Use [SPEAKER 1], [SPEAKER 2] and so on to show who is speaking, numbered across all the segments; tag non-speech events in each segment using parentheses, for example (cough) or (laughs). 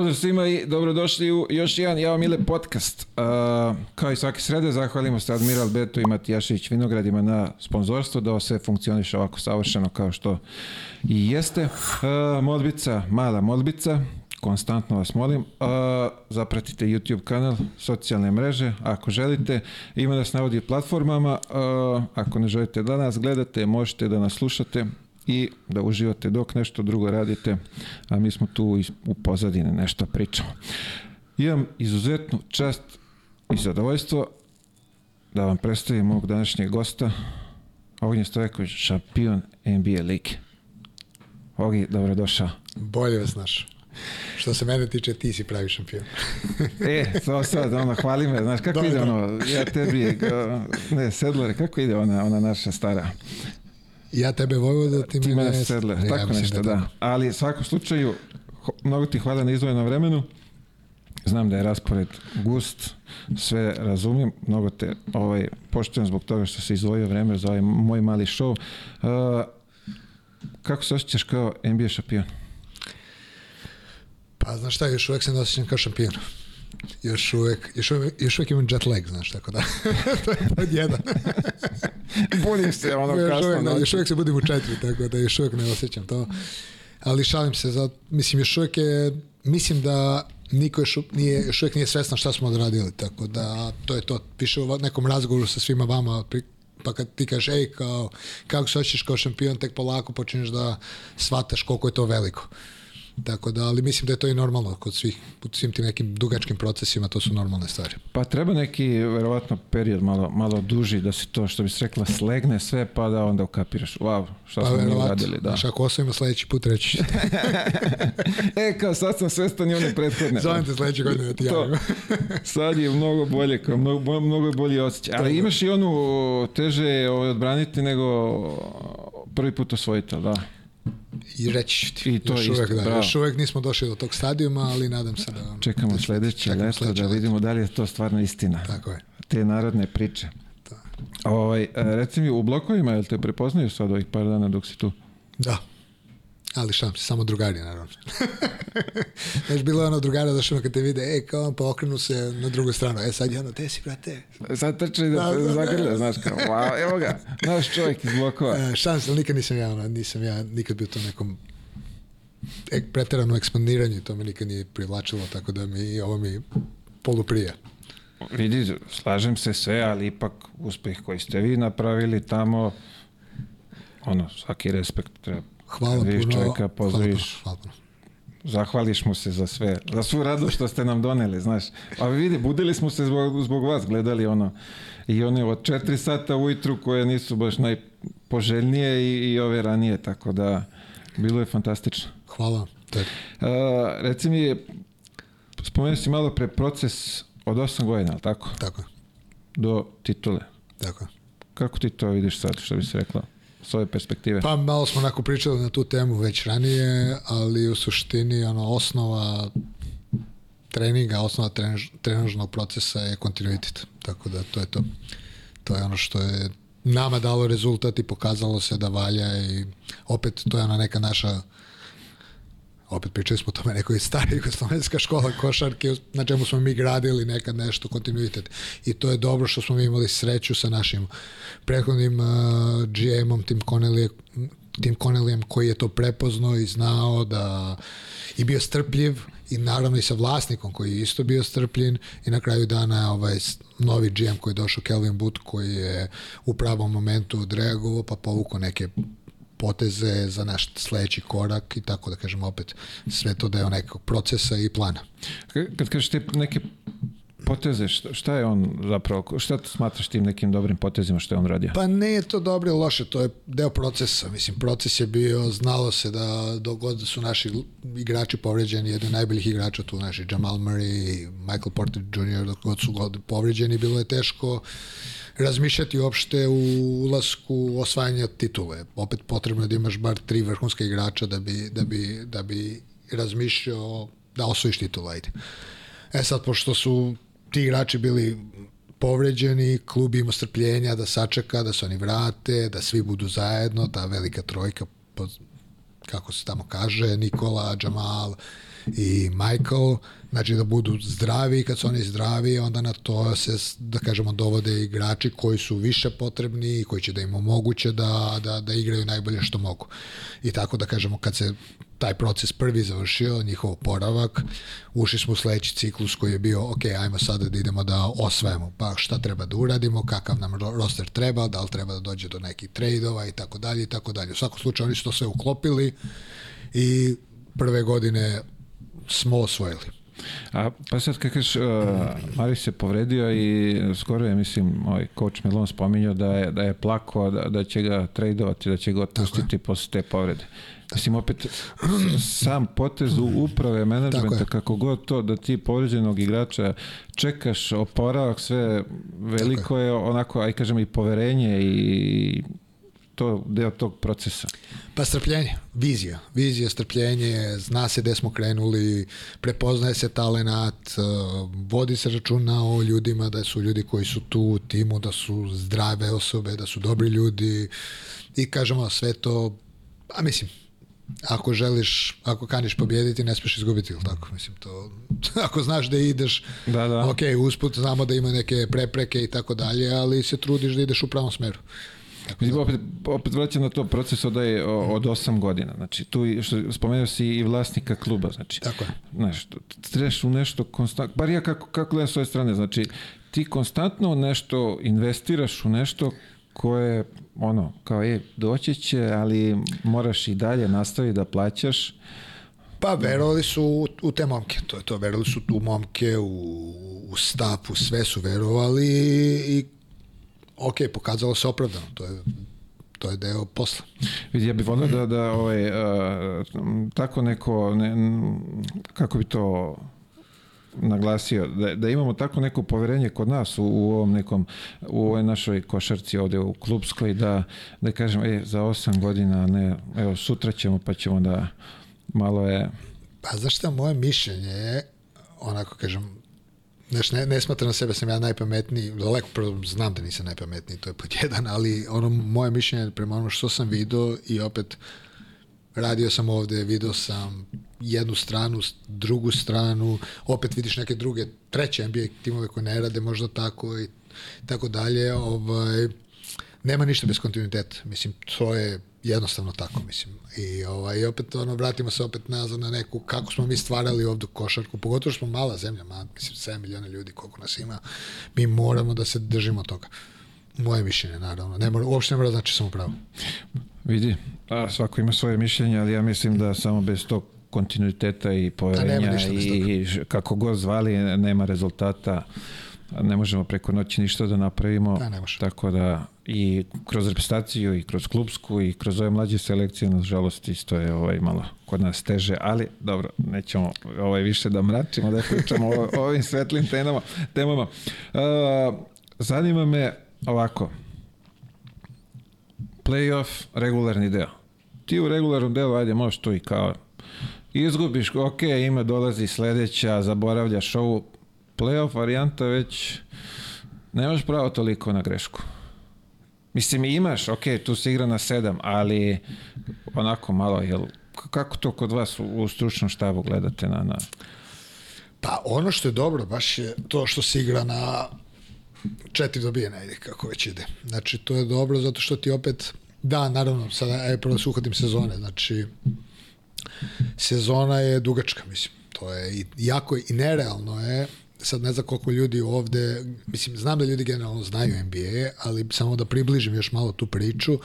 [SPEAKER 1] Pozdrav svima i dobrodošli u još jedan Ja vam Mile podcast. Uh, kao i svake srede, zahvalimo se Admiral Beto i Matijašić Vinogradima na sponzorstvo da sve funkcioniše ovako savršeno kao što i jeste. Uh, modbica, mala modbica, konstantno vas molim. Uh, zapratite YouTube kanal, socijalne mreže, ako želite. Ima nas na audio platformama. Uh, ako ne želite da nas gledate, možete da nas slušate i da uživate dok nešto drugo radite, a mi smo tu u pozadine nešto pričamo. Imam izuzetnu čast i zadovoljstvo da vam predstavim mog današnjeg gosta, Ognjen Stojković, šampion NBA lige. Ogi, dobrodošao.
[SPEAKER 2] Bolje vas znaš. Što se mene tiče, ti si pravi šampion. (laughs)
[SPEAKER 1] e, to sad, ono, hvali me, znaš, kako Dobre, ide ono, ja tebi, ne, Sedlare, kako ide ona, ona naša stara?
[SPEAKER 2] Ja tebe Vojvoda, ti,
[SPEAKER 1] ti mene Sedler, ja, tako nešto, da. da. Ali u svakom slučaju, mnogo ti hvala na izvojenom vremenu. Znam da je raspored gust, sve razumijem, mnogo te ovaj, poštujem zbog toga što se izdvojio vreme za ovaj moj mali show. Uh, kako se osjećaš kao NBA šampion?
[SPEAKER 2] Pa znaš šta, još uvek se ne osjećam kao šampion još uvek, još uvek, još uvek imam jet lag, znaš, tako da, (laughs) to je pod jedan. (laughs)
[SPEAKER 1] Budim se ono
[SPEAKER 2] još
[SPEAKER 1] kasno.
[SPEAKER 2] Uvek, da, još uvek se budim u četiri, tako da još uvek ne osjećam to. Ali šalim se, za, mislim, još uvek je, mislim da niko još, nije, još uvek nije svestan šta smo odradili, tako da to je to. Piše u nekom razgovoru sa svima vama, pa kad ti kažeš, ej, kao, kako se osjećaš kao šampion, tek polako počinješ da shvataš koliko je to veliko. Tako da, ali mislim da je to i normalno kod svih, u svim tim nekim dugačkim procesima, to su normalne stvari.
[SPEAKER 1] Pa treba neki, verovatno, period malo, malo duži da se to, što bi se rekla, slegne sve, pa da onda ukapiraš, wow, šta pa, smo mi uradili. Da.
[SPEAKER 2] Znaš, ako osvojimo sledeći put reći (laughs)
[SPEAKER 1] e, kao sad sam svestan i one prethodne.
[SPEAKER 2] Zovem te sledeće godine da ti javim. (laughs)
[SPEAKER 1] sad je mnogo bolje, kao mnogo, mnogo bolji osjećaj. Ali imaš i onu teže ovaj, odbraniti nego prvi put osvojiti, da?
[SPEAKER 2] I reći ću ti.
[SPEAKER 1] I to
[SPEAKER 2] još
[SPEAKER 1] isto,
[SPEAKER 2] uvek, da,
[SPEAKER 1] bravo.
[SPEAKER 2] još uvek nismo došli do tog stadijuma, ali nadam se da...
[SPEAKER 1] Čekamo da, sledeće leto da vidimo da li je to stvarno istina.
[SPEAKER 2] Tako je.
[SPEAKER 1] Te narodne priče. Da. Ovaj, reci mi, u blokovima, jel te prepoznaju sad ovih par dana dok si tu?
[SPEAKER 2] Da. Ali se, samo drugari, naravno. (laughs) Znaš, bilo je ono drugara, znaš, ono kad te vide, e, kao on, pa okrenu se na drugu stranu. E, sad je ono, te si, brate.
[SPEAKER 1] Sad trče da, da, da zagrlja, znaš, kao, wow, evo ga, naš čovjek iz blokova.
[SPEAKER 2] E, šans, ali nikad nisam ja, ono, nisam ja nikad bio to nekom ek, preterano ekspandiranju, to me nikad nije privlačilo, tako da mi ovo mi poluprija.
[SPEAKER 1] Vidi, slažem se sve, ali ipak uspeh koji ste vi napravili tamo, ono, svaki respekt treba
[SPEAKER 2] Hvala
[SPEAKER 1] Viš
[SPEAKER 2] puno.
[SPEAKER 1] čovjeka, pozdraviš.
[SPEAKER 2] Hvala puno.
[SPEAKER 1] Zahvališ mu se za sve, za svu radost što ste nam doneli, znaš. A vidi, budili smo se zbog, zbog vas, gledali ono, i one od 4 sata ujutru koje nisu baš najpoželjnije i, i ove ranije, tako da bilo je fantastično.
[SPEAKER 2] Hvala.
[SPEAKER 1] Uh, reci mi, spomenuo si malo pre proces od 8 godina, ali tako?
[SPEAKER 2] Tako.
[SPEAKER 1] Do titule.
[SPEAKER 2] Tako.
[SPEAKER 1] Kako ti to vidiš sad, što bi se rekla? S ove perspektive?
[SPEAKER 2] Pa malo smo onako pričali na tu temu već ranije, ali u suštini ono, osnova treninga, osnova trenaž, trenažnog procesa je kontinuitet. Tako da to je to. To je ono što je nama dalo rezultat i pokazalo se da valja i opet to je ona neka naša opet pričali smo o tome nekoj stari jugoslovenska škola košarke na čemu smo mi gradili nekad nešto kontinuitet. I to je dobro što smo mi imali sreću sa našim prethodnim uh, GM-om Tim Connelly Tim Connellyem koji je to prepoznao i znao da i bio strpljiv i naravno i sa vlasnikom koji je isto bio strpljen i na kraju dana ovaj novi GM koji je došao Kelvin Booth koji je u pravom momentu odreagovao pa povukao neke poteze za naš sledeći korak i tako da kažem opet sve to deo nekog procesa i plana.
[SPEAKER 1] Kad kažeš te neke poteze, šta, je on zapravo, šta smatraš tim nekim dobrim potezima što je on radio?
[SPEAKER 2] Pa ne je to dobro ili loše, to je deo procesa. Mislim, proces je bio, znalo se da dogod su naši igrači povređeni, jedan od najboljih igrača tu, naši Jamal Murray, Michael Porter Jr., dok god su god povređeni, bilo je teško razmišljati uopšte u ulasku osvajanja titule. Opet potrebno je da imaš bar tri vrhunska igrača da bi, da bi, da bi razmišljao da osvojiš titulu, ajde. E sad, pošto su ti igrači bili povređeni, klub ima strpljenja da sačeka, da se oni vrate, da svi budu zajedno, ta velika trojka, kako se tamo kaže, Nikola, Džamal, i Michael, znači da budu zdravi, kad su oni zdravi, onda na to se, da kažemo, dovode igrači koji su više potrebni i koji će da im omoguće da, da, da igraju najbolje što mogu. I tako da kažemo, kad se taj proces prvi završio, njihov poravak, ušli smo u sledeći ciklus koji je bio, ok, ajmo sada da idemo da osvajamo, pa šta treba da uradimo, kakav nam roster treba, da li treba da dođe do nekih trejdova i tako dalje i tako dalje. U svakom slučaju oni su to sve uklopili i prve godine smo osvojili.
[SPEAKER 1] A pa sad kad kažeš, uh, Maris se povredio i skoro je, mislim, ovaj coach Melon spominjao da je, da je plako, da, da će ga tradovati, da će ga otpustiti posle te povrede. Mislim, opet, sam potez u uprave menadžmenta, kako god to, da ti povređenog igrača čekaš oporavak, sve veliko je onako, aj kažem, i poverenje i to deo tog procesa?
[SPEAKER 2] Pa strpljenje, vizija. Vizija, strpljenje, zna se gde smo krenuli, prepoznaje se talenat, uh, vodi se računa o ljudima, da su ljudi koji su tu u timu, da su zdrave osobe, da su dobri ljudi i kažemo sve to, a mislim, ako želiš, ako kaniš pobjediti, ne smiješ izgubiti, ili tako? Mislim, to, (laughs) ako znaš da ideš,
[SPEAKER 1] da, da.
[SPEAKER 2] ok, usput znamo da ima neke prepreke i tako dalje, ali se trudiš da ideš u pravom smeru.
[SPEAKER 1] Mislim, opet, opet vraćam na to proces od, od 8 godina. Znači, tu što spomenuo si i vlasnika kluba. Znači,
[SPEAKER 2] Tako je.
[SPEAKER 1] Znaš, trebaš u nešto konstantno, bar ja kako, kako gledam s ove strane, znači, ti konstantno nešto investiraš u nešto koje, ono, kao je, doći će, ali moraš i dalje nastaviti da plaćaš.
[SPEAKER 2] Pa verovali su u, u te momke, to je to, verovali su tu momke, u, u stav, u sve su verovali i ok, pokazalo se opravdano, to je to je deo posla.
[SPEAKER 1] Vidi, ja bih volio da, da ovaj, uh, tako neko, ne, kako bi to naglasio, da, da imamo tako neko poverenje kod nas u, u ovom nekom, u ovoj našoj košarci ovde u klubskoj, da, da kažem, e, za osam godina, ne, evo, sutra ćemo, pa ćemo da malo je...
[SPEAKER 2] Pa znaš šta, moje mišljenje je, onako kažem, Znaš, ne, ne smatram sebe da sam ja najpametniji, daleko znam da nisam najpametniji, to je pod jedan, ali ono moje mišljenje prema ono što sam video i opet radio sam ovde, video sam jednu stranu, drugu stranu, opet vidiš neke druge, treće NBA timove koje ne rade možda tako i tako dalje, ovaj, nema ništa bez kontinuiteta. Mislim, to je jednostavno tako, mislim. I, ovaj, opet, ono, vratimo se opet nazad na neku, kako smo mi stvarali ovde košarku, pogotovo što smo mala zemlja, ma, mislim, 7 miliona ljudi, koliko nas ima, mi moramo da se držimo toga. Moje mišljenje, naravno. Ne mora, uopšte ne mora znači samo pravo.
[SPEAKER 1] Vidi, a, svako ima svoje mišljenje, ali ja mislim da samo bez tog kontinuiteta i poverenja i kako god zvali nema rezultata ne možemo preko noći ništa da napravimo.
[SPEAKER 2] Da, ne može.
[SPEAKER 1] Tako da i kroz reprezentaciju i kroz klubsku i kroz ove mlađe selekcije nažalost isto je ovaj malo kod nas teže, ali dobro, nećemo ovaj više da mračimo, da pričamo o, ovim svetlim temama. temama. Uh, zanima me ovako, playoff, regularni deo. Ti u regularnom delu, ajde, možeš to i kao izgubiš, ok, ima dolazi sledeća, zaboravljaš ovu, playoff varijanta već nemaš pravo toliko na grešku. Mislim, imaš, ok, tu se igra na sedam, ali onako malo, jel, kako to kod vas u, u stručnom štabu gledate na, na...
[SPEAKER 2] Pa ono što je dobro baš je to što se igra na četiri dobijene, ide kako već ide. Znači, to je dobro zato što ti opet, da, naravno, sada, je prvo da se uhodim sezone, znači, sezona je dugačka, mislim, to je i, jako i nerealno je sad ne znam koliko ljudi ovde, mislim, znam da ljudi generalno znaju NBA, ali samo da približim još malo tu priču,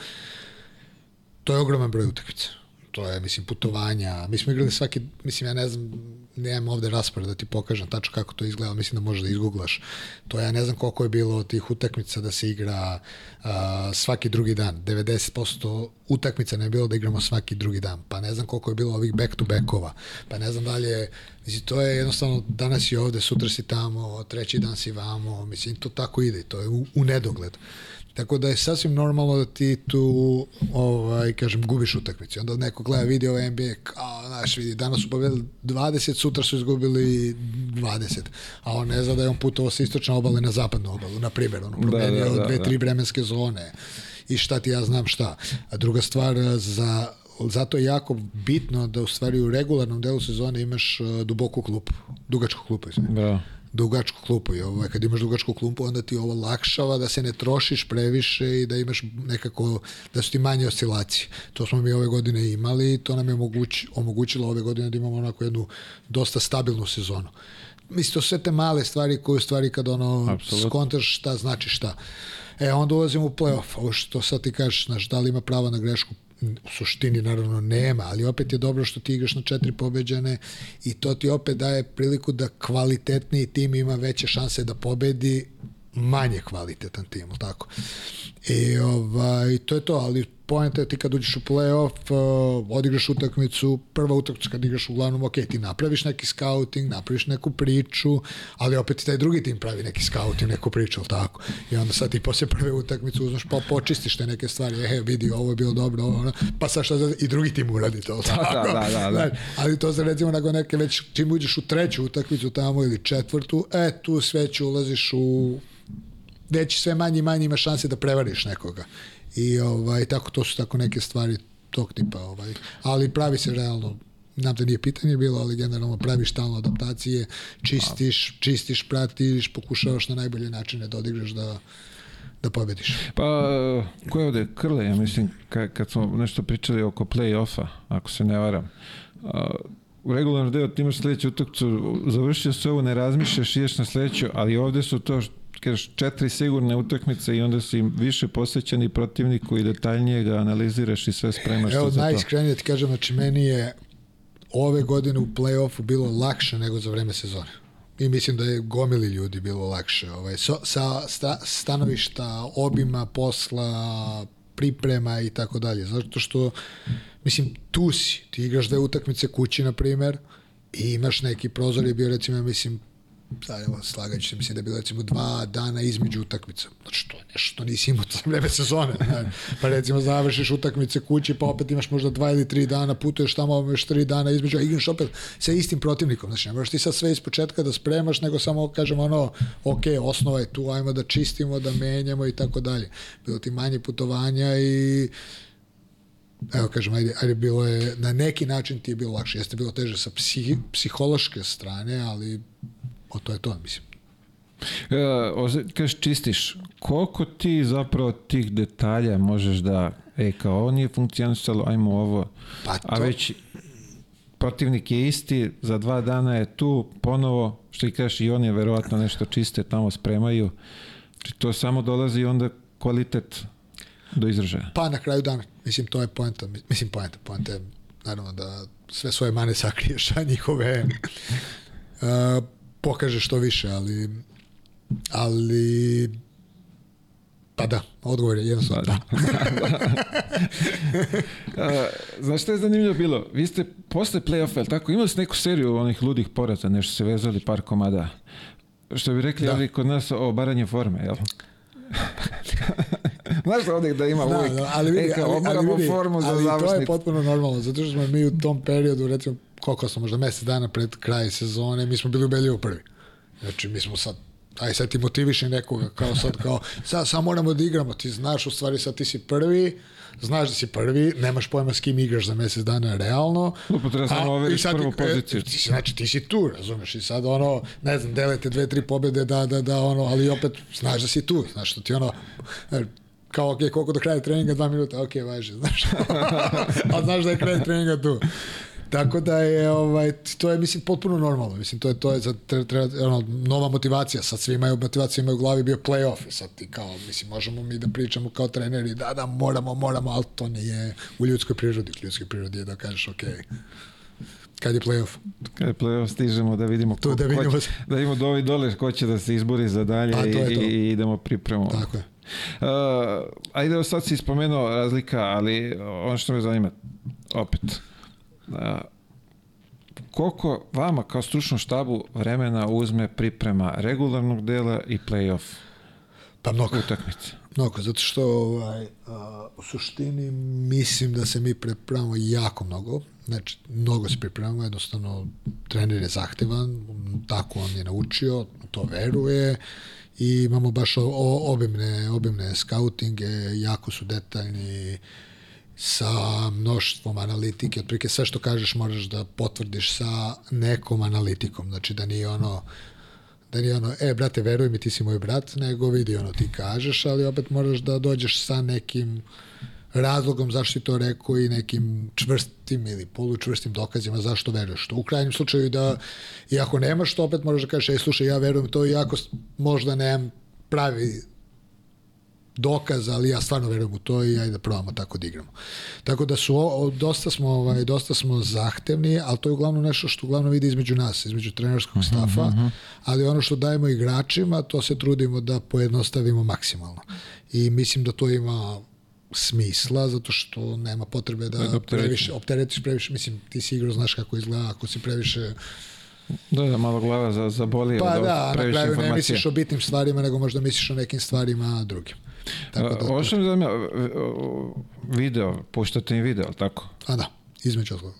[SPEAKER 2] to je ogroman broj utakmica. To je, mislim, putovanja. Mi smo igrali svaki, mislim, ja ne znam, nemam ovde raspored da ti pokažem tačno kako to izgleda, mislim da možeš da izgooglaš. To ja ne znam koliko je bilo tih utakmica da se igra uh, svaki drugi dan. 90% utakmica ne je bilo da igramo svaki drugi dan. Pa ne znam koliko je bilo ovih back to backova. Pa ne znam da li je, mislim, to je jednostavno danas si ovde, sutra si tamo, treći dan si vamo, mislim, to tako ide, to je u, u nedogled. Tako da je sasvim normalno da ti tu, ovaj, kažem, gubiš utakmicu. Onda neko gleda video ovaj NBA, kao, znaš, vidi, danas su pobedili 20, sutra su izgubili 20. A on ne zna da je on putovao sa istočne obale na zapadnu obalu, na primjer, ono, promenio da, da, da, dve, da. tri vremenske zone i šta ti ja znam šta. A druga stvar, za zato je jako bitno da u stvari u regularnom delu sezone imaš uh, duboku klupu, dugačku klupu.
[SPEAKER 1] Da.
[SPEAKER 2] Dugačku klupu i ovaj, kad imaš dugačku klupu onda ti ovo lakšava da se ne trošiš previše i da imaš nekako, da su ti manje oscilacije. To smo mi ove godine imali i to nam je omoguć, omogućilo ove godine da imamo onako jednu dosta stabilnu sezonu. Mislim, to sve te male stvari koje u stvari kad ono
[SPEAKER 1] Apsolutno.
[SPEAKER 2] skontaš šta znači šta. E, onda ulazimo u playoff. Ovo što sad ti kažeš, znaš, da li ima prava na grešku? U suštini naravno nema, ali opet je dobro što ti igraš na četiri pobeđane i to ti opet daje priliku da kvalitetniji tim ima veće šanse da pobedi manje kvalitetan tim, tako? I ovaj, to je to, ali poenta je ti kad uđeš u play-off, uh, odigraš utakmicu, prva utakmica kad igraš uglavnom, ok, ti napraviš neki scouting, napraviš neku priču, ali opet i taj drugi tim pravi neki scouting, neku priču, jel tako? I onda sad ti posle prve utakmice uzmeš pa počistiš te neke stvari, e, vidi, ovo je bilo dobro, ovo, ono, pa sad šta i drugi tim uradi to, jel tako?
[SPEAKER 1] da, da, da. (laughs)
[SPEAKER 2] Znaš, ali to se recimo nakon neke već, čim uđeš u treću utakmicu tamo ili četvrtu, e, tu sve će ulaziš u već sve manje i manje ima šanse da prevariš nekoga. I ovaj, tako, to su tako neke stvari tog tipa. Ovaj. Ali pravi se realno znam da nije pitanje bilo, ali generalno praviš stalno adaptacije, čistiš, čistiš, pratiš, pokušavaš na najbolje načine da odigraš da, da pobediš.
[SPEAKER 1] Pa, ko je ovde? Krle, ja mislim, kad, kad smo nešto pričali oko play-offa, ako se ne varam. U regularnom delu ti imaš sledeću utakmicu, završio se ovo, ne razmišljaš, ideš na sledeću, ali ovde su to kažeš, četiri sigurne utakmice i onda si više posvećeni protivniku i detaljnije ga analiziraš i sve spremaš
[SPEAKER 2] Evo,
[SPEAKER 1] za to.
[SPEAKER 2] najiskrenije ti kažem, znači meni je ove godine u play-offu bilo lakše nego za vreme sezone. I mislim da je gomili ljudi bilo lakše. Ovaj, so, sa sta, stanovišta, obima posla, priprema i tako dalje. Zato što, mislim, tu si. Ti igraš dve utakmice kući, na primer, i imaš neki prozor je bio, recimo, ja mislim, sad slagat ću se, mislim da je bilo recimo dva dana između utakmica. Znači, to je nešto što nisi imao za vreme sezone. Ne? Pa recimo završiš utakmice kući, pa opet imaš možda dva ili tri dana, putuješ tamo, imaš tri dana između, a igraš opet sa istim protivnikom. Znači, ne možeš ti sad sve iz početka da spremaš, nego samo kažemo ono, ok, osnova je tu, ajmo da čistimo, da menjamo i tako dalje. Bilo ti manje putovanja i evo kažem, ajde, ajde bilo je, na neki način ti je bilo lakše. Jeste bilo teže sa psih, psihološke strane, ali o to je to, mislim.
[SPEAKER 1] E, kažeš čistiš, koliko ti zapravo tih detalja možeš da, e, kao ovo nije funkcionisalo, ajmo ovo,
[SPEAKER 2] Pa to,
[SPEAKER 1] a već protivnik je isti, za dva dana je tu ponovo, što i kažeš, i oni verovatno nešto čiste tamo spremaju, znači to samo dolazi onda kvalitet do izražaja.
[SPEAKER 2] Pa na kraju dana, mislim, to je poenta, mislim, poenta, poenta je naravno da sve svoje mane sakriješ, a njihove uh, pokaže što više, ali ali pa da, odgovor je jednostavno
[SPEAKER 1] Pa da. (laughs) A, Znaš što je zanimljivo bilo? Vi ste posle play-offa, jel tako, imali ste neku seriju onih ludih poraza, nešto se vezali par komada. Što bi rekli,
[SPEAKER 2] Da.
[SPEAKER 1] ali kod nas o baranje forme, jel? (laughs) Znaš ovdje da ima
[SPEAKER 2] Da,
[SPEAKER 1] uvijek,
[SPEAKER 2] da, ali vidi,
[SPEAKER 1] e, kao,
[SPEAKER 2] ali, ali, vidi,
[SPEAKER 1] formu za
[SPEAKER 2] ali to je potpuno normalno, zato što smo mi u tom periodu, recimo, koliko smo, možda mesec dana pred kraj sezone, mi smo bili ubedljivo prvi. Znači, mi smo sad aj sad ti motiviše nekoga kao sad kao sad samo moramo da igramo ti znaš u stvari sad ti si prvi znaš da si prvi, nemaš pojma s kim igraš za mesec dana realno.
[SPEAKER 1] Samo
[SPEAKER 2] A,
[SPEAKER 1] overiš
[SPEAKER 2] i sad
[SPEAKER 1] prvu
[SPEAKER 2] ti- e,
[SPEAKER 1] poziciju.
[SPEAKER 2] Ti, znači ti si tu, razumeš, i sad ono, ne znam, delete dve, tri pobede da, da, da, ono, ali opet znaš da si tu, znaš što ti ono, kao, ok, koliko do kraja treninga, dva minuta, ok, važi, znaš, (laughs) a znaš da je kraj treninga tu. Tako da je ovaj to je mislim potpuno normalno. Mislim to je to je za treba, ono, nova motivacija. Sad svi imaju motivaciju, imaju u glavi bio play-off. Sad ti kao mislim možemo mi da pričamo kao treneri da da moramo, moramo, ali to nije u ljudskoj prirodi. U ljudskoj prirodi je da kažeš ok. Kad je play-off?
[SPEAKER 1] Kada je play-off stižemo da vidimo ko,
[SPEAKER 2] da
[SPEAKER 1] ko
[SPEAKER 2] vidimo
[SPEAKER 1] će,
[SPEAKER 2] se.
[SPEAKER 1] da vidimo do ovih dole ko će da se izbori za dalje
[SPEAKER 2] Pa, to
[SPEAKER 1] i, i idemo pripremu.
[SPEAKER 2] Tako je.
[SPEAKER 1] Uh, ajde, sad si spomenuo razlika, ali ono što me zanima, opet, uh, koliko vama kao stručnom štabu vremena uzme priprema regularnog dela i play-off
[SPEAKER 2] Pa mnogo.
[SPEAKER 1] utakmice?
[SPEAKER 2] Mnogo, zato što ovaj, a, u suštini mislim da se mi pripremamo jako mnogo. Znači, mnogo se pripremamo, jednostavno trener je zahtevan, tako on je naučio, to veruje i imamo baš o, obimne, obimne skautinge, jako su detaljni sa mnoštvom analitike, otprilike sve što kažeš moraš da potvrdiš sa nekom analitikom, znači da nije ono da nije ono, e, brate, veruj mi, ti si moj brat, nego vidi ono, ti kažeš, ali opet moraš da dođeš sa nekim razlogom zašto si to rekao i nekim čvrstim ili polučvrstim dokazima zašto veruješ to. U krajnjem slučaju da, i ako nemaš to, opet moraš da kažeš, ej, slušaj, ja verujem to, iako možda nemam pravi dokaz, ali ja stvarno verujem u to i ajde da probamo tako da igramo. Tako da su o, dosta smo ovaj dosta smo zahtevni, ali to je uglavnom nešto što uglavnom vidi između nas, između trenerskog mhm, stafa, uh mhm. -huh. ali ono što dajemo igračima, to se trudimo da pojednostavimo maksimalno. I mislim da to ima smisla, zato što nema potrebe da, da previše, opteretiš previše, mislim, ti si igrao, znaš kako izgleda, ako si previše
[SPEAKER 1] Da, da, malo glava za, za boli.
[SPEAKER 2] Pa da, na kraju ne misliš o bitnim stvarima, nego možda misliš o nekim stvarima drugim.
[SPEAKER 1] Tako da, Ovo što mi zanima, video, puštate im video, tako?
[SPEAKER 2] A da, između osloga.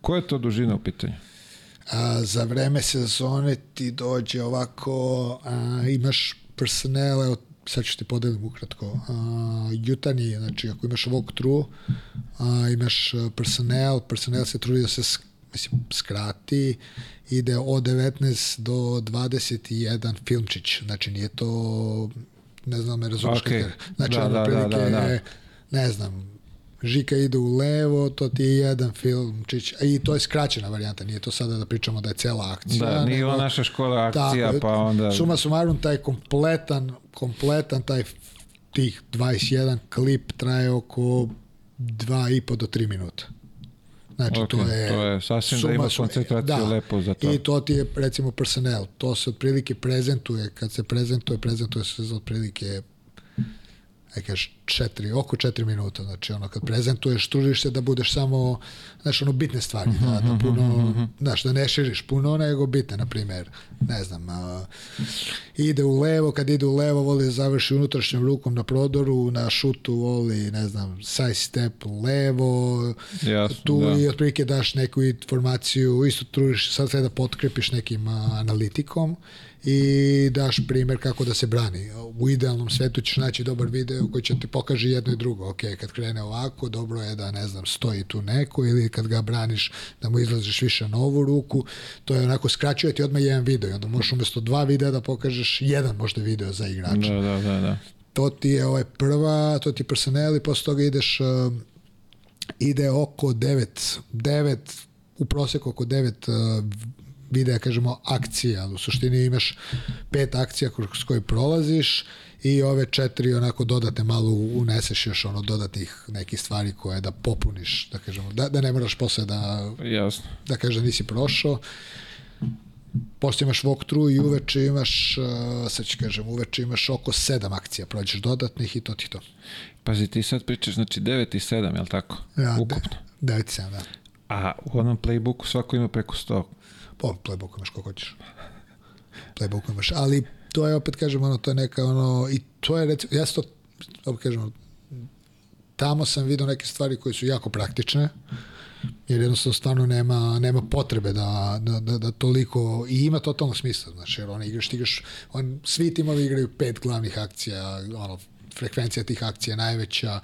[SPEAKER 1] Koja je to dužina u pitanju?
[SPEAKER 2] A, za vreme sezone ti dođe ovako, a, imaš personele, od, sad ću ti podelim ukratko, a, jutarnji, znači ako imaš walkthrough, a, imaš personel, personel se trudi da se mislim, skrati, ide od 19 do 21 filmčić, znači nije to ne znam, me razumiješ okay. Znači, da, da, da, da, da. ne znam, Žika ide u levo, to ti je jedan film, čić, i to je skraćena varijanta, nije to sada da pričamo da je cela akcija.
[SPEAKER 1] Da, nije nego, naša škola akcija, tako, pa onda...
[SPEAKER 2] Suma sumarum, taj kompletan, kompletan taj tih 21 klip traje oko 2,5 do 3 minuta. Znači,
[SPEAKER 1] okay, to je... To je sasvim da ima koncentraciju da, lepo za to.
[SPEAKER 2] I to ti je, recimo, personel. To se otprilike prezentuje, kad se prezentuje, prezentuje se otprilike kažeš, četiri, oko četiri minuta, znači ono kad prezentuješ, trudiš se da budeš samo, znaš, ono bitne stvari, da, da puno, znaš, da ne širiš puno, nego bitne, na primjer, ne znam, a, ide u levo, kad ide u levo, voli da završi unutrašnjom rukom na prodoru, na šutu voli, ne znam, side step levo,
[SPEAKER 1] Jasno,
[SPEAKER 2] tu da. i otprilike daš neku informaciju, isto trudiš sad sve da potkrepiš nekim a, analitikom, i daš primer kako da se brani. U idealnom svetu ćeš naći dobar video koji će ti pokaže jedno i drugo. Ok, kad krene ovako, dobro je da, ne znam, stoji tu neko ili kad ga braniš da mu izlaziš više na ovu ruku. To je onako, skraćuje ti odmah jedan video i onda možeš umesto dva videa da pokažeš jedan možda video za igrača.
[SPEAKER 1] Da, da, da, da.
[SPEAKER 2] To ti je ovaj prva, to ti personel i posle toga ideš uh, ide oko 9 9 u proseku oko 9 uh, videa, kažemo, akcija, ali u suštini imaš pet akcija kroz koje prolaziš i ove četiri onako dodate malo uneseš još ono dodatnih nekih stvari koje da popuniš, da kažemo, da, da ne moraš posle da,
[SPEAKER 1] Jasno.
[SPEAKER 2] da kažeš da nisi prošao. Posle imaš walkthrough i uveče imaš, uh, sad ću kažem, uveče imaš oko sedam akcija, prođeš dodatnih i to ti to.
[SPEAKER 1] Pazi, ti sad pričaš, znači 9 i 7, je li tako?
[SPEAKER 2] Ja,
[SPEAKER 1] Ukupno.
[SPEAKER 2] 9 i 7, da.
[SPEAKER 1] A u onom playbooku svako ima preko 100
[SPEAKER 2] Playbook imaš kako hoćeš. Playbook imaš, ali to je opet kažem ono to je neka ono i to je recimo ja to opet kažem tamo sam video neke stvari koje su jako praktične jer jednostavno stvarno nema, nema potrebe da, da, da, da toliko i ima totalno smisla, znači jer on igraš, ti igraš on, svi timovi igraju pet glavnih akcija ono, frekvencija tih akcija najveća,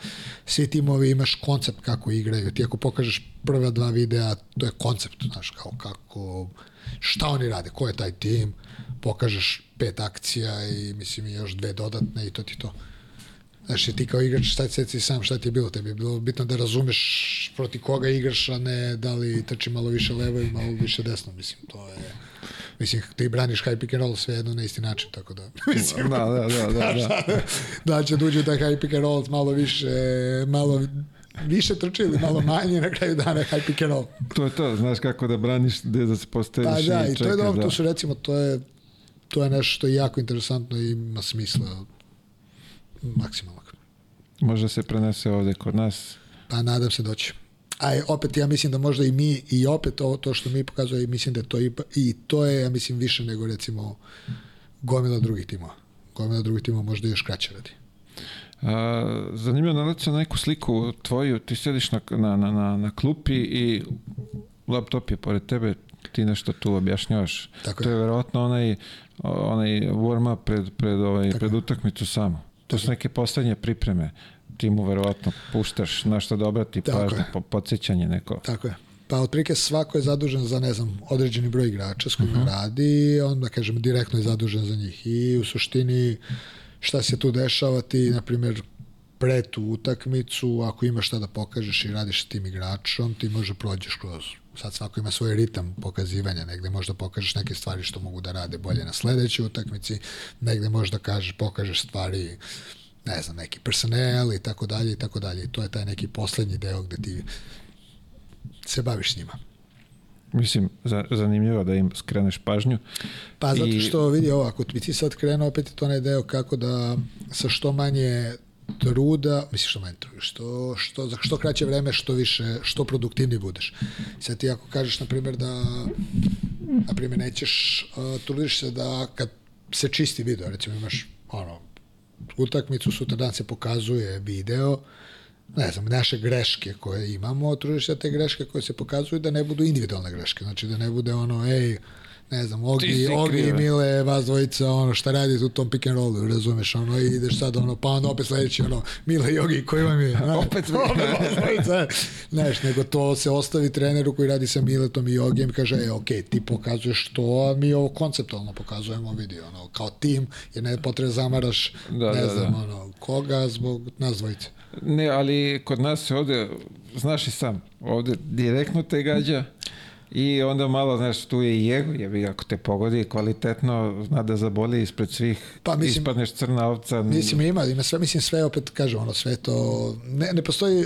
[SPEAKER 2] svi timovi imaš koncept kako igraju, ti ako pokažeš prva dva videa, to je koncept, znaš, kao kako, šta oni rade, ko je taj tim, pokažeš pet akcija i mislim i još dve dodatne i to ti to. Znaš, ti kao igrač, šta ti sam, šta ti je bilo? Tebi je bilo bitno da razumeš proti koga igraš, a ne da li trči malo više levo i malo više desno. Mislim, to je... Mislim, ti braniš high pick and roll sve jedno na isti način, tako da... (laughs) Mislim,
[SPEAKER 1] da, da, da, da, da.
[SPEAKER 2] da će duđu da high pick and roll malo više, malo više trči ili malo manje na kraju dana high pick and roll.
[SPEAKER 1] To je to, znaš kako da braniš, gde da se postaviš pa, da, i,
[SPEAKER 2] i to je dobro, da. to su recimo, to je, to je nešto što je jako interesantno i ima smisla maksimalno.
[SPEAKER 1] Može se prenese ovde kod nas?
[SPEAKER 2] Pa nadam se doći. A opet ja mislim da možda i mi i opet to, to što mi pokazuje mislim da to i, i to je ja mislim više nego recimo gomila drugih timova. Gomila drugih timova možda još kraće radi.
[SPEAKER 1] Zanimljivo nalazi na neku sliku tvoju, ti sediš na, na, na, na, klupi i laptop je pored tebe, ti nešto tu objašnjavaš. Tako to je, je verovatno onaj, onaj warm up pred, pred, ovaj, pred utakmicu samo. To su neke poslednje pripreme. ti mu verovatno puštaš na što da obrati
[SPEAKER 2] Tako
[SPEAKER 1] pažnju,
[SPEAKER 2] je.
[SPEAKER 1] po, podsjećanje neko.
[SPEAKER 2] Tako je. Pa otprilike svako je zadužen za, ne znam, određeni broj igrača s kojima radi, onda, kažem, direktno je zadužen za njih. I u suštini, šta se tu dešava, ti, na primjer, pre tu utakmicu, ako imaš šta da pokažeš i radiš sa tim igračom, ti može prođeš kroz sad svako ima svoj ritam pokazivanja, negde možda pokažeš neke stvari što mogu da rade bolje na sledećoj utakmici, negde možda kažeš, pokažeš stvari ne znam, neki personel i tako dalje i tako dalje. I to je taj neki poslednji deo gde ti se baviš njima.
[SPEAKER 1] Mislim, za, zanimljivo da im skreneš pažnju.
[SPEAKER 2] Pa zato
[SPEAKER 1] I-
[SPEAKER 2] što vidi ovo, ako bi ti sad krenuo, opet je to onaj deo kako da sa što manje truda, misliš što manje truda, što, što, za što kraće vreme, što više, što produktivniji budeš. Sad ti ako kažeš, na primjer, da na primjer, nećeš, uh, trudiš se da kad se čisti video, recimo imaš ono, utakmicu, sutra dan se pokazuje video, ne znam, naše greške koje imamo, trudiš se da te greške koje se pokazuju da ne budu individualne greške, znači da ne bude ono, ej, ne znam, Ogi, Ogi i. Mile, vas dvojica, ono, šta radite u tom pick and rollu, razumeš, ono, i ideš sad, ono, pa onda opet sledeći, ono, Mile i Ogi, koji vam je, (laughs) ne, (laughs)
[SPEAKER 1] Opet
[SPEAKER 2] vas dvojica, znaš, nego to se ostavi treneru koji radi sa Miletom i Ogijem, kaže, e, ok, ti pokazuješ to, a mi ovo konceptualno pokazujemo, vidi, ono, kao tim, jer ne potrebe zamaraš,
[SPEAKER 1] Da,
[SPEAKER 2] ne
[SPEAKER 1] da,
[SPEAKER 2] znam,
[SPEAKER 1] da.
[SPEAKER 2] ono, koga zbog nas dvojice.
[SPEAKER 1] Ne, ali kod nas se ovde, znaš i sam, ovde direktno te gađa i onda malo, znaš, tu je i ego, jebi, ako te pogodi kvalitetno, zna da zaboli ispred svih,
[SPEAKER 2] Pa, mislim-
[SPEAKER 1] ispadneš crna ovca.
[SPEAKER 2] Mislim, ima, ima sve, mislim, sve, opet kažem, ono, sve to, ne, ne postoji,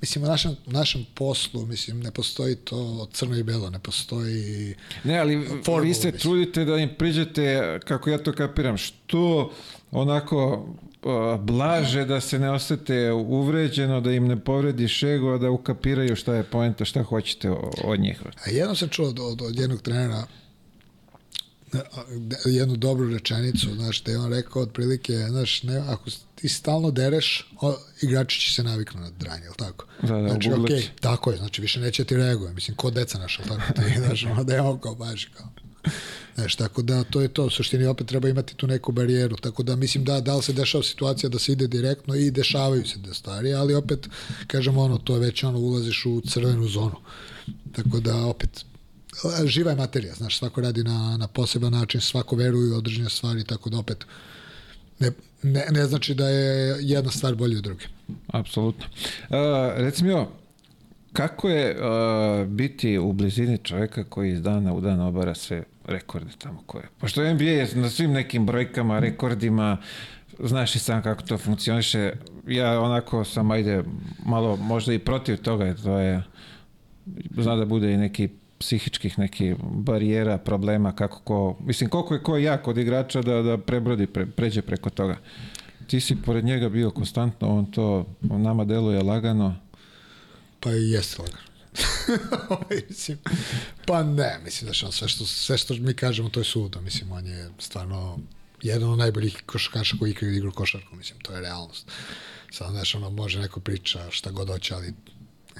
[SPEAKER 2] mislim, u našem, našem poslu, mislim, ne postoji to crno i belo, ne postoji,
[SPEAKER 1] Ne, ali
[SPEAKER 2] Formulu,
[SPEAKER 1] vi se
[SPEAKER 2] mislim.
[SPEAKER 1] trudite da im priđete, kako ja to kapiram, što onako a, blaže da se ne osete uvređeno, da im ne povrediš ego, da ukapiraju šta je poenta, šta hoćete od njih.
[SPEAKER 2] A jedno sam čuo od, od, od jednog trenera a, jednu dobru rečenicu, znaš, da je on rekao otprilike, znaš, ne, ako ti stalno dereš, o, igrači će se naviknu na dranje, jel tako?
[SPEAKER 1] Da, da,
[SPEAKER 2] znači, okej,
[SPEAKER 1] će.
[SPEAKER 2] tako je, znači više neće ti reaguje, mislim, ko deca naša, tako ti, znaš, ono da je on kao baš kao. Znaš, tako da to je to, u suštini opet treba imati tu neku barijeru, tako da mislim da, da li se dešava situacija da se ide direktno i dešavaju se da stvari, ali opet, kažem ono, to je već ono, ulaziš u crvenu zonu. Tako da opet, živa je materija, znaš, svako radi na, na poseban način, svako veruje u određene stvari, tako da opet ne, ne, ne znači da je jedna stvar bolja od druge.
[SPEAKER 1] Apsolutno. Uh, reci mi ovo, kako je uh, biti u blizini čoveka koji iz dana u dan obara sve rekorde tamo koje? Pošto NBA je na svim nekim brojkama, rekordima, znaš i sam kako to funkcioniše. Ja onako sam, ajde, malo možda i protiv toga, to je, zna da bude i neki psihičkih neki barijera, problema, kako ko, mislim, koliko je ko jak od igrača da, da prebrodi, pre, pređe preko toga. Ti si pored njega bio konstantno, on to on nama deluje lagano.
[SPEAKER 2] Pa i jeste lagano. (laughs) Mislim, pa ne, mislim da što sve što, sve što mi kažemo to je sudo, mislim on je stvarno jedan od najboljih košarkaša koji ikada igru košarku, mislim, to je realnost. Sad, znaš, ono, može neko priča šta god hoće, ali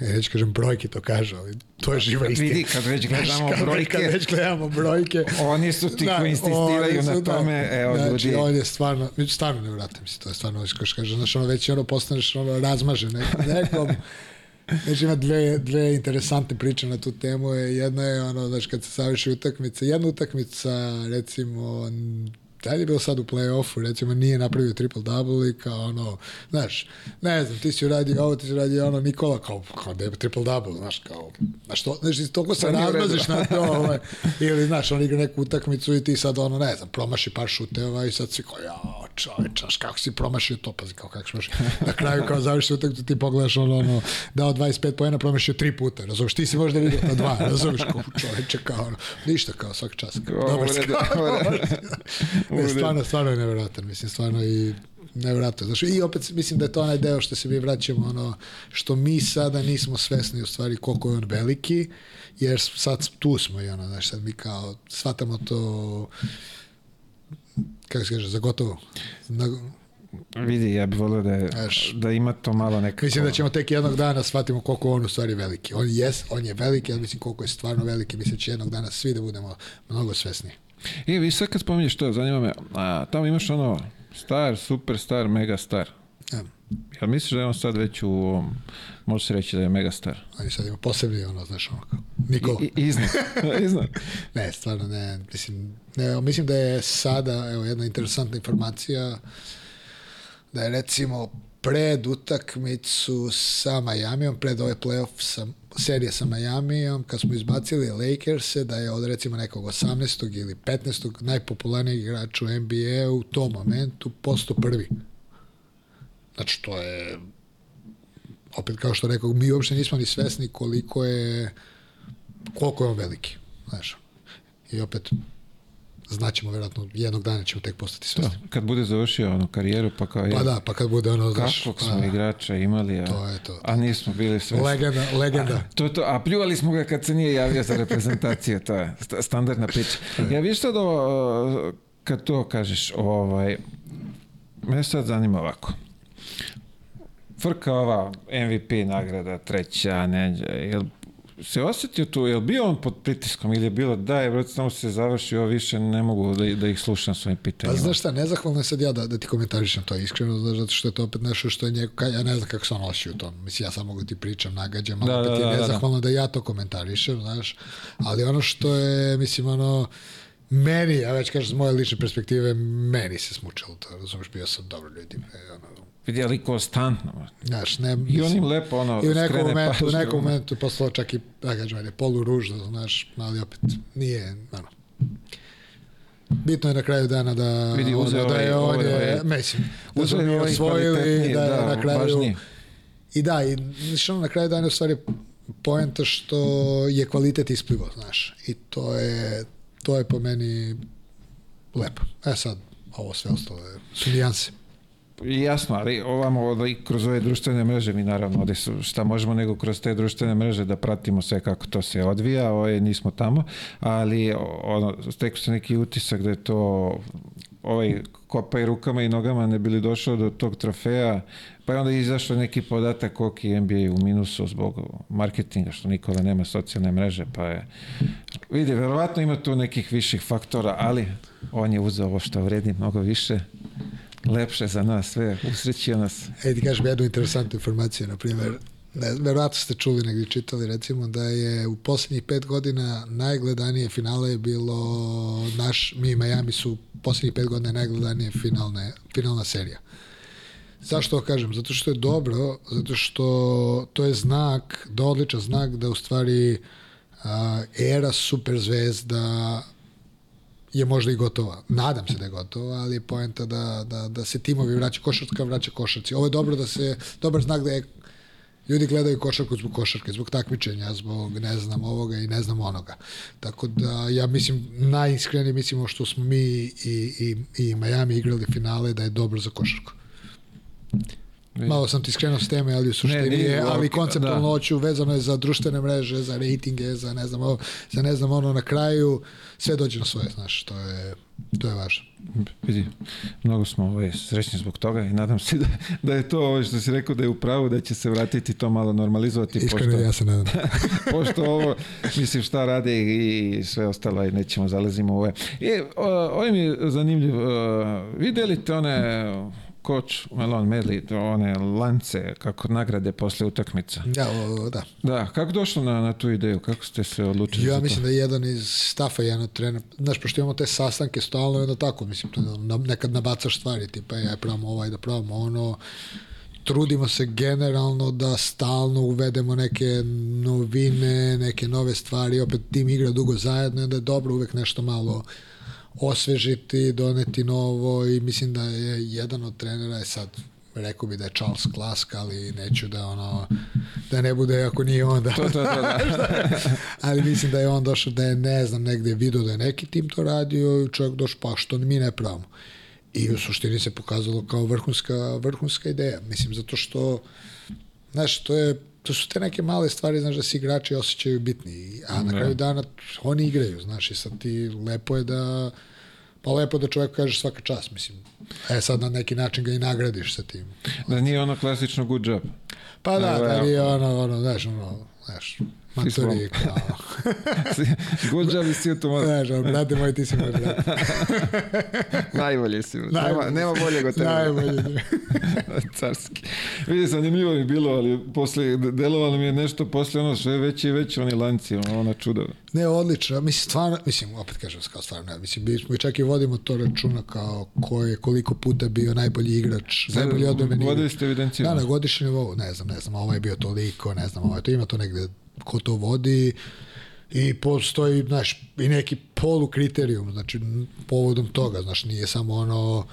[SPEAKER 2] ja neću kažem brojke to kažu, ali to je živa istina.
[SPEAKER 1] Vidi, kad već
[SPEAKER 2] Znaš,
[SPEAKER 1] gledamo
[SPEAKER 2] kad,
[SPEAKER 1] brojke-
[SPEAKER 2] Kad već gledamo brojke.
[SPEAKER 1] Oni su ti
[SPEAKER 2] Da,
[SPEAKER 1] koji insistiraju na
[SPEAKER 2] da.
[SPEAKER 1] tome, evo
[SPEAKER 2] znači,
[SPEAKER 1] ljudi.
[SPEAKER 2] on je stvarno, mi stvarno ne vratim mislim, to je stvarno, kao što kaže, znaš, ono već ono postaneš ono razmažen ne, nekom, (laughs) Znači ima dve, dve interesantne priče na tu temu. Je, jedna je ono, znaš, kad se savrši utakmica, jedna utakmica, recimo, da je bilo sad u play-offu, recimo, nije napravio triple-double i kao ono, znaš, ne znam, ti si uradio ovo, ti si uradio ono, Nikola, kao, kao da je triple-double, znaš, kao, znaš, to, znaš, toliko se razmaziš na to, ovaj, ili, znaš, on igra neku utakmicu i ti sad, ono, ne znam, promaši par šuteva i sad si kao, ja, čoveč, znaš, kako si promašio to, pazi, kao, kako si na kraju, kao završi utakmicu, ti pogledaš, ono, ono, dao 25 pojena, promašio tri puta, razumiješ, ti si možda vidio na dva, razumiješ, kao, čoveče, kao, ono, ništa, kao, svaki čas, kao,
[SPEAKER 1] Kao,
[SPEAKER 2] dobar Ne, stvarno, stvarno je nevjerojatan, mislim, stvarno i nevjerojatno. Znaš, I opet mislim da je to onaj deo što se mi vraćamo, ono, što mi sada nismo svesni u stvari koliko je on veliki, jer sad tu smo i ono, znaš, sad mi kao shvatamo to kako se kaže, za gotovo. Na,
[SPEAKER 1] Vidi, ja bih volio da, je,
[SPEAKER 2] Znaš,
[SPEAKER 1] da ima to malo nekako...
[SPEAKER 2] mislim da ćemo tek jednog dana shvatimo koliko on u stvari veliki. On, jes, on je veliki, ali mislim koliko je stvarno veliki, mislim da će jednog dana svi da budemo mnogo svesni.
[SPEAKER 1] I vi sad kad spominješ to, zanima me, a, tamo imaš ono star, superstar, mega
[SPEAKER 2] Ja.
[SPEAKER 1] Misliš da je on sad već u ovom, može se reći da je megastar?
[SPEAKER 2] On je sad ima posebni, ono, znaš, ono kao, Nikola.
[SPEAKER 1] I, i, iznad, (laughs) iznad.
[SPEAKER 2] ne, stvarno ne, mislim, ne, mislim da je sada, evo, jedna interesantna informacija, da je recimo pred utakmicu sa Miamiom, pred ovaj playoff sa, serije sa Miamiom, kad smo izbacili Lakers-e, da je od recimo nekog 18. ili 15. najpopularnijeg igrača u NBA u tom momentu posto prvi. Znači, to je opet kao što rekao, mi uopšte nismo ni svesni koliko je koliko je on veliki. Znaš. I opet znaćemo verovatno jednog dana ćemo tek postati svesni.
[SPEAKER 1] Da, kad bude završio ono karijeru pa kao
[SPEAKER 2] Pa da, pa kad bude ono znaš.
[SPEAKER 1] Kakvog smo
[SPEAKER 2] pa,
[SPEAKER 1] igrača imali, a,
[SPEAKER 2] To je to.
[SPEAKER 1] a nismo bili svesni.
[SPEAKER 2] Legenda, legenda.
[SPEAKER 1] A, to, to, a pljuvali smo ga kad se nije javio za reprezentaciju, to je st- standardna priča. Ja viš sad ovo, kad to kažeš, ovaj, me sad zanima ovako. Frka ova MVP nagrada, treća, ne, jel se osjetio tu, je li bio on pod pritiskom ili je bilo daj, brate, samo se završi, ovo više ne mogu da, da ih slušam svojim
[SPEAKER 2] Pa
[SPEAKER 1] pitanjima.
[SPEAKER 2] znaš šta, nezahvalno je sad ja da, da ti komentarišem to iskreno, znaš, zato što je to opet nešto što je njego, ka- ja ne znam kako se on osjeća u tom, mislim, ja samo mogu ti pričam, nagađam, ali
[SPEAKER 1] Da,
[SPEAKER 2] opet
[SPEAKER 1] da,
[SPEAKER 2] je
[SPEAKER 1] da, da, da.
[SPEAKER 2] nezahvalno da, ja to komentarišem, znaš, ali ono što je, mislim, ono, meni, ja već kažem, s moje lične perspektive, meni se smučilo to, razumeš, bio sam dobro ljudi, ono,
[SPEAKER 1] Vidjeli konstantno.
[SPEAKER 2] znaš, ne,
[SPEAKER 1] I on im lepo ono
[SPEAKER 2] I u nekom momentu, u
[SPEAKER 1] pažnju.
[SPEAKER 2] nekom momentu poslao čak i, da kažem, ajde, polu ružno, znaš, ali opet nije, ono, Bitno je na kraju dana da,
[SPEAKER 1] Vidi, uzeo
[SPEAKER 2] da je
[SPEAKER 1] ovaj-
[SPEAKER 2] on je,
[SPEAKER 1] ovaj-
[SPEAKER 2] mislim, da smo mi
[SPEAKER 1] ovaj
[SPEAKER 2] osvojili, da je na kraju,
[SPEAKER 1] važniji.
[SPEAKER 2] i da, i znaš, ono, na kraju dana je u stvari poenta što je kvalitet isplivo, znaš, i to je, to je po meni lepo. E sad, ovo sve ostalo je, su nijanse.
[SPEAKER 1] Jasno, ali ovamo kroz ove društvene mreže mi naravno ovde šta možemo nego kroz te društvene mreže da pratimo sve kako to se odvija, ovaj, nismo tamo, ali ono, stekao se neki utisak da je to ovaj kopaj rukama i nogama ne bili došao do tog trofeja, pa je onda izašao neki podatak koliki je NBA u minusu zbog marketinga, što Nikola nema socijalne mreže, pa je vidi, verovatno ima tu nekih viših faktora, ali on je uzeo ovo što vredi mnogo više lepše za nas sve, usrećio nas.
[SPEAKER 2] E, ti kažem jednu interesantnu informaciju, na primjer, ne, verovatno ste čuli negdje čitali, recimo, da je u posljednjih pet godina najgledanije finale je bilo naš, mi i Miami su posljednjih pet godina najgledanije finalne, finalna serija. Zašto to kažem? Zato što je dobro, zato što to je znak, da odličan znak da u stvari a, era superzvezda je možda i gotova. Nadam se da je gotova, ali poenta da, da, da se timovi vraća košarka, vraća košarci. Ovo je dobro da se, dobar znak da je ljudi gledaju košarku zbog košarke, zbog takmičenja, zbog ne znam ovoga i ne znam onoga. Tako da ja mislim, najiskrenije mislimo što smo mi i, i, i Miami igrali finale da je dobro za košarku. Malo sam ti skrenuo s teme, ali u suštini je, ali konceptualno
[SPEAKER 1] da.
[SPEAKER 2] hoću, vezano je za društvene mreže, za rejtinge, za ne znam, ovo, za ne znam ono na kraju, sve dođe na svoje, znaš, to je, to je važno.
[SPEAKER 1] Vidi, mnogo smo ovaj, srećni zbog toga i nadam se da, da je to ovo što si rekao da je u pravu, da će se vratiti to malo normalizovati.
[SPEAKER 2] Iskreno,
[SPEAKER 1] pošto,
[SPEAKER 2] ja se nadam. (laughs)
[SPEAKER 1] pošto ovo, mislim šta rade i, i sve ostalo i nećemo zalazimo u ove. E, o, ovo mi je zanimljivo. Uh, videli te one koč Melon Medley, one lance kako nagrade posle utakmica.
[SPEAKER 2] Ja, o, da.
[SPEAKER 1] Da, kako došlo na, na tu ideju? Kako ste se odlučili
[SPEAKER 2] Ja
[SPEAKER 1] za
[SPEAKER 2] mislim
[SPEAKER 1] to?
[SPEAKER 2] da je jedan iz stafa, jedan od trenera, znaš, pošto imamo te sastanke stalno, onda tako, mislim, to, na, nekad nabacaš stvari, tipa, ja pravimo ovaj, da pravimo ono, trudimo se generalno da stalno uvedemo neke novine, neke nove stvari, opet tim igra dugo zajedno, i onda je dobro uvek nešto malo osvežiti, doneti novo i mislim da je jedan od trenera je sad rekao bi da je Charles Klask, ali neću da ono da ne bude ako nije on da.
[SPEAKER 1] To, to, to, da. (laughs)
[SPEAKER 2] ali mislim da je on došao da je ne znam negde video da je neki tim to radio i čovjek došao pa što mi ne pravimo. I u suštini se pokazalo kao vrhunska vrhunska ideja. Mislim zato što znaš to je to su te neke male stvari, znaš, da se igrači osjećaju bitni, a na
[SPEAKER 1] Da.
[SPEAKER 2] kraju dana oni igraju, znaš, i sad ti lepo je da pa lepo da čovjek kaže svaka čast, mislim. E sad na neki način ga i nagradiš sa tim.
[SPEAKER 1] da nije ono klasično good job.
[SPEAKER 2] Pa da, da nije ono, ono, znaš, ono, znaš, matori, kao,
[SPEAKER 1] Good job i see you tomorrow.
[SPEAKER 2] znaš, ono, brate moj, ti si moj brat. (laughs)
[SPEAKER 1] Najbolji si. Nema,
[SPEAKER 2] Najbolji
[SPEAKER 1] nema boljeg od tebe.
[SPEAKER 2] Najbolje. (laughs)
[SPEAKER 1] Carski. Vidi, zanimljivo mi bilo, ali posle, delovalo mi je nešto posle ono sve veći i veći oni lanci, ono, ona čuda.
[SPEAKER 2] Ne, odlično. Mislim, stvarno, mislim, opet kažem kao stvarno, ne, mislim, mi čak i vodimo to računa kao ko je koliko puta bio najbolji igrač, najbolji odbrambeni
[SPEAKER 1] Vodili
[SPEAKER 2] igrač.
[SPEAKER 1] ste evidenciju.
[SPEAKER 2] Da, na godišnjem nivou, ne znam, ne znam, ovo je bio toliko, ne znam, ovo je to, ima to negde ko to vodi i postoji, znaš, i neki polu kriterijum, znači, povodom toga, znaš, nije samo ono,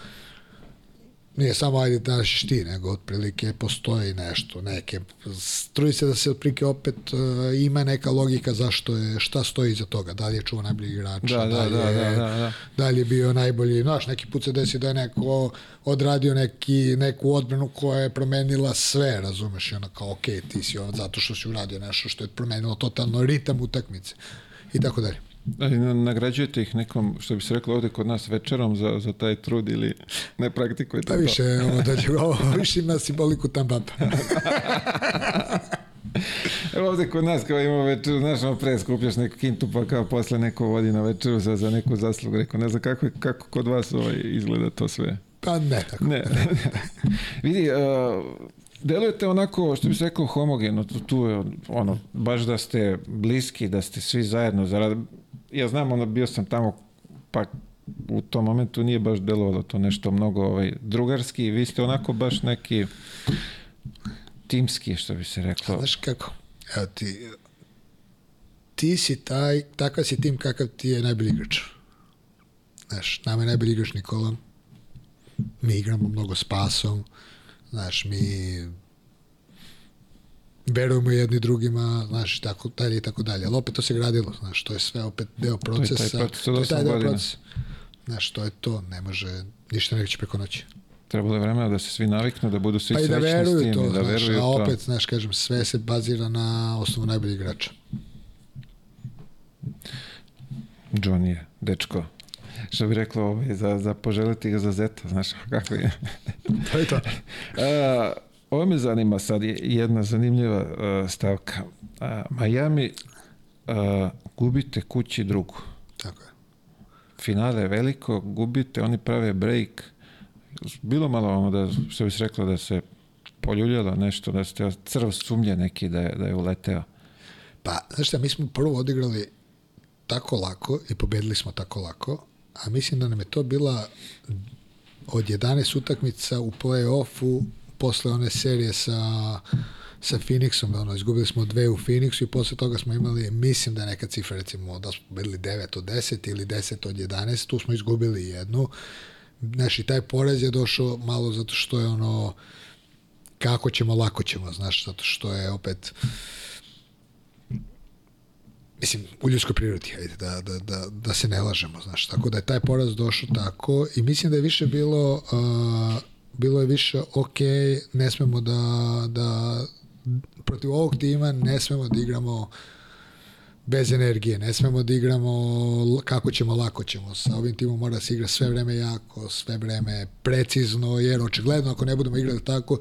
[SPEAKER 2] nije samo ajde ćeš ti, nego otprilike postoji nešto, neke, struje se da se otprilike opet uh, ima neka logika zašto je, šta stoji iza toga, da li je čuo najbolji igrača,
[SPEAKER 1] Da, da, da,
[SPEAKER 2] je,
[SPEAKER 1] da, da, da.
[SPEAKER 2] da li je bio najbolji, znaš, neki put se desi da je neko odradio neki, neku odbranu koja je promenila sve, razumeš, i ono kao, ok, ti si ovo zato što si uradio nešto što je promenilo totalno ritam utakmice. I tako dalje.
[SPEAKER 1] Da, i na- nagrađujete ih nekom, što bi se reklo ovde kod nas, večerom za, za taj trud ili ne praktikujete
[SPEAKER 2] Pa
[SPEAKER 1] to.
[SPEAKER 2] više, ovo dođe, ovo više ima simboliku tam papa. (laughs)
[SPEAKER 1] Evo ovde kod nas kao imamo večeru, znaš, ono pre skupljaš neku kintu pa kao posle neko vodi na večeru za, za neku zaslugu. Rekao, ne znam kako, kako kod vas ovaj, izgleda to sve.
[SPEAKER 2] Pa ne tako.
[SPEAKER 1] Ne. Vidi, uh, delujete onako, što bi se rekao, homogeno. Tu, tu je, ono, baš da ste bliski, da ste svi zajedno. Zarad... Ja znam, ono, bio sam tamo, pa u tom momentu nije baš delovalo to nešto mnogo ovaj, drugarski. Vi ste onako baš neki timski, što bi se reklo.
[SPEAKER 2] Znaš kako? Evo ti, ti si taj, takav si tim kakav ti je najbolji igrač. Znaš, nama je najbolji igrač Nikola. Mi igramo mnogo s pasom. Znaš, mi verujemo jedni drugima, znaš, tako dalje i tako dalje. Ali opet to se gradilo, znaš, to je sve opet deo procesa.
[SPEAKER 1] proces od
[SPEAKER 2] to je taj deo
[SPEAKER 1] godina.
[SPEAKER 2] procesa. Znaš, to je to, ne može, ništa neće preko noći.
[SPEAKER 1] Trebalo je vremena da se svi naviknu, da budu svi
[SPEAKER 2] Pa i da
[SPEAKER 1] srećni s
[SPEAKER 2] veruju
[SPEAKER 1] tim
[SPEAKER 2] to,
[SPEAKER 1] da
[SPEAKER 2] znaš,
[SPEAKER 1] veruju
[SPEAKER 2] a
[SPEAKER 1] to.
[SPEAKER 2] opet, znaš, kažem, sve se bazira na osnovu najboljih igrača.
[SPEAKER 1] John je, dečko. Što bi reklo ovaj, za, za poželiti ga za zeta, znaš kako je.
[SPEAKER 2] To je to. (laughs)
[SPEAKER 1] Ovo me zanima sad, je jedna zanimljiva a, stavka. A, Miami a, gubite kući drugu.
[SPEAKER 2] Tako je.
[SPEAKER 1] Finale je veliko, gubite, oni prave break. Bilo malo ono da, što bi se reklo, da se poljuljalo nešto, da ste crv sumnje neki da je, da je uleteo.
[SPEAKER 2] Pa, znaš šta, mi smo prvo odigrali tako lako i pobedili smo tako lako, a mislim da nam je to bila od 11 utakmica u play-offu posle one serije sa sa Phoenixom, ono, izgubili smo dve u Phoenixu i posle toga smo imali, mislim da je neka cifra, recimo, da smo bili 9 od 10 ili 10 od 11, tu smo izgubili jednu. Znaš, i taj poraz je došao malo zato što je ono, kako ćemo, lako ćemo, znaš, zato što je opet, mislim, u ljudskoj prirodi, da, da, da, da se ne lažemo, znaš, tako da je taj poraz došao tako i mislim da je više bilo, uh, bilo je više, ok, ne smemo da, da protiv ovog tima ne smemo da igramo bez energije, ne smemo da igramo kako ćemo, lako ćemo. Sa ovim timom mora da se igra sve vreme jako, sve vreme precizno, jer očigledno ako ne budemo igrali tako,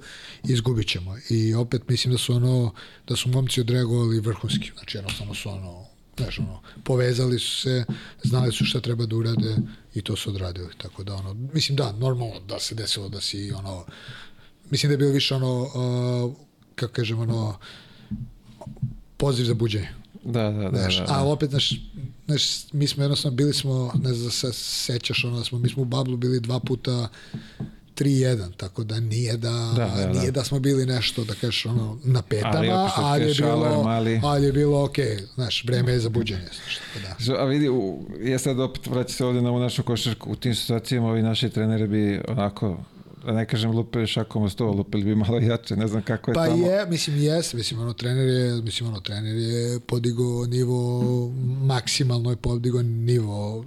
[SPEAKER 2] izgubit ćemo. I opet mislim da su ono, da su momci odreagovali vrhunski. Znači jednostavno su ono, znaš, ono, povezali su se, znali su šta treba da urade i to su odradili. Tako da ono, mislim da, normalno da se desilo da si ono, mislim da je bilo više ono, uh, kako kažem, ono, poziv za buđenje.
[SPEAKER 1] Da, da, da.
[SPEAKER 2] Znaš,
[SPEAKER 1] da,
[SPEAKER 2] a
[SPEAKER 1] da.
[SPEAKER 2] opet, znaš, znaš, mi smo jednostavno bili smo, ne znam da se sećaš, ono, da smo, mi smo u Bablu bili dva puta 3-1, tako da nije da,
[SPEAKER 1] Da, da, da.
[SPEAKER 2] nije da smo bili nešto, da kažeš, ono, na petama,
[SPEAKER 1] Ali
[SPEAKER 2] ali, je bilo,
[SPEAKER 1] alarm, ali-
[SPEAKER 2] ali je bilo, ok, znaš, vreme je za buđenje, da.
[SPEAKER 1] A vidi, u, ja sad opet vraćam se ovde na ovu našu košarku. U tim situacijama ovi naši treneri bi onako, da ne kažem lupili šakom o sto, lupili bi malo jače, ne znam kako je
[SPEAKER 2] Pa
[SPEAKER 1] tamo.
[SPEAKER 2] je, mislim, jes, mislim, ono, trener je, mislim, ono, trener je podigo nivo, maksimalno je podigo nivo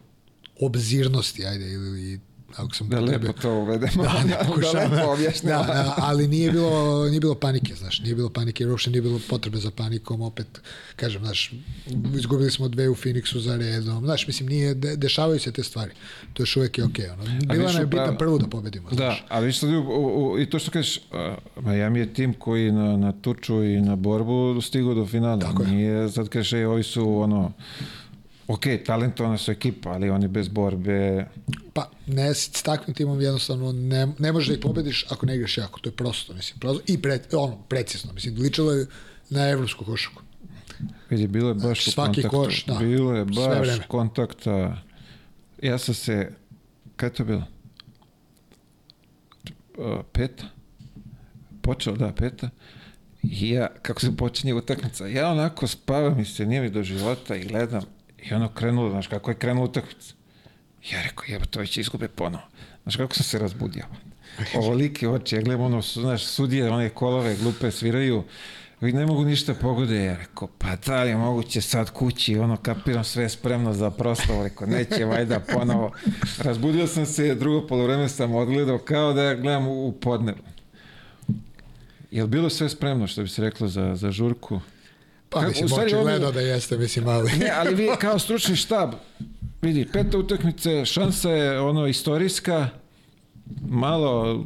[SPEAKER 2] obzirnosti, ajde, ili, Ako sam
[SPEAKER 1] Da lepo to uvedemo. (laughs) (laughs)
[SPEAKER 2] da, da,
[SPEAKER 1] da
[SPEAKER 2] pokušavam,
[SPEAKER 1] lepo
[SPEAKER 2] da,
[SPEAKER 1] objašnjamo.
[SPEAKER 2] da, da, ali nije bilo, nije bilo panike, znaš, nije bilo panike, jer uopšte nije bilo potrebe za panikom, opet, kažem, znaš, izgubili smo dve u Phoenixu za redom, znaš, mislim, nije, de, dešavaju se te stvari, to još uvek je okej, ono, bila nam je bitna prvu da pobedimo,
[SPEAKER 1] Da,
[SPEAKER 2] znaš.
[SPEAKER 1] ali što u, u, u, i to što kažeš, Miami je tim koji na, na tuču i na borbu stigao do finala.
[SPEAKER 2] Tako je.
[SPEAKER 1] Nije, sad kažeš, ej, ovi su ono, ok, talentovana su ekipa, ali oni bez borbe,
[SPEAKER 2] Pa, ne, s takvim timom jednostavno ne, ne možeš da ih pobediš ako ne igraš jako, to je prosto, mislim, prosto, i pre, ono, precizno, mislim, ličilo je na evropsku košaku.
[SPEAKER 1] vidi, bilo je baš u
[SPEAKER 2] Svaki
[SPEAKER 1] kontaktu.
[SPEAKER 2] koš, da.
[SPEAKER 1] Bilo je baš kontakta. Ja sam se, kada je to bilo? Uh, peta? Počeo, da, peta. I ja, kako se počinje utakmica, ja onako spavam i se nije mi do života i gledam i ono krenulo, znaš kako je krenula utakmica. Ja rekao, jeba, to će izgube ponovo. Znaš kako sam se razbudio. Ovolike oči, ja gledam ono, znaš, sudije, one kolove glupe sviraju, i ne mogu ništa pogode. Ja rekao, pa da li je moguće sad kući, ono, kapiram sve spremno za proslavu. Rekao, neće vajda ponovo. Razbudio sam se, drugo polovreme sam odgledao kao da ja gledam u, u podnevu. Je bilo sve spremno, što bi se reklo, za, za žurku?
[SPEAKER 2] Pa, mislim, očigledno da jeste, mislim, ali...
[SPEAKER 1] Ne, ali vi kao stručni štab, vidi, peta utakmice, šansa je ono istorijska, malo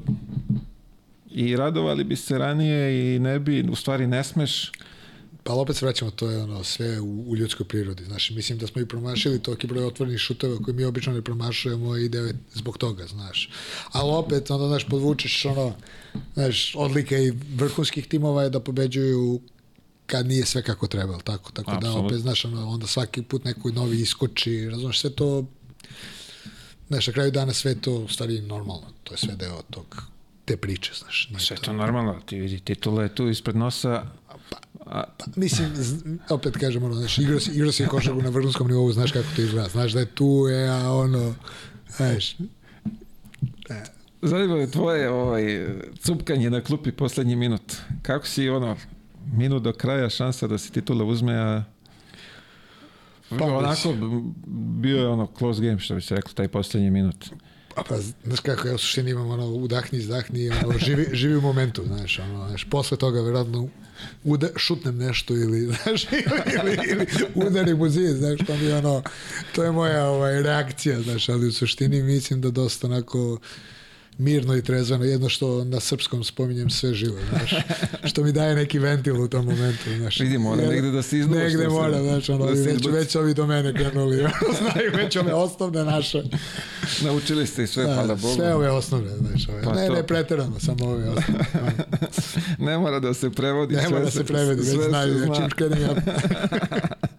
[SPEAKER 1] i radovali bi se ranije i ne bi, u stvari ne smeš.
[SPEAKER 2] Pa opet se vraćamo, to je ono sve u, u ljudskoj prirodi. Znaš, mislim da smo i promašili toliki broj otvorenih šuteva koje mi obično ne promašujemo i devet zbog toga, znaš. Ali opet, onda, znaš, podvučeš ono, znaš, odlika i vrhunskih timova je da pobeđuju kad nije sve kako treba, tako? Tako da
[SPEAKER 1] Apsolutno.
[SPEAKER 2] opet, znaš, onda svaki put neko novi iskoči, razumeš, sve to, znaš, na kraju dana sve to u stvari normalno, to je sve deo tog, te priče, znaš. Nije
[SPEAKER 1] Sve to normalno, ti vidi, titula je tu ispred nosa, a,
[SPEAKER 2] Pa, mislim, opet kažem, ono, znaš, igrao si, igrao si košarku na vrhunskom nivou, znaš kako to izgleda, znaš da je tu, je, a ono, znaš,
[SPEAKER 1] zanima me tvoje ovaj, cupkanje na klupi poslednji minut. Kako si ono, minut do kraja šansa da se titula uzme, a
[SPEAKER 2] Pa,
[SPEAKER 1] onako bio je ono close game, što bi se reklo, taj poslednji minut.
[SPEAKER 2] a pa, znaš kako, ja u suštini imam ono, udahni, izdahni, ono, živi, (laughs) živi u momentu, znaš, ono, znaš, posle toga, verovatno, uda, šutnem nešto ili, (laughs) znaš, ili, ili, ili udarim u zid, znaš, to mi je ono, to je moja ovaj, reakcija, znaš, ali u suštini mislim da dosta onako mirno i trezveno, jedno što na srpskom spominjem sve živo, znaš, što mi daje neki ventil u tom momentu, znaš.
[SPEAKER 1] Vidi, mora negde da se izlušta
[SPEAKER 2] Negde mora, znaš, ono,
[SPEAKER 1] Da
[SPEAKER 2] već,
[SPEAKER 1] izbaci.
[SPEAKER 2] već ovi do mene krenuli, (laughs) znaju već ove osnovne naše.
[SPEAKER 1] Naučili ste i sve, hvala
[SPEAKER 2] Da,
[SPEAKER 1] Bogu.
[SPEAKER 2] sve ove osnovne, znaš, ove.
[SPEAKER 1] Pa
[SPEAKER 2] ne,
[SPEAKER 1] to.
[SPEAKER 2] ne preterano, samo ove osnovne. (laughs)
[SPEAKER 1] ne mora da se prevodi.
[SPEAKER 2] Ne
[SPEAKER 1] sve
[SPEAKER 2] mora da se prevedi, već znaju,
[SPEAKER 1] zna.
[SPEAKER 2] čim krenem ja... (laughs)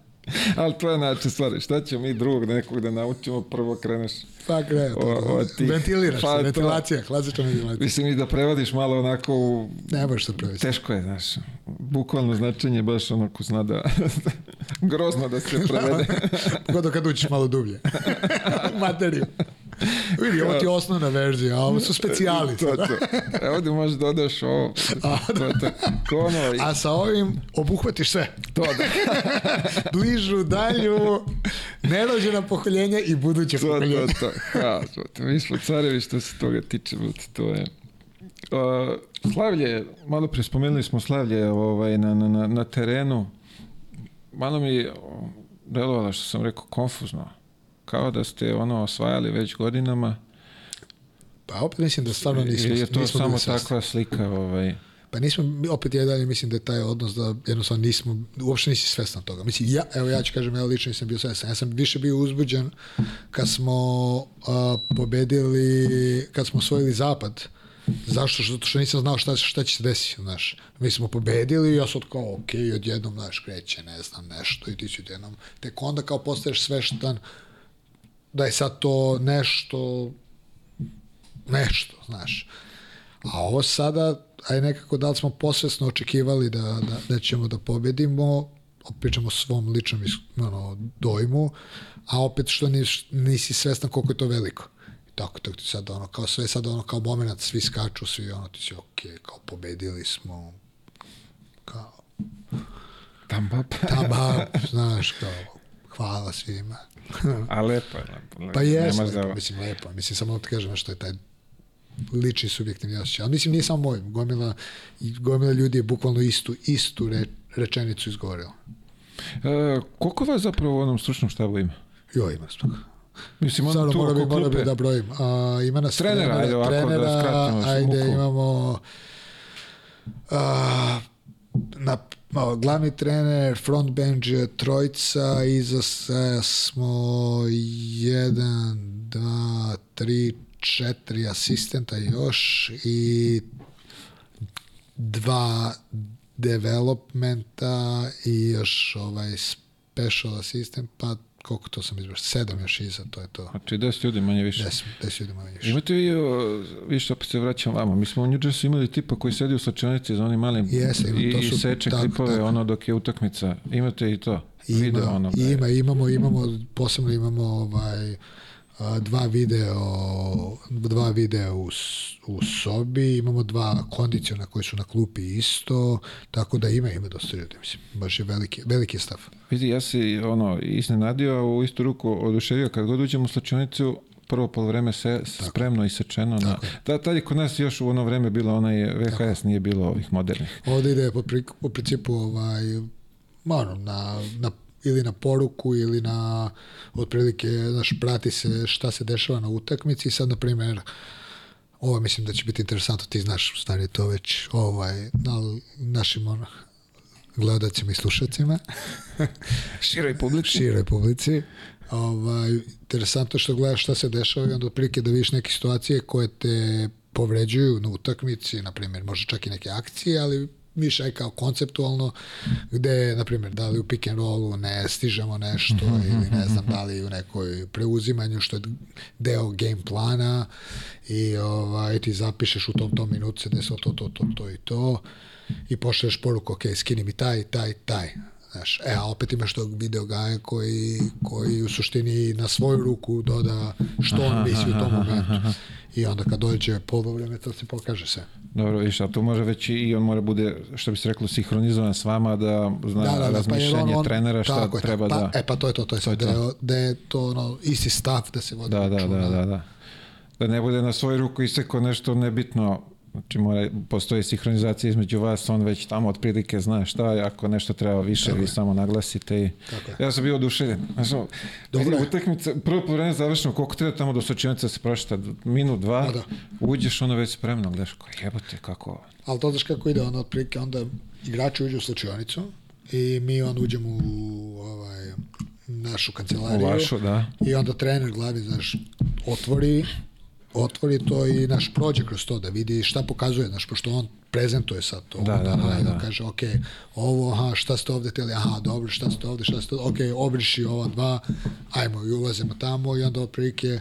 [SPEAKER 1] Ali to je način stvari. Šta ćemo mi drugog nekog da naučimo? Prvo kreneš.
[SPEAKER 2] Pa krenu.
[SPEAKER 1] O- od tih-
[SPEAKER 2] Ventiliraš
[SPEAKER 1] pa
[SPEAKER 2] se,
[SPEAKER 1] to.
[SPEAKER 2] ventilacija, klasična ventilacija.
[SPEAKER 1] Mislim i da prevodiš malo onako u...
[SPEAKER 2] Ne možeš se prevesti.
[SPEAKER 1] Teško je, znaš. Bukvalno značenje je baš onako zna da... (laughs) grozno da se (laughs) prevede.
[SPEAKER 2] Pogotovo kad učiš malo dublje. (laughs) Materiju. (laughs) Vidi, ovo ti je osnovna verzija, a ovo su specijali. (laughs)
[SPEAKER 1] to, to. E, ovdje možeš dodaš ovo. (laughs) To, to. Ko ono,
[SPEAKER 2] A sa ovim obuhvatiš sve.
[SPEAKER 1] to da.
[SPEAKER 2] Bližu, dalju, nerođena pokoljenja i buduće
[SPEAKER 1] To, to,
[SPEAKER 2] pokoljenja.
[SPEAKER 1] to. Ha, to, mi smo carevi što se toga tiče, to je... Uh, slavlje, malo pre spomenuli smo slavlje ovaj, na, na, na, terenu. Malo mi delovalo što sam rekao konfuzno. Kao da ste ono osvajali već godinama.
[SPEAKER 2] Pa opet mislim da stvarno nismo,
[SPEAKER 1] je to
[SPEAKER 2] nismo
[SPEAKER 1] samo takva slika? Ovaj,
[SPEAKER 2] Pa nismo, opet ja dalje mislim da je taj odnos da jednostavno nismo, uopšte nisi svestan toga. Mislim, ja, evo ja ću kažem, ja lično nisam bio svestan. Ja sam više bio uzbuđen kad smo a, pobedili, kad smo osvojili zapad. Zašto? Zato što nisam znao šta, šta će se desiti, znaš. Mi smo pobedili i ja sad kao, ok, odjednom, znaš, kreće, ne znam, nešto i ti si odjednom. Tek onda kao postaješ sveštan da je sad to nešto, nešto, znaš. A ovo sada, aj nekako da li smo posvesno očekivali da, da, da ćemo da pobedimo, pričamo o svom ličnom ono, dojmu, a opet što nis, nisi svestan koliko je to veliko. I tako, tako ti sad ono, kao sve sad ono, kao moment, svi skaču, svi ono, ti si ok, kao pobedili smo, kao,
[SPEAKER 1] tam bap.
[SPEAKER 2] taba, znaš, kao, hvala svima. (laughs)
[SPEAKER 1] A lepo je, lepo.
[SPEAKER 2] Pa lepo,
[SPEAKER 1] da...
[SPEAKER 2] mislim lepo. Mislim samo da ti kažem što je taj lični subjektivni osjećaj. Ali mislim nije samo moj, gomila, gomila ljudi je bukvalno istu, istu re, rečenicu izgovorila.
[SPEAKER 1] E, koliko vas zapravo u onom stručnom štabu ima?
[SPEAKER 2] Jo, ima stoga.
[SPEAKER 1] Mislim, on
[SPEAKER 2] Stvarno
[SPEAKER 1] tu
[SPEAKER 2] mora bi, mora bi da brojim. A, ima nas
[SPEAKER 1] Trenera,
[SPEAKER 2] trenera,
[SPEAKER 1] ajde ovako da
[SPEAKER 2] trenera,
[SPEAKER 1] skratimo
[SPEAKER 2] ajde
[SPEAKER 1] smuku.
[SPEAKER 2] imamo a, na, glavni trener, front bench je trojica, iza se smo jedan, dva, tri, četiri asistenta još i dva developmenta i još ovaj special assistant, pa koliko to sam izbrao, sedam još iza, to je to.
[SPEAKER 1] Znači, 10 ljudi manje više.
[SPEAKER 2] Deset, deset ljudi manje više.
[SPEAKER 1] Imate vi, o, više opet se vraćam vama, mi smo u New Jersey imali tipa koji sedi u slačionici za onim malim
[SPEAKER 2] Jeste, ima,
[SPEAKER 1] i,
[SPEAKER 2] to
[SPEAKER 1] i
[SPEAKER 2] su-
[SPEAKER 1] seče
[SPEAKER 2] tako,
[SPEAKER 1] klipove
[SPEAKER 2] tako.
[SPEAKER 1] ono dok je utakmica. Imate i to?
[SPEAKER 2] Ima,
[SPEAKER 1] Video ono.
[SPEAKER 2] ima, imamo, imamo, posebno imamo ovaj, dva video, dva videa u, u sobi, imamo dva kondiciona koji su na klupi isto, tako da ima, ima dosta ljudi, mislim, baš je veliki, veliki stav.
[SPEAKER 1] Vidi, ja se ono, iznenadio, a u istu ruku oduševio. Kad god uđem u slačionicu, prvo polovreme se spremno isečeno. Na, da, tad je kod nas još u ono vreme bilo onaj VHS, nije bilo ovih modernih.
[SPEAKER 2] Ovde ide po, pri, po principu ovaj, ono, na, na, ili na poruku ili na otprilike, znaš, prati se šta se dešava na utakmici i sad, na primjer, ovo mislim da će biti interesantno, ti znaš, u stvari to već ovaj, na našim ono, gledacima i slušacima, (laughs)
[SPEAKER 1] Široj publici.
[SPEAKER 2] široj publici. Ovaj, interesantno što gledaš šta se dešava i onda otprilike da vidiš neke situacije koje te povređuju na utakmici, na primjer, može čak i neke akcije, ali aj kao konceptualno, gde, na primjer, da li u pick and rollu ne stižemo nešto ili ne znam da li u nekoj preuzimanju što je deo game plana i ovaj, ti zapišeš u tom tom minutu se desilo to, to, to, to i to i pošleš poruku, ok, skini mi taj, taj, taj. Znaš, e, a opet imaš tog video gaja koji, koji u suštini na svoju ruku doda što on misli u tom momentu. I onda kad dođe polovreme, to se pokaže sve.
[SPEAKER 1] Dobro, viš, a to može već i on mora bude, što bi se reklo, sinhronizovan s vama da zna
[SPEAKER 2] da, da, da, pa
[SPEAKER 1] razmišljanje
[SPEAKER 2] on, on,
[SPEAKER 1] trenera šta
[SPEAKER 2] tako
[SPEAKER 1] treba
[SPEAKER 2] pa,
[SPEAKER 1] da...
[SPEAKER 2] E, pa to je to, to je, sad,
[SPEAKER 1] je
[SPEAKER 2] da,
[SPEAKER 1] to.
[SPEAKER 2] je, da je to ono, isti stav da se vodi
[SPEAKER 1] Da, da, da, da, da. Da ne bude na svoju ruku iseko nešto nebitno, znači mora, postoji sinhronizacija između vas, on već tamo otprilike zna šta je, ako nešto treba više, vi samo naglasite i...
[SPEAKER 2] Tako je.
[SPEAKER 1] Ja sam bio oduševljen. Znači,
[SPEAKER 2] Dobro je.
[SPEAKER 1] utakmica, prvo povreme završeno, koliko treba tamo do sočionica se prošta, minut, dva,
[SPEAKER 2] Da, da.
[SPEAKER 1] uđeš ono već spremno, gledaš, jebote, kako...
[SPEAKER 2] Ali to znaš kako ide, onda otprilike, onda igrači uđu u slučionicu i mi onda uđemo u ovaj, našu kancelariju.
[SPEAKER 1] U vašu, da.
[SPEAKER 2] I onda trener glavni, znaš, otvori, otvori to i naš prođe kroz to da vidi šta pokazuje, znaš, pošto on prezentuje sad to.
[SPEAKER 1] Da, da, da, da.
[SPEAKER 2] kaže, ok, ovo, aha, šta ste ovde teli, aha, dobro, šta ste ovde, šta ste ovde, ok, obriši ova dva, ajmo i ulazimo tamo i onda otprilike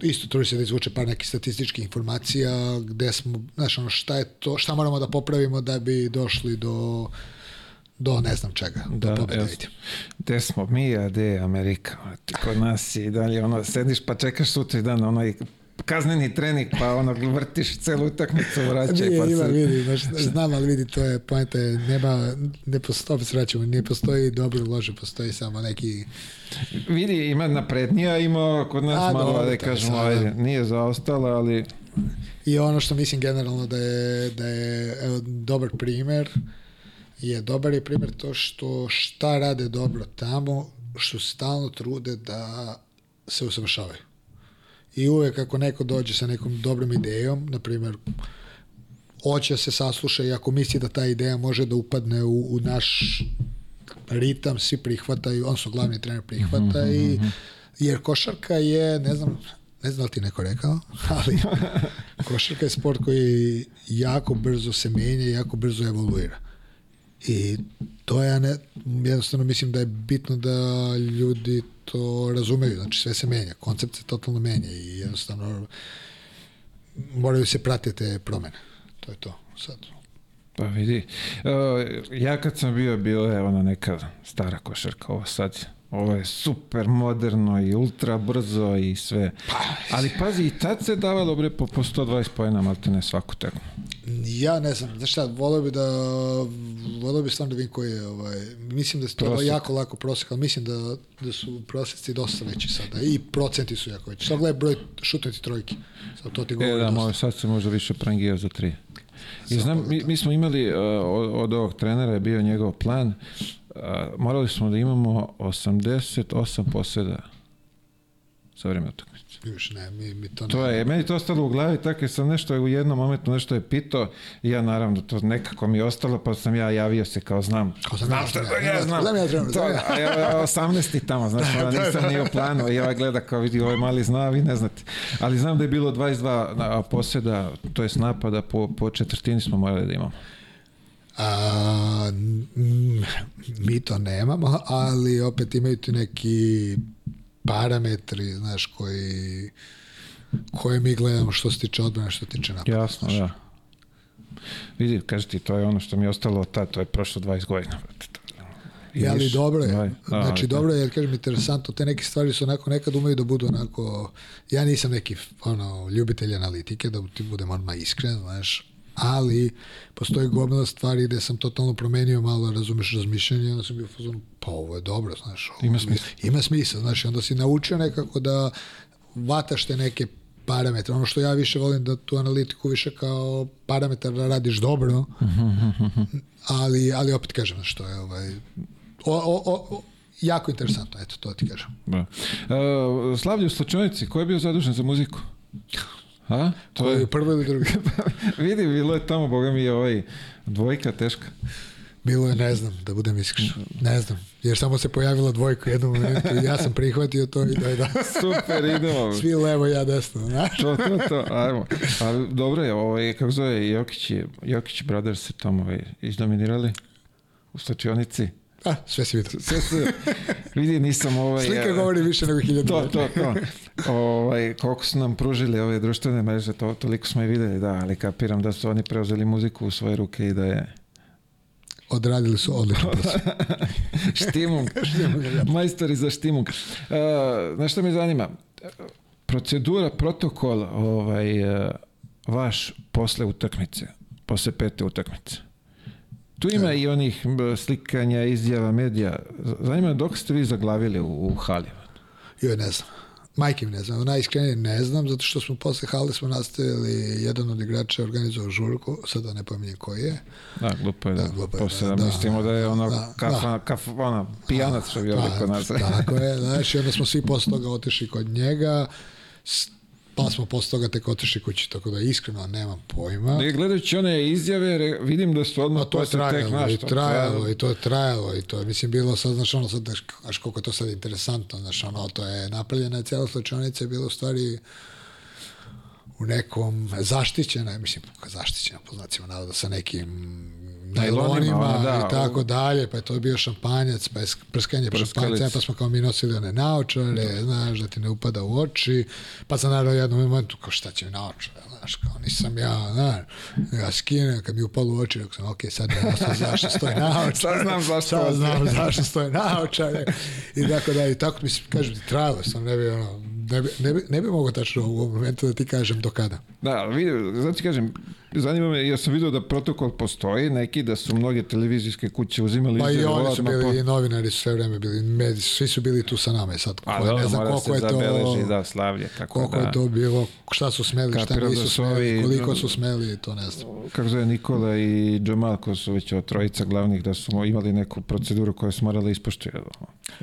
[SPEAKER 2] isto trudi se da izvuče par nekih statističkih informacija gde smo, znaš, ono, šta je to, šta moramo da popravimo da bi došli do do ne znam čega,
[SPEAKER 1] Da,
[SPEAKER 2] do pobjede.
[SPEAKER 1] jasno. Gde smo mi, a gde je Amerika? Kod nas i dalje, ono, sediš pa čekaš sutra dan, onaj kazneni trening, pa ono, vrtiš celu utakmicu, vraćaj,
[SPEAKER 2] Nije,
[SPEAKER 1] pa
[SPEAKER 2] ima,
[SPEAKER 1] se...
[SPEAKER 2] vidi, znaš, znam, ali vidi, to je, pojenta je, nema, ne postoji, vraćamo, ne postoji dobro i loše, postoji samo neki,
[SPEAKER 1] Vidi, ima naprednija, ima kod nas
[SPEAKER 2] A,
[SPEAKER 1] malo, da kažemo, ajde, nije zaostala, ali
[SPEAKER 2] i ono što mislim generalno da je, da je evo, dobar primer, je dobar je primer to što šta rade dobro tamo, što stalno trude da se usavršavaju. I uvek ako neko dođe sa nekom dobrom idejom, na primjer, hoće se sasluša i ako misli da ta ideja može da upadne u, u naš ritam, svi prihvataju, odnosno glavni trener prihvata i jer košarka je, ne znam, ne znam da li ti neko rekao, (laughs) ali košarka je sport koji jako brzo se menja i jako brzo evoluira. I to ja ne, jednostavno mislim da je bitno da ljudi to razumeju, znači sve se menja, koncept se totalno menja i jednostavno moraju se pratiti te promene. To je to sad.
[SPEAKER 1] Pa vidi, uh, ja kad sam bio, bilo je ona neka stara košarka, ovo sad Ovo je super moderno i ultra brzo i sve. Ali pazi, i tad se davalo bre po, po 120 pojena, malte ne svaku tekmu.
[SPEAKER 2] Ja ne znam, znaš šta, volio bi da volio bi stvarno da vidim koji je ovaj, mislim da je to
[SPEAKER 1] Prosek.
[SPEAKER 2] jako lako prosek, ali mislim da, da su proseci dosta veći sada i procenti su jako veći. Sad gledaj broj šutnuti trojki. Sad to ti govori
[SPEAKER 1] E, da,
[SPEAKER 2] dosta.
[SPEAKER 1] može, sad se možda više prangio za tri. I znam, mi, mi smo imali, uh, od, od ovog trenera je bio njegov plan, uh, morali smo da imamo 88 poseda za vreme utakmice.
[SPEAKER 2] Još ne, mi, mi to,
[SPEAKER 1] To
[SPEAKER 2] ne.
[SPEAKER 1] je, meni to ostalo u glavi, tako je sam nešto u jednom momentu nešto je pitao i ja naravno to nekako mi je ostalo, pa sam ja javio se kao znam.
[SPEAKER 2] Kao znam,
[SPEAKER 1] šta
[SPEAKER 2] znam,
[SPEAKER 1] ja, znam.
[SPEAKER 2] znam ja trener,
[SPEAKER 1] To,
[SPEAKER 2] znam ja.
[SPEAKER 1] a ja, ja 18. tamo, (laughs) znaš, da, nisam nije u planu i ovaj gleda kao vidi, ovaj mali zna, a vi ne znate. Ali znam da je bilo 22 na- poseda, to jest napada, po, po četvrtini smo morali da imamo.
[SPEAKER 2] A, mi to nemamo, ali opet imaju ti neki parametri, znaš, koji koje mi gledamo što se tiče odbrane, što se tiče napada.
[SPEAKER 1] Jasno,
[SPEAKER 2] znaš.
[SPEAKER 1] da. Vidi, kaži ti, to je ono što mi je ostalo od tad, to je prošlo 20 godina. I
[SPEAKER 2] Ja, ali dobro je.
[SPEAKER 1] Da,
[SPEAKER 2] znači,
[SPEAKER 1] ali-
[SPEAKER 2] dobro je, jer kažem, interesantno, te neke stvari su onako, nekad umeju da budu onako, ja nisam neki ono, ljubitelj analitike, da ti budem odmah iskren, znaš, ali postoji gomila stvari gde sam totalno promenio malo, razumeš, razmišljanje, onda sam bio u fazonu, pa ovo je dobro, znaš. Ovo,
[SPEAKER 1] Ima smisla.
[SPEAKER 2] Ima smisla, znaš, onda si naučio nekako da vataš te neke parametre. Ono što ja više volim da tu analitiku više kao parametar da radiš dobro, ali, ali opet kažem što je ovaj, o, o, o, jako interesantno, eto, to ti kažem.
[SPEAKER 1] Da. Uh, Slavlje u Slačonici, ko je bio zadužen za muziku? A? To
[SPEAKER 2] Koji je prvo ili drugi? (laughs)
[SPEAKER 1] vidi, bilo je tamo, boga mi je ovaj dvojka teška.
[SPEAKER 2] Bilo je, ne znam, da budem iskren. Ne znam, jer samo se pojavila dvojka u jednom momentu i ja sam prihvatio to i da je (laughs) da.
[SPEAKER 1] Super, idemo.
[SPEAKER 2] Svi levo, ja desno, znaš?
[SPEAKER 1] to, to, to, ajmo. Ali dobro je, ovaj, kako zove, Jokić, je, Jokić Brothers se tamo ovaj, izdominirali u Slačionici.
[SPEAKER 2] A, sve si vidio.
[SPEAKER 1] Sve se, vidi, nisam ovaj...
[SPEAKER 2] Slika
[SPEAKER 1] eh,
[SPEAKER 2] govori više nego hiljadu.
[SPEAKER 1] To, to, to. Ovaj, koliko su nam pružili ove društvene mreže, to, toliko smo i videli, da, ali kapiram da su oni preuzeli muziku u svoje ruke i da je
[SPEAKER 2] Odradili su odlično (laughs) posao.
[SPEAKER 1] štimung. (laughs) Majstori za štimung. Uh, znaš šta me zanima? Procedura, protokol ovaj, uh, vaš posle utakmice, posle pete utakmice. Tu ima i onih slikanja, izjava, medija. Zanima dok ste vi zaglavili u, u hali?
[SPEAKER 2] Joj, ne znam. Majke mi ne znam, najiskrenije ne znam, zato što smo posle hale smo nastavili, jedan od igrača organizovao žurku, sada ne pominjem koji je.
[SPEAKER 1] Da, glupo je da,
[SPEAKER 2] Da, glupo je,
[SPEAKER 1] posle
[SPEAKER 2] da,
[SPEAKER 1] da,
[SPEAKER 2] da,
[SPEAKER 1] mislimo da je ono
[SPEAKER 2] da,
[SPEAKER 1] kafa, kaf, ona, pijanac što bi ovdje kod nas.
[SPEAKER 2] Tako je, znaš, i onda smo svi posle toga otišli kod njega, pa smo posle toga tek otišli kući, tako da iskreno nemam pojma.
[SPEAKER 1] Ne, gledajući one izjave, re- vidim da su odmah
[SPEAKER 2] Pa to je
[SPEAKER 1] tek
[SPEAKER 2] trajalo
[SPEAKER 1] naš.
[SPEAKER 2] i
[SPEAKER 1] to-
[SPEAKER 2] trajalo i to je trajalo i to je, mislim, bilo sad, znaš, ono sad, znaš, koliko je to sad interesantno, znaš, ono, to je napravljena je cijela slučajnica je bila u stvari u nekom zaštićena, mislim, zaštićena po znacima navoda sa nekim
[SPEAKER 1] Najlonima, da,
[SPEAKER 2] i tako dalje, pa je to bio šampanjac, pa je sk- prskanje šampanjca, pa smo kao mi nosili one naočare, znaš, da ti ne upada u oči, pa sam naravno u jednom momentu, kao šta će mi naočare, znaš, kao nisam ja, znaš, ja skinem, kad mi upalo u oči, rekao sam, ok, sad ja znam zašto stoje naočare,
[SPEAKER 1] Sad znam zašto
[SPEAKER 2] sad znam zašto stoje naočare, i tako da, i tako mi se, kažem ti, trajalo sam, ne bi, ono, ne bi, ne bi, ne bi mogao tačno u ovom momentu da ti kažem do kada.
[SPEAKER 1] Da, ali vidi, znači kažem, zanima me, ja sam vidio da protokol postoji, neki da su mnoge televizijske kuće uzimali
[SPEAKER 2] Pa i oni su bili,
[SPEAKER 1] po-
[SPEAKER 2] i novinari su sve vreme bili, su- svi su bili tu sa nama i sad,
[SPEAKER 1] A
[SPEAKER 2] ko-
[SPEAKER 1] dobro,
[SPEAKER 2] ne znam koliko je to,
[SPEAKER 1] da, slavlje, tako
[SPEAKER 2] koliko
[SPEAKER 1] da.
[SPEAKER 2] je to bilo, šta su smeli, šta
[SPEAKER 1] Kapiram da
[SPEAKER 2] nisu
[SPEAKER 1] su
[SPEAKER 2] smeli, koliko su smeli, to ne znam.
[SPEAKER 1] Kako zove Nikola i Džamal, ko su već od trojica glavnih, da su imali neku proceduru koju su morali ispoštuju.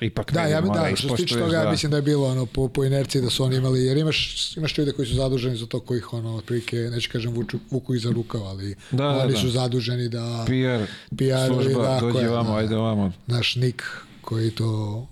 [SPEAKER 1] Ipak
[SPEAKER 2] Da, ja,
[SPEAKER 1] mora
[SPEAKER 2] da, što se tiče toga, ja
[SPEAKER 1] da.
[SPEAKER 2] mislim da je bilo ono, po, po inerciji da su oni imali, jer imaš, imaš ljude koji su zaduženi za to, koji ih ono, otprilike, neću kažem, vuču, vuku iza rukava, ali
[SPEAKER 1] Da, da,
[SPEAKER 2] oni
[SPEAKER 1] da.
[SPEAKER 2] su zaduženi da,
[SPEAKER 1] PR,
[SPEAKER 2] PR
[SPEAKER 1] služba,
[SPEAKER 2] tako
[SPEAKER 1] dođi vamo,
[SPEAKER 2] da.
[SPEAKER 1] ajde vamo.
[SPEAKER 2] naš Nik, koji to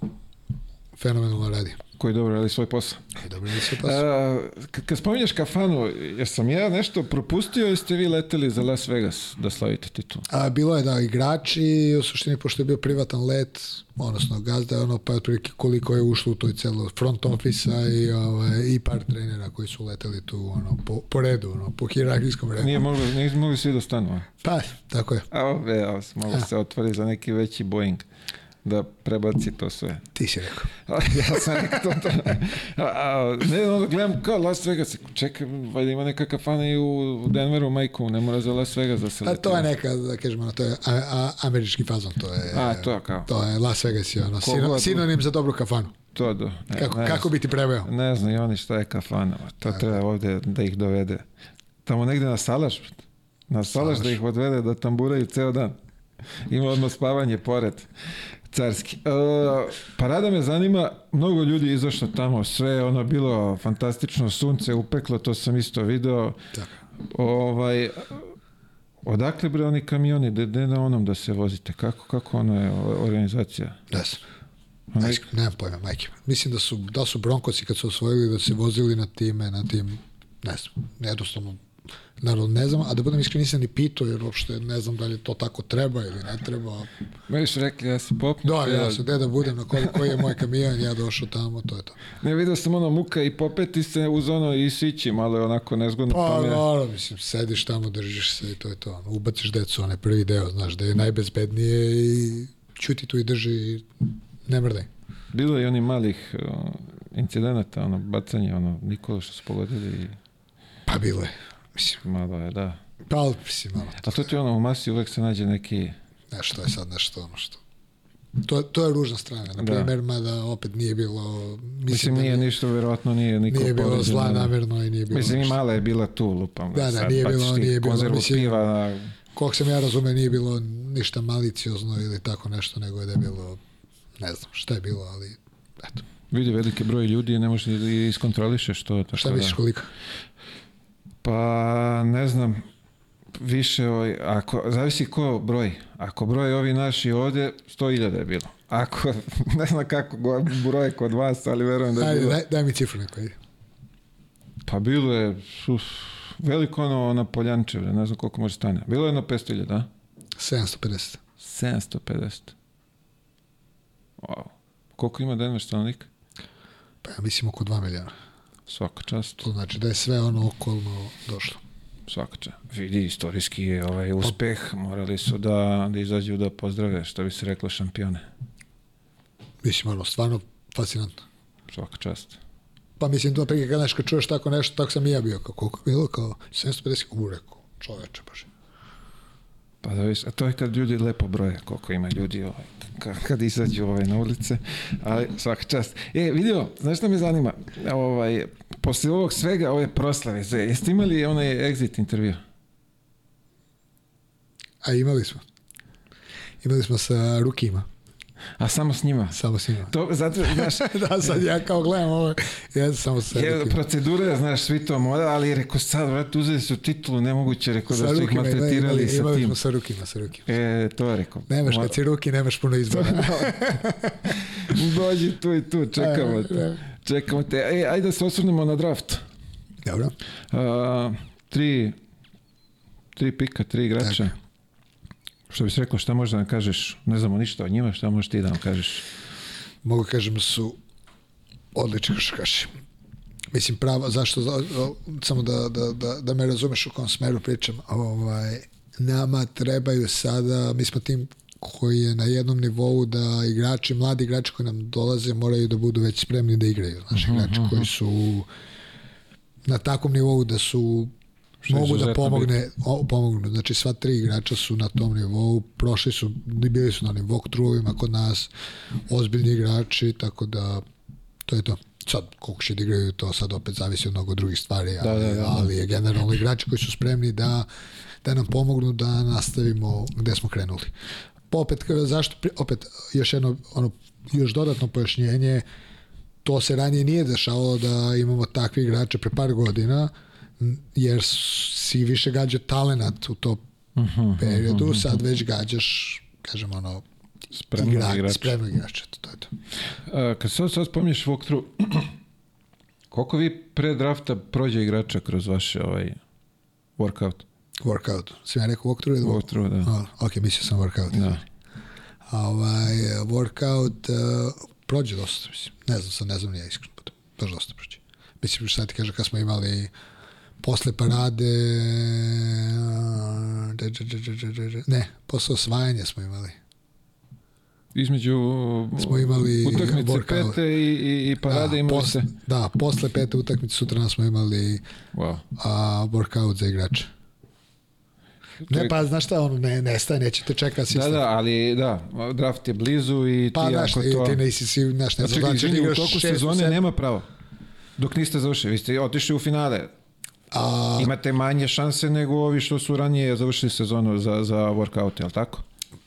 [SPEAKER 2] fenomenalno radi.
[SPEAKER 1] Koji dobro radi svoj posao.
[SPEAKER 2] I dobro je sve posao.
[SPEAKER 1] Kad spominješ kafanu, jesam ja nešto propustio ili ste vi leteli za Las Vegas da slavite titul?
[SPEAKER 2] A, bilo je da igrači, u suštini pošto je bio privatan let, odnosno gazda, ono, pa otprilike koliko je ušlo u toj celo front office i, ovaj, i par trenera koji su leteli tu ono, po, po redu, ono, po hirarhijskom redu.
[SPEAKER 1] Nije mogli, nisu mogli svi da stanu, a?
[SPEAKER 2] Pa, tako je.
[SPEAKER 1] A ove, a, malo se otvori za neki veći Boeing da prebaci to sve.
[SPEAKER 2] Ti si rekao.
[SPEAKER 1] A, ja sam rekao to. to. A, a, ne, onda gledam kao Las Vegas. Čekaj, valjda ima neka kafana i u Denveru, majku, ne mora za Las Vegas da se
[SPEAKER 2] A
[SPEAKER 1] leti.
[SPEAKER 2] to je neka, da kažemo, ono, to je a, a, američki fazon, to je...
[SPEAKER 1] A, to kao.
[SPEAKER 2] To je Las Vegas je ono, sino, sinonim za dobru kafanu.
[SPEAKER 1] To do. Ne,
[SPEAKER 2] Kako,
[SPEAKER 1] ne,
[SPEAKER 2] kako bi ti preveo?
[SPEAKER 1] Ne znam i oni šta je kafana. To treba ovde da ih dovede. Tamo negde na salaš. Na salaš da
[SPEAKER 2] Salaš.
[SPEAKER 1] ih odvede da tamburaju ceo dan. Ima odmah spavanje pored. Carski. E, parada me zanima, mnogo ljudi izašlo tamo, sve je ono bilo fantastično, sunce upeklo, to sam isto video.
[SPEAKER 2] Tako.
[SPEAKER 1] Ovaj, odakle bre oni kamioni, de, de na onom da se vozite, kako, kako ono je organizacija?
[SPEAKER 2] Ne znam.
[SPEAKER 1] Onaj-
[SPEAKER 2] Ne nemam pojma, majke. Mislim da su, da su Broncosi kad su osvojili da se vozili na time, na tim, ne znam, jednostavno, naravno ne znam, a da budem iskren nisam ni pitao jer uopšte ne znam da li to tako treba ili ne treba.
[SPEAKER 1] Meni su rekli, ja sam popnuo.
[SPEAKER 2] Da, ja sam gde da budem, na koji, koji je moj kamion, ja došao tamo, to je to.
[SPEAKER 1] Ne, vidio sam ono muka i popeti se uz ono i sići, malo je onako nezgodno.
[SPEAKER 2] Pa,
[SPEAKER 1] je-
[SPEAKER 2] naravno, mislim, sediš tamo, držiš se i to je to. Ono, ubaciš decu, onaj prvi deo, znaš, da je najbezbednije i ćuti tu i drži i ne mrdaj.
[SPEAKER 1] Bilo je i oni malih uh, incidenata, ono, bacanje, ono, Nikola što su pogodili i
[SPEAKER 2] Pa bilo je, mislim,
[SPEAKER 1] malo je, da.
[SPEAKER 2] pa, ali, mislim, malo,
[SPEAKER 1] A to ti ono, u masi uvek se nađe neki,
[SPEAKER 2] nešto je sad nešto ono što... To, to je ružna strana, na
[SPEAKER 1] Da.
[SPEAKER 2] primjer, mada opet nije bilo... Mislim,
[SPEAKER 1] mislim,
[SPEAKER 2] da
[SPEAKER 1] nije
[SPEAKER 2] nije,
[SPEAKER 1] ništa, verovatno nije niko
[SPEAKER 2] nije bilo
[SPEAKER 1] povređen,
[SPEAKER 2] zla
[SPEAKER 1] da.
[SPEAKER 2] namerno i nije bilo...
[SPEAKER 1] Mislim, i mala je bila tu, lupam.
[SPEAKER 2] Da, da,
[SPEAKER 1] sad
[SPEAKER 2] nije
[SPEAKER 1] baciš
[SPEAKER 2] bilo- nije bilo, mislim-
[SPEAKER 1] piva, na,
[SPEAKER 2] Koliko sam ja razume, nije bilo ništa maliciozno ili tako nešto, nego je da je bilo... Ne znam šta je bilo, ali... Eto,
[SPEAKER 1] vidi veliki broj ljudi ne možeš da iskontrolišeš to. Tako
[SPEAKER 2] šta
[SPEAKER 1] da.
[SPEAKER 2] misliš koliko?
[SPEAKER 1] Pa ne znam, više, ovaj, ako, zavisi ko broj. Ako broj ovi naši ovde, 100.000 je bilo. Ako, (laughs) ne znam kako broj kod vas, ali verujem da je
[SPEAKER 2] Ajde,
[SPEAKER 1] bilo.
[SPEAKER 2] daj, daj mi cifru neko, ajde.
[SPEAKER 1] Pa bilo je, uf, veliko ono na Poljančevre, ne znam koliko može stane. Bilo je jedno 500.000, da?
[SPEAKER 2] 750.
[SPEAKER 1] 750. Wow. Koliko ima Denver stanovnika?
[SPEAKER 2] Pa ja mislim oko 2 milijana.
[SPEAKER 1] Svaka čast,
[SPEAKER 2] To znači da je sve ono okolno došlo.
[SPEAKER 1] svaka čast. Vidi, istorijski je ovaj uspeh, morali su da, da izađu da pozdrave, što bi se reklo, šampione.
[SPEAKER 2] Mislim, ono, stvarno fascinantno.
[SPEAKER 1] Svaka čast.
[SPEAKER 2] Pa mislim, to prije kad, znaš, kad čuješ tako nešto, tako sam i ja bio, kao koliko je bilo, kao 750, u rekao, čoveče, baš.
[SPEAKER 1] Pa da viš, a to je kad ljudi lepo broje koliko ima ljudi ovaj, ka- kad izađu ovaj, na ulice, ali svaka čast. E, vidio, znaš šta me zanima? Ovaj, posle ovog svega, ove proslave, sve, jeste imali onaj exit intervju?
[SPEAKER 2] A imali smo. Imali smo sa Rukima,
[SPEAKER 1] A samo s njima?
[SPEAKER 2] samo s njima.
[SPEAKER 1] To, zato, znaš, (laughs)
[SPEAKER 2] da, sad ja kao gledam ovo, ja sam samo sa
[SPEAKER 1] je, procedura, znaš, svi to mora, ali rekao sad, vrat, uzeli su titulu, nemoguće, rekao da su ih
[SPEAKER 2] Rukima, da,
[SPEAKER 1] maltretirali
[SPEAKER 2] imali,
[SPEAKER 1] sa
[SPEAKER 2] imali
[SPEAKER 1] tim.
[SPEAKER 2] smo sa Rukima, sa Rukima.
[SPEAKER 1] E, to je rekao.
[SPEAKER 2] Nemaš,
[SPEAKER 1] Mora-
[SPEAKER 2] kad si Ruki, nemaš puno izbora. (laughs) (laughs)
[SPEAKER 1] Dođi tu i tu, čekamo te. Čekamo te. E, ajde da se osvrnemo na draft.
[SPEAKER 2] Dobro.
[SPEAKER 1] A, tri, tri pika, tri igrača. Što bi se rekao, šta možeš da nam kažeš? Ne znamo ništa o njima, šta možeš ti da nam kažeš?
[SPEAKER 2] Mogu kažem da su odlični košarkaši. Mislim, prava, zašto, samo da, da, da, da me razumeš u kom smeru pričam, ovaj, nama trebaju sada, mi smo tim koji je na jednom nivou da igrači, mladi igrači koji nam dolaze moraju da budu već spremni da igraju. Znaš, igrači koji su na takvom nivou da su mogu da pomogne, o, pomognu. Znači sva tri igrača su na tom nivou, prošli su, bili su na onim walkthroughovima kod nas, ozbiljni igrači, tako da to je to. Sad, koliko će da igraju, to sad opet zavisi od mnogo drugih stvari, ali,
[SPEAKER 1] da, da, da.
[SPEAKER 2] ali je generalno igrači koji su spremni da, da nam pomognu da nastavimo gde smo krenuli. Pa opet, zašto, opet, još jedno, ono, još dodatno pojašnjenje, to se ranije nije dešavalo da imamo takve igrače pre par godina, jer si više gađa talenat u tom periodu, sad već gađaš, kažem ono,
[SPEAKER 1] Spremno
[SPEAKER 2] igra,
[SPEAKER 1] igrač.
[SPEAKER 2] spremnog igrača, to, to je to.
[SPEAKER 1] A, kad sad, sad spominješ walkthrough, (clears throat) koliko vi pre drafta prođe igrača kroz vaše ovaj, workout?
[SPEAKER 2] Workout. Sam ja rekao walkthrough ili
[SPEAKER 1] Walkthrough, da.
[SPEAKER 2] A, ok, mislio sam workout.
[SPEAKER 1] Da.
[SPEAKER 2] A ovaj, workout uh, prođe dosta, mislim. Ne znam, sad ne znam ni ja iskreno. pa Baš dosta prođe. Mislim, šta ti kaže, kad smo imali posle parade, de, de, de, de, de, de, ne, posle osvajanja smo imali.
[SPEAKER 1] Između
[SPEAKER 2] Smo imali
[SPEAKER 1] utakmice
[SPEAKER 2] workout.
[SPEAKER 1] pete i, i, i parade
[SPEAKER 2] da,
[SPEAKER 1] imali
[SPEAKER 2] pos-
[SPEAKER 1] ste.
[SPEAKER 2] Da, posle pete utakmice sutra smo imali
[SPEAKER 1] Wow.
[SPEAKER 2] a, workout za igrače. Ne, pa znaš šta, ono, ne, nestaje, nećete čekati
[SPEAKER 1] Da,
[SPEAKER 2] sistem.
[SPEAKER 1] da, ali da, draft je blizu i
[SPEAKER 2] Pa,
[SPEAKER 1] ti
[SPEAKER 2] znaš,
[SPEAKER 1] ako
[SPEAKER 2] ti,
[SPEAKER 1] to...
[SPEAKER 2] ti nisi si, znaš, ne da da
[SPEAKER 1] izvini, u toku sezone
[SPEAKER 2] sedam,
[SPEAKER 1] nema pravo. Dok niste završili, vi ste otišli u finale.
[SPEAKER 2] A,
[SPEAKER 1] Imate manje šanse nego ovi što su ranije završili sezonu za, za workout, je li tako?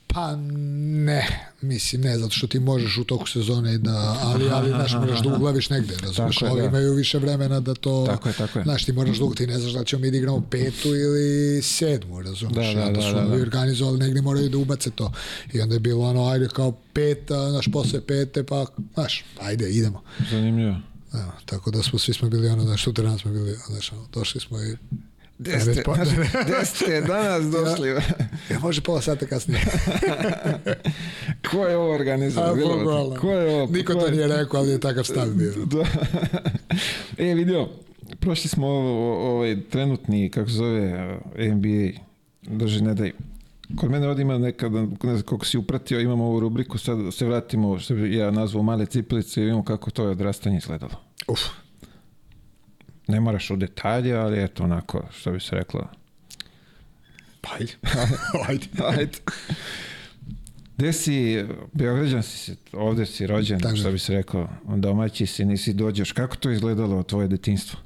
[SPEAKER 2] Pa ne, mislim ne, zato što ti možeš u toku sezone da, ali, ali znaš, moraš da uglaviš negde, razumiješ, ovi
[SPEAKER 1] da.
[SPEAKER 2] imaju više vremena da to,
[SPEAKER 1] Tako je, tako je.
[SPEAKER 2] znaš, ti moraš da ti ne znaš da ćemo mi da igramo petu ili sedmu, razumiješ,
[SPEAKER 1] Da, da,
[SPEAKER 2] onda
[SPEAKER 1] da,
[SPEAKER 2] su
[SPEAKER 1] da, da.
[SPEAKER 2] organizovali, negde moraju da ubace to, i onda je bilo ono, ajde kao peta, znaš, posle pete, pa, znaš, ajde, idemo.
[SPEAKER 1] Zanimljivo.
[SPEAKER 2] Evo, tako da smo, svi smo bili ono, znaš, sutra smo bili, znaš, ono, došli smo i
[SPEAKER 1] Gde ste, (laughs) gde ste danas došli? (laughs)
[SPEAKER 2] Ja, može pola sata kasnije. (laughs)
[SPEAKER 1] Ko je ovo organizovao? Ko je ovo?
[SPEAKER 2] Niko
[SPEAKER 1] Ko
[SPEAKER 2] to
[SPEAKER 1] je-
[SPEAKER 2] nije rekao, ali je takav stav bio.
[SPEAKER 1] Da. e, vidio, prošli smo ovo- ovaj trenutni, kako se zove, NBA, drži ne daj. Kod mene ovdje ima nekada, ne znam koliko si upratio, imamo ovu rubriku, sad se vratimo, što bi ja nazvao male cipelice i vidimo kako to je odrastanje izgledalo.
[SPEAKER 2] Uf,
[SPEAKER 1] Ne moraš u detalje, ali eto onako, što bi se reklo.
[SPEAKER 2] pa ajde. (laughs) ajde.
[SPEAKER 1] Ajde. Gde si, Beograđan si, se, ovde si rođen,
[SPEAKER 2] Tako
[SPEAKER 1] što bi se rekao, domaći si, nisi dođeš. Kako to izgledalo tvoje detinstvo?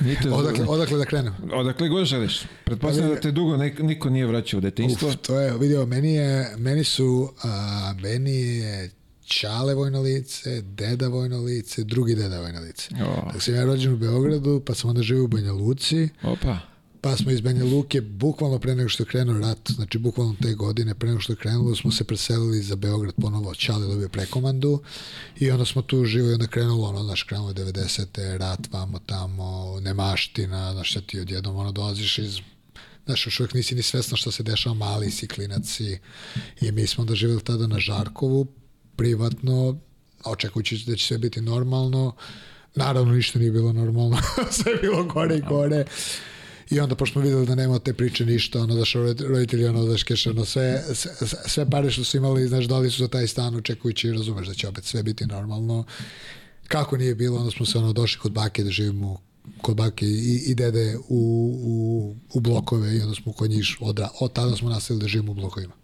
[SPEAKER 1] Nite,
[SPEAKER 2] Odakle, odakle da krenem?
[SPEAKER 1] odakle god želiš. Pretpostavljam
[SPEAKER 2] Pa
[SPEAKER 1] da te dugo nek, niko nije vraćao u detinstvo.
[SPEAKER 2] Uf, to je, vidio, meni, je, meni su, a, meni je Čale vojno lice, deda vojno lice, drugi deda vojno lice.
[SPEAKER 1] O,
[SPEAKER 2] Tako sam ja rođen u Beogradu, pa sam onda živio u Banja Luci,
[SPEAKER 1] opa,
[SPEAKER 2] pa smo iz Banja Luke, bukvalno pre nego što je krenuo rat, znači bukvalno te godine, pre nego što je krenulo, smo se preselili za Beograd ponovo, Čale dobio prekomandu i onda smo tu živio i onda krenulo, ono, znaš, krenulo 90. rat, vamo tamo, nemaština, znaš, šta ti odjednom, ono, dolaziš iz Znaš, još uvijek nisi ni svesna šta se dešava, mali si, klinac si. I mi smo onda živjeli tada na Žarkovu, privatno, očekujući da će sve biti normalno. Naravno, ništa nije bilo normalno. (laughs) sve je bilo gore i gore. I onda, pošto smo videli da nema od te priče ništa, ono, znaš, roditelji, ono, znaš, keš, ono, sve, sve, sve pare što su imali, znaš, dali su za taj stan, očekujući, razumeš, da će opet sve biti normalno. Kako nije bilo, onda smo se, ono, došli kod bake da živimo kod bake i, i dede u, u, u blokove i onda smo kod njih odra, od tada smo nastavili da živimo u blokovima.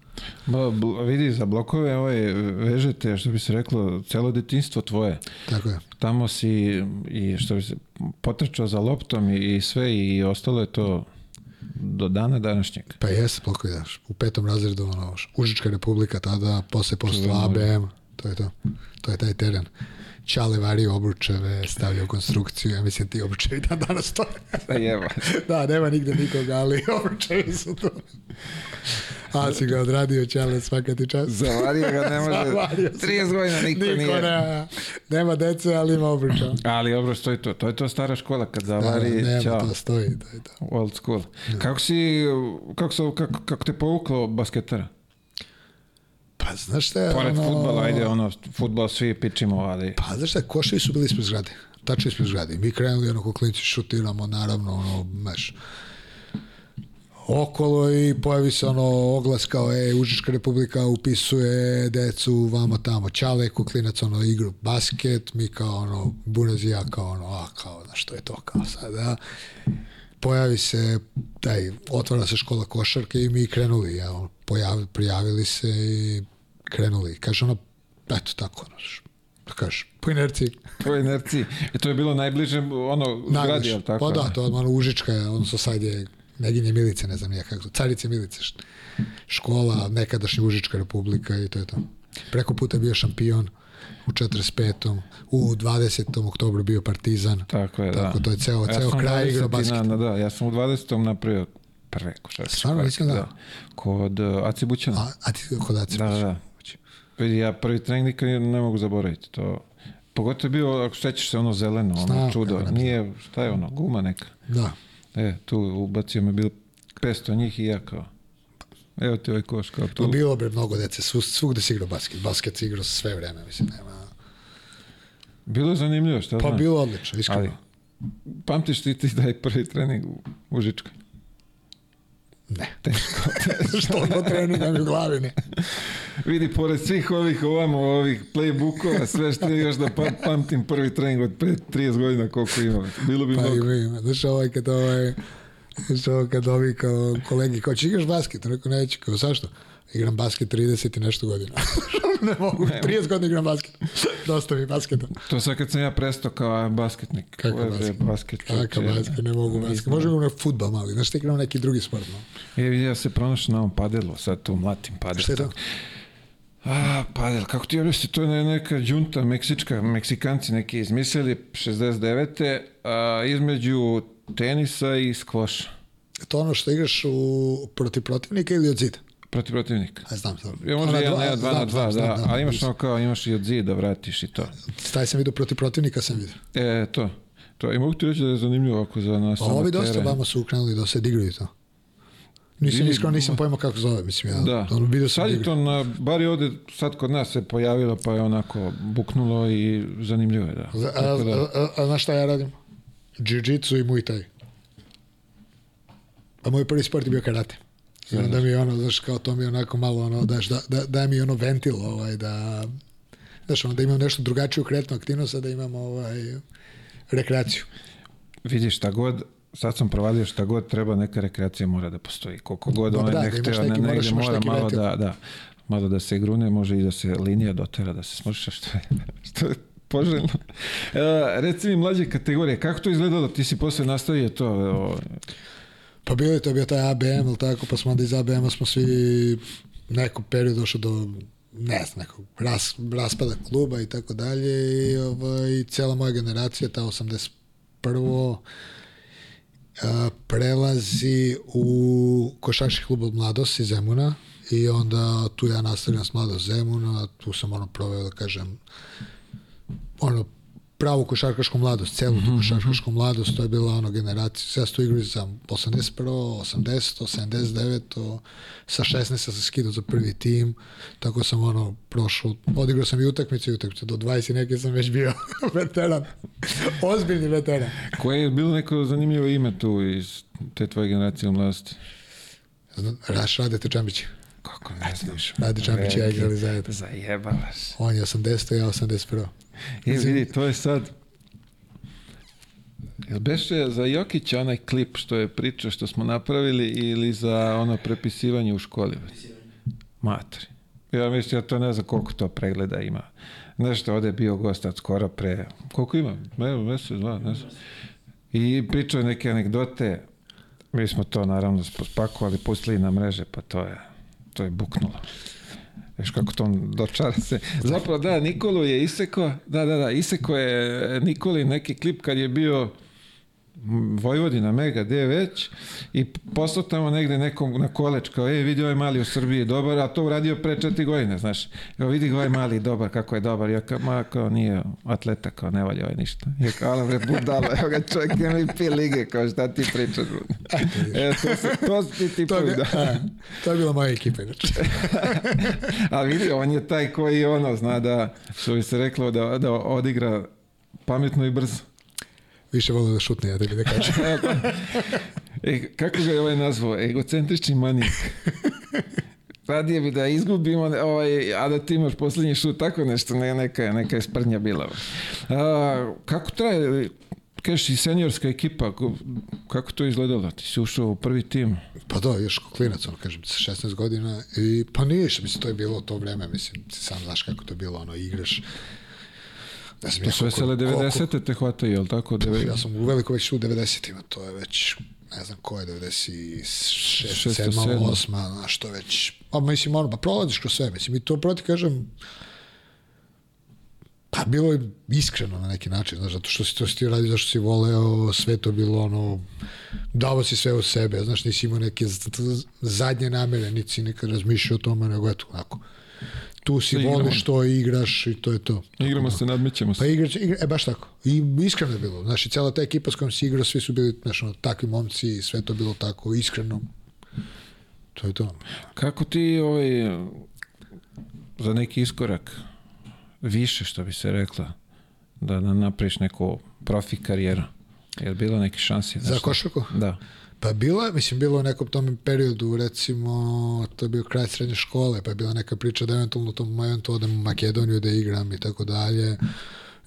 [SPEAKER 1] Ba, vidi, za blokove ovaj, vežete, što bi se reklo, celo detinstvo tvoje.
[SPEAKER 2] Tako je.
[SPEAKER 1] Tamo si i što bi se potrčao za loptom i, i sve i ostalo je to do dana današnjeg.
[SPEAKER 2] Pa jeste, blokovi, daš. U petom razredu, ono, Užička republika tada, posle
[SPEAKER 1] Čuveno.
[SPEAKER 2] ABM, to je to. To je taj teren. Čale vario obručeve, stavljao konstrukciju, ja mislim ti obručevi dan danas stoje.
[SPEAKER 1] Da jeba. (laughs)
[SPEAKER 2] da, nema nigde nikoga, ali (laughs) obručevi su tu. A si ga odradio, Čale, svaka ti čast.
[SPEAKER 1] Zavario ga ne (laughs) može.
[SPEAKER 2] Zavario si.
[SPEAKER 1] 30 godina niko,
[SPEAKER 2] Niko
[SPEAKER 1] nije.
[SPEAKER 2] ne, nema dece, ali ima obruča.
[SPEAKER 1] Ali dobro, stoji to. To je to stara škola kad
[SPEAKER 2] Da,
[SPEAKER 1] zavari,
[SPEAKER 2] nema,
[SPEAKER 1] ćao.
[SPEAKER 2] to stoji, to je to.
[SPEAKER 1] Old school. Kako si, kako, se, kako, kako te povuklo basketara?
[SPEAKER 2] Pa znaš šta je,
[SPEAKER 1] Pored
[SPEAKER 2] ono-
[SPEAKER 1] futbala, ajde, ono, futbol svi pičimo, ali...
[SPEAKER 2] Pa znaš šta, koševi su bili ispred zgrade. Tačno ispred zgrade. Mi krenuli ono ko klinci šutiramo, naravno, ono, meš, okolo i pojavi se ono oglas kao e, Užička republika upisuje decu vamo tamo, Čale ko klinac ono igru basket, mi kao ono Bunez i ja kao ono, a kao, znaš što je to kao sada, pojavi se taj, otvara se škola košarke i mi krenuli, ja, ono, pojavi, prijavili se i krenuli. Kaže ono, eto tako, ono, da kažeš, po inerciji.
[SPEAKER 1] Po inerciji. I to je bilo najbliže, ono, zgradi, jel tako?
[SPEAKER 2] Pa da, to je ono Užička, je, odnosno sad je Neginje Milice, ne znam nije kako, Carice Milice, škola, nekadašnja Užička republika i to je to. Preko puta je bio šampion u 45. U 20. oktobru bio Partizan.
[SPEAKER 1] Tako je, da.
[SPEAKER 2] Tako, to je ceo,
[SPEAKER 1] Ja
[SPEAKER 2] ceo kraj
[SPEAKER 1] 20.
[SPEAKER 2] igrao basket.
[SPEAKER 1] Na, da, ja sam u 20. napravio prve košarkaške
[SPEAKER 2] Stvarno, nisam znao.
[SPEAKER 1] da. Kod uh, Aci Bućana.
[SPEAKER 2] A, a ti kod Aci
[SPEAKER 1] Da, da, da. Vidi, ja prvi trening nikad ne mogu zaboraviti. To, pogotovo je bio, ako sećaš se, ono zeleno, ono
[SPEAKER 2] Znam,
[SPEAKER 1] čudo. Nije, šta je ono, guma neka.
[SPEAKER 2] Da.
[SPEAKER 1] E, tu ubacio me bilo 500 njih i ja kao, evo ti ovaj koš, kao
[SPEAKER 2] Tu
[SPEAKER 1] tu.
[SPEAKER 2] bilo bre mnogo dece, svu, svugde se igrao basket. Basket se igrao sve vreme, mislim, nema.
[SPEAKER 1] Bilo je zanimljivo, šta
[SPEAKER 2] Pa
[SPEAKER 1] znam.
[SPEAKER 2] bilo odlično, iskreno.
[SPEAKER 1] Ali, pamtiš ti ti taj prvi trening u, u Žičkoj?
[SPEAKER 2] Ne. (laughs) Što do treninga mi u glavi ne.
[SPEAKER 1] Vidi, pored svih ovih ovamo, ovih playbookova, sve što je još da pa, pamtim prvi trening od pre 30 godina koliko ima. Bilo bi
[SPEAKER 2] Pa
[SPEAKER 1] mnogo.
[SPEAKER 2] ima, ima. Znaš ovaj kad ovaj, znaš ovo kad ovi kao kolegi, kao će igraš basket? Rekao neću, kao zašto? Igram basket 30 i nešto godina. (laughs) ne mogu, 30 godina igram basket. Dosta mi basketa.
[SPEAKER 1] To sad kad sam ja prestao kao basketnik.
[SPEAKER 2] Kako
[SPEAKER 1] Ovo
[SPEAKER 2] basket?
[SPEAKER 1] basket čovječe.
[SPEAKER 2] basket, ne mogu basket. Možemo na futbal mali, znaš ti igram neki drugi sport. No?
[SPEAKER 1] E, vidi, ja se pronašao na ovom padelu, sad tu mlatim padel.
[SPEAKER 2] Šta je to?
[SPEAKER 1] A, padel, kako ti objasni, to je ne- neka džunta meksička, meksikanci neki izmislili 69. A, između tenisa i skvoša.
[SPEAKER 2] To ono što igraš u, protiv protivnika ili od zida?
[SPEAKER 1] Protiv protivnika.
[SPEAKER 2] A znam to.
[SPEAKER 1] Ja možda
[SPEAKER 2] Ona
[SPEAKER 1] jedan,
[SPEAKER 2] dva-
[SPEAKER 1] jedan, dva na
[SPEAKER 2] znam,
[SPEAKER 1] dva,
[SPEAKER 2] znam,
[SPEAKER 1] da,
[SPEAKER 2] znam,
[SPEAKER 1] ali imaš ono kao, imaš i od zida, vratiš i to.
[SPEAKER 2] Taj sam vidio protiv protivnika, sam vidio.
[SPEAKER 1] E, to. To, i mogu ti reći da je zanimljivo ako za nas
[SPEAKER 2] A ovi dosta vama su ukrenuli da se igraju to. Nisam iskreno nisam pojma kako zove, mislim ja.
[SPEAKER 1] Da.
[SPEAKER 2] Ono, vidio sam
[SPEAKER 1] sad je to, na, bar je ovde, sad kod nas se pojavilo, pa je onako buknulo i zanimljivo je, da.
[SPEAKER 2] A,
[SPEAKER 1] da,
[SPEAKER 2] a, a, a znaš šta ja radim? Jiu-jitsu i Muay Thai. A moj prvi sport je bio karate. I onda mi ono, znaš, kao to mi onako malo ono, daš, da, da, da mi ono ventil, ovaj, da, znaš, ono, da imam nešto drugačiju kretnu aktivnost, a da imam ovaj, rekreaciju.
[SPEAKER 1] vidiš šta god, sad sam provadio šta god treba, neka rekreacija mora da postoji. Koliko god
[SPEAKER 2] Dobro,
[SPEAKER 1] onaj
[SPEAKER 2] da,
[SPEAKER 1] ne
[SPEAKER 2] da imaš
[SPEAKER 1] hteo, ne,
[SPEAKER 2] imaš
[SPEAKER 1] mora malo
[SPEAKER 2] ventil.
[SPEAKER 1] da, da, malo da se grune, može i da se linija dotera, da se smrša, što je, (laughs) što je poželjno. E, reci mi mlađe kategorije, kako to izgledalo? Ti si posle nastavio to, o,
[SPEAKER 2] Pa bio je to bio taj ABM, ili tako, pa smo onda iz ABM-a smo svi neku periodu došli do ne znam, nekog ras, raspada kluba i tako dalje i ovaj, cijela moja generacija, ta 81. a, prelazi u košarkaški klub od Mladost iz Zemuna i onda tu ja nastavljam s Mladost Zemuna, tu sam ono proveo da kažem ono pravu košarkašku mladost, celu tu košarkašku mladost, to je bila ono generacija, ja sam tu igrao za 81. 80. 79. sa 16. sam se skidao za prvi tim, tako sam ono prošao, odigrao sam i utakmice i utakmice, do 20 i neke sam već bio (laughs) veteran, ozbiljni veteran.
[SPEAKER 1] koje je bilo neko zanimljivo ime tu iz te tvoje generacije mladosti?
[SPEAKER 2] Raš Radete Čambić,
[SPEAKER 1] Kako ne znaš?
[SPEAKER 2] Rade Čambić i ja igrali zajedno.
[SPEAKER 1] Zajebavaš.
[SPEAKER 2] On je 80. ja 81.
[SPEAKER 1] E, vidi, to je sad... Jel beše za Jokića onaj klip što je pričao što smo napravili ili za ono prepisivanje u školi? Matri. Ja mislim, ja to ne znam koliko to pregleda ima. Nešto, ovde je bio gost od skoro pre... Koliko ima? Evo, mesec, dva, ne znam. I pričao je neke anegdote. Mi smo to naravno spakovali, pustili na mreže, pa to je, to je buknulo. Viš kako to dočara se. Zapravo da, Nikolu je iseko, da, da, da, iseko je Nikoli neki klip kad je bio Vojvodina, Mega, gde već, i poslao tamo negde nekom na koleč, kao, e, vidi ovaj mali u Srbiji dobar, a to uradio pre četiri godine, znaš. Evo, vidi ga ovaj mali dobar, kako je dobar. Ja kao, ma, kao, nije atleta, kao, ne valja ovaj ništa. Ja kao, ala, bre, budalo, evo ga čovjek MVP lige, kao, šta ti pričaš? E, to, su, to su ti
[SPEAKER 2] To,
[SPEAKER 1] da.
[SPEAKER 2] a, (laughs) to je bila moja ekipa, inače. (laughs)
[SPEAKER 1] A vidi, on je taj koji ono, zna da, što bi se reklo, da, da odigra pametno i brzo.
[SPEAKER 2] Više volim da šutne, ja tebi da kažem. (laughs)
[SPEAKER 1] E, pa, e, kako ga je ovaj nazvao? Egocentrični manijak. Radije bi da izgubimo, ovaj, a da ti imaš posljednji šut, tako nešto, ne, neka, neka je sprnja bila. A, kako traje, kažeš i seniorska ekipa, ko- kako to izgledalo? Ti si ušao u prvi tim.
[SPEAKER 2] Pa da, još klinac, ono, kažem, sa 16 godina i pa nije mislim, to je bilo to vreme, mislim, ti sam znaš kako to je bilo, ono, igraš, ne znam,
[SPEAKER 1] To su vesele 90. te hvataju, jel tako? Deve-
[SPEAKER 2] Ja sam u veliko već u 90-ima, to je već, ne znam ko je, 96,
[SPEAKER 1] Šesta,
[SPEAKER 2] 7,
[SPEAKER 1] sedma.
[SPEAKER 2] 8, znaš, to već, pa mislim, ono, pa prolaziš kroz sve, mislim, i to proti, kažem, pa A bilo je iskreno na neki način, znaš, zato što si to si ti radio, zašto si voleo, sve to bilo ono, davo si sve od sebe, znaš, nisi imao neke zadnje namere, niti si nekad razmišljao o tome, nego eto, onako, tu si
[SPEAKER 1] Igramo.
[SPEAKER 2] voliš to, igraš i to je to.
[SPEAKER 1] Igramo se, nadmećemo
[SPEAKER 2] Pa
[SPEAKER 1] se.
[SPEAKER 2] igrač, igra, e, baš tako. I iskreno je bilo. Znaš, i cela ta ekipa s kojom si igrao, svi su bili, znaš, ono, takvi momci i sve to bilo tako, iskreno. To je to.
[SPEAKER 1] Kako ti ovaj, za neki iskorak više, što bi se rekla, da, da napraviš neku profi karijeru? Je li bilo neke šanse?
[SPEAKER 2] Za košarku?
[SPEAKER 1] Da.
[SPEAKER 2] Pa bilo je, mislim, bilo u nekom tom periodu, recimo, to je bio kraj srednje škole, pa je bila neka priča da eventualno u tom momentu odem u Makedoniju da igram i tako dalje.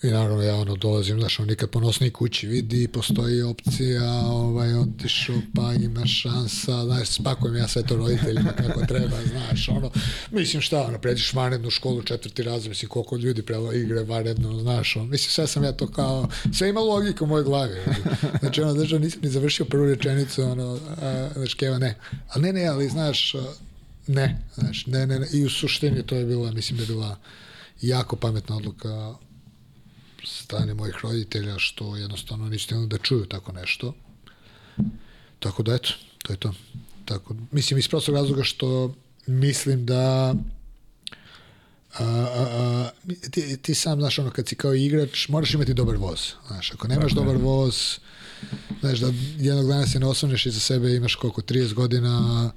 [SPEAKER 2] I naravno ja ono dolazim, znaš, ono nikad po nosnoj kući vidi, postoji opcija, ovaj, otišao, pa ima šansa, znaš, spakujem ja sve to roditeljima kako treba, znaš, ono, mislim šta, ono, pređeš vanrednu školu, četvrti razred, mislim, koliko ljudi prelo igre vanredno, znaš, ono, mislim, sve sam ja to kao, sve ima logiku u mojoj glavi, znači, ono, znači, nisam ni završio prvu rečenicu, ono, a, znaš, keva, ne, ali ne, ne, ali, znaš, ne, znaš, ne, ne, ne, i u suštini to je bila, mislim da je bila jako pametna odluka strane mojih roditelja što jednostavno nisu htjeli da čuju tako nešto. Tako da eto, to je to. Tako, mislim iz prostog razloga što mislim da a, a, a, ti, ti sam znaš ono kad si kao igrač moraš imati dobar voz znaš ako nemaš
[SPEAKER 1] Tako
[SPEAKER 2] dobar voz znaš da jednog dana se ne osvrneš iza sebe imaš koliko 30 godina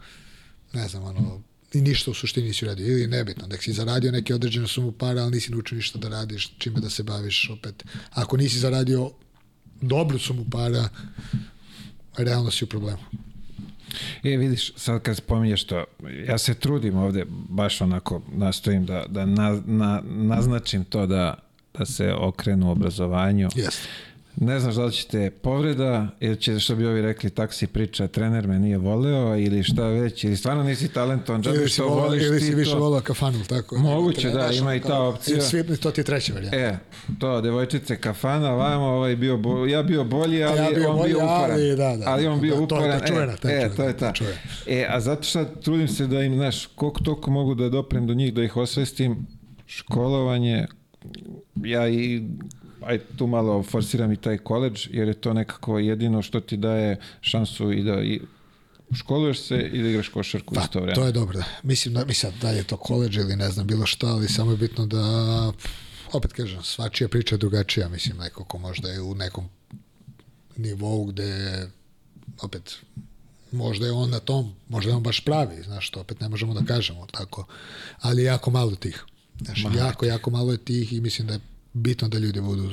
[SPEAKER 2] ne znam ono i ništa u suštini nisi uradio ili nebitno da si zaradio neke određene sumu para ali nisi naučio ništa da radiš čime da se baviš opet ako nisi zaradio dobru sumu para realno si u problemu
[SPEAKER 1] E, vidiš, sad kad spominješ to, ja se trudim ovde, baš onako nastojim da, da na, na, naznačim to da, da se okrenu obrazovanju.
[SPEAKER 2] Jeste.
[SPEAKER 1] Ne znaš da li će te povreda ili će, što bi ovi rekli, taksi priča, trener me nije voleo ili šta već, ili stvarno nisi talentovan, džabe
[SPEAKER 2] ili
[SPEAKER 1] što
[SPEAKER 2] volao,
[SPEAKER 1] voliš
[SPEAKER 2] ili
[SPEAKER 1] ti
[SPEAKER 2] si više
[SPEAKER 1] to.
[SPEAKER 2] volao kafanu, tako?
[SPEAKER 1] Moguće, da,
[SPEAKER 2] Trenaš,
[SPEAKER 1] ima i ta opcija.
[SPEAKER 2] I svi, to ti je treća varijanta.
[SPEAKER 1] E, to, devojčice kafana, vamo, ovaj bio bo, ja bio bolji, ali
[SPEAKER 2] Ja bio
[SPEAKER 1] on
[SPEAKER 2] bolji,
[SPEAKER 1] bio uporan.
[SPEAKER 2] ali da, da,
[SPEAKER 1] ali on bio
[SPEAKER 2] da, to je ta
[SPEAKER 1] uporan.
[SPEAKER 2] čuvena, ta
[SPEAKER 1] e, e,
[SPEAKER 2] čuvena,
[SPEAKER 1] to je
[SPEAKER 2] ta čuvena.
[SPEAKER 1] E, a zato što trudim se da im, znaš, koliko toliko mogu da doprem do njih, da ih osvestim, školovanje, ja i aj tu malo forsiram i taj koleđ, jer je to nekako jedino što ti daje šansu i da i školuješ se i da igraš košarku
[SPEAKER 2] Pa,
[SPEAKER 1] isto vreme.
[SPEAKER 2] to je dobro, da. Mislim, da, mislim, da je to koleđ ili ne znam, bilo šta, ali samo je bitno da, opet kažem, svačija priča je drugačija, mislim, neko ko možda je u nekom nivou gde, opet, možda je on na tom, možda je on baš pravi, znaš, to opet ne možemo da kažemo tako, ali jako malo tih. Znaš, jako, jako malo je tih i mislim da je bitno da ljudi budu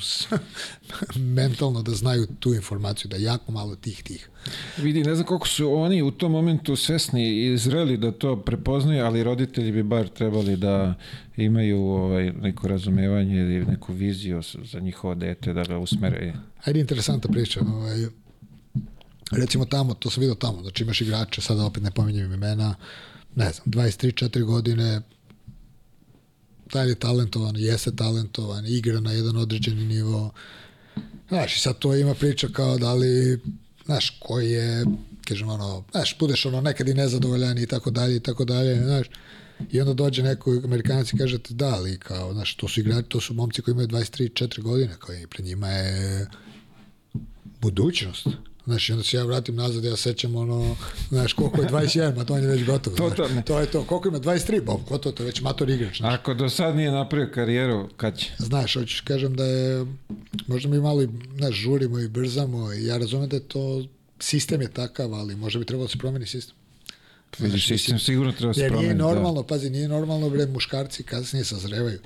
[SPEAKER 2] (laughs) mentalno da znaju tu informaciju, da jako malo tih tih.
[SPEAKER 1] Vidi, ne znam koliko su oni u tom momentu svesni i zreli da to prepoznaju, ali roditelji bi bar trebali da imaju ovaj, neko razumevanje ili neku viziju za njihovo dete, da ga usmere.
[SPEAKER 2] Ajde, interesanta priča. Ovaj, recimo tamo, to sam vidio tamo, znači imaš igrače, sada opet ne pominjem imena, ne znam, 23-4 godine, taj je talentovan, jeste talentovan, igra na jedan određeni nivo. Znaš, i sad to ima priča kao da li, znaš, koji je, kažem, ono, znaš, budeš ono nekad i nezadovoljan i tako dalje i tako dalje, znaš, i onda dođe neko Amerikanac i kaže ti da, ali kao, znaš, to su igrači, to su momci koji imaju 23-4 godine, kao i pred njima je budućnost. Znaš, onda se ja vratim nazad, ja sećam ono, znaš, koliko je 21, ma to on je već gotovo.
[SPEAKER 1] To,
[SPEAKER 2] znaš.
[SPEAKER 1] to,
[SPEAKER 2] to je to. Koliko ima 23, bom, gotovo, to je već mator igrač. Znaš.
[SPEAKER 1] Ako do sad nije napravio karijeru, kad će?
[SPEAKER 2] Znaš, hoćeš kažem da je, možda mi malo, znaš, žurimo i brzamo i ja razumem da je to, sistem je takav, ali možda bi trebalo da se promeni sistem.
[SPEAKER 1] Vidiš, sistem sigurno treba se
[SPEAKER 2] Jer nije
[SPEAKER 1] promeniti.
[SPEAKER 2] normalno, pazi, nije normalno, bre, muškarci kasnije sazrevaju.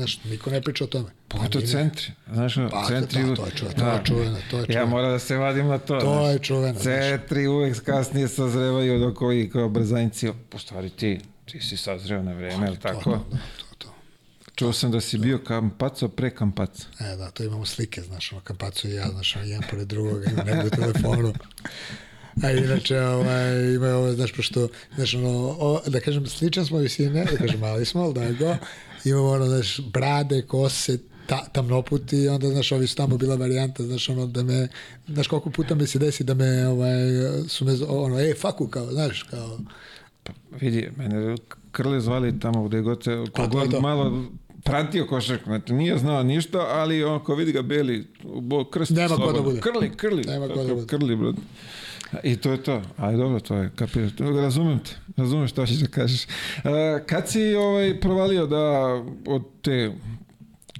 [SPEAKER 2] Znaš, niko ne priča o tome.
[SPEAKER 1] Da. Pogotovo
[SPEAKER 2] Nije-
[SPEAKER 1] centri. Znaš,
[SPEAKER 2] Pa,
[SPEAKER 1] centri...
[SPEAKER 2] da, to je čuveno, to je čuveno, to je
[SPEAKER 1] Ja
[SPEAKER 2] čuveno.
[SPEAKER 1] moram da se vadim na to.
[SPEAKER 2] To
[SPEAKER 1] znaš.
[SPEAKER 2] je čuveno, znaš.
[SPEAKER 1] Centri uvek kasnije sazrevaju dok ovi kao brzanjci. U stvari ti, ti si sazreo na vreme, je li tako?
[SPEAKER 2] To, da, to, to.
[SPEAKER 1] Čuo sam da si bio kampaco pre kampaca.
[SPEAKER 2] E, da, to imamo slike, znaš, ono, Kampacu i ja, znaš, ono, jedan pored drugoga, ima nego u telefonu. A inače, ovaj, ima ovo, znaš, pošto, znaš, ono, o, da kažem, sličan smo visine, da kažem, mali smo, ali da go, imamo, ono, znaš, brade, kose, ta, tamnoputi, i onda, znaš, ovi su tamo bila varijanta, znaš, ono, da me, znaš, koliko puta mi se desi da me, ovaj, su me, ono, e, faku, kao, znaš, kao,
[SPEAKER 1] Vidi, mene krle zvali tamo gde god se, kogod
[SPEAKER 2] to.
[SPEAKER 1] malo pratio košarku, znači nije znao ništa, ali on ko vidi ga beli, bo, krst
[SPEAKER 2] Nema ko da bude.
[SPEAKER 1] Krli, krli.
[SPEAKER 2] Nema ko da bude.
[SPEAKER 1] Krli, bro. I to je to. Ali dobro, to je kapiraš. Razumem te. Razumem što ćeš da kažeš. Kad si ovaj, provalio da od te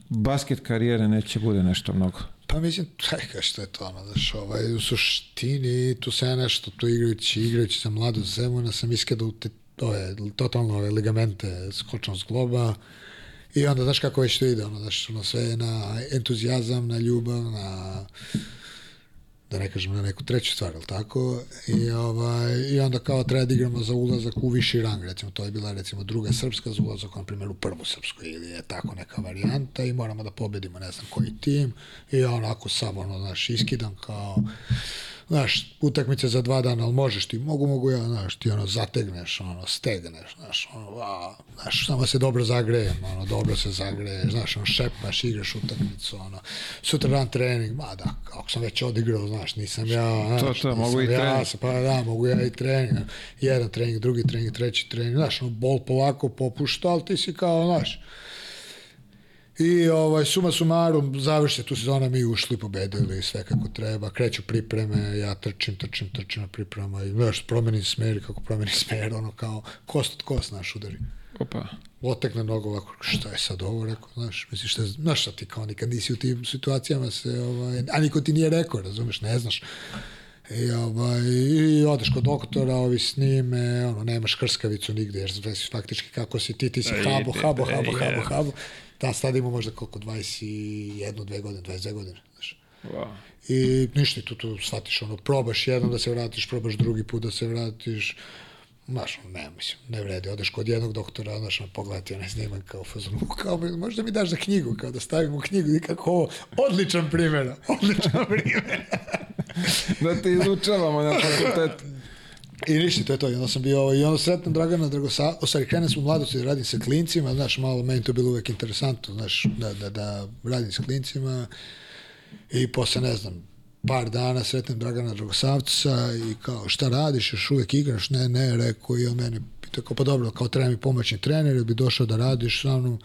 [SPEAKER 1] basket karijere neće bude nešto mnogo?
[SPEAKER 2] Pa mislim, čekaj što je to ono, znaš, ovaj, u suštini tu se ja nešto, tu igrajući, igrajući za mladu Zemuna, sam iskadao te, ove, totalno ove ligamente skočnom zgloba i onda, znaš kako već to ide, ono, znaš, ono, sve na entuzijazam, na ljubav, na da ne kažem na neku treću stvar, ali tako? I, ovaj, I onda kao treba da igramo za ulazak u viši rang, recimo to je bila recimo druga srpska za ulazak, na primjer u prvu srpsku ili je tako neka varijanta i moramo da pobedimo ne znam koji tim i onako sam ono, znaš, iskidam kao znaš, utakmice za dva dana, ali možeš ti, mogu, mogu ja, znaš, ti ono zategneš, ono, stegneš, znaš, ono, a, znaš, samo se dobro zagrejem, ono, dobro se zagreješ, znaš, ono, šepaš, igraš utakmicu, ono, sutra dan trening, ma da, ako sam već odigrao, znaš, nisam ja, znaš,
[SPEAKER 1] To, to, mogu i
[SPEAKER 2] ja,
[SPEAKER 1] trening.
[SPEAKER 2] Pa da, mogu ja i trening, jedan trening, drugi trening, treći trening, znaš, ono, bol polako popušta, ali ti si kao, znaš, I ovaj, suma sumarum, završi tu sezona, mi ušli, pobedili, sve kako treba, kreću pripreme, ja trčim, trčim, trčim na priprema i, znaš, promenim smer, kako promenim smer, ono kao, kost od kost, znaš, udari.
[SPEAKER 1] Opa.
[SPEAKER 2] Otekne nogu ovako, šta je sad ovo, rekao, znaš, misliš, šta, znaš šta ti kao nikad nisi u tim situacijama se, ovaj, a niko ti nije rekao, razumeš, ne znaš. I, ovaj, I odeš kod doktora, ovi snime, ono, nemaš krskavicu nigde, jer znaš faktički kako si ti, ti si habo, habo, habo, habo, habo. Da, sad ima možda koliko, 21, 2 godine, 22 godine, znaš.
[SPEAKER 1] Wow.
[SPEAKER 2] I ništa tu, tu shvatiš, ono, probaš jednom da se vratiš, probaš drugi put da se vratiš, Znaš, ono, ne, mislim, ne vredi, odeš kod jednog doktora, znaš, ono, pogledati onaj snimak kao fazonu, (laughs) kao, možda mi daš za knjigu, kao da stavimo u knjigu, i kako ovo, odličan primjer, odličan (laughs) primjer.
[SPEAKER 1] Da te izučavamo na fakultetu.
[SPEAKER 2] I ništa, to je to. I onda sam bio, ovaj, i onda sretnem Dragana Dragosa, o stvari, krenem sam u mladosti da radim sa klincima, znaš, malo meni to bilo uvek interesantno, znaš, da, da, da radim sa klincima i posle, ne znam, par dana sretnem Dragana Dragosavca i kao, šta radiš, još uvek igraš? Ne, ne, rekao i on mene pitao, kao, pa dobro, kao treba mi pomoćni trener, ili bi došao da radiš sa mnom?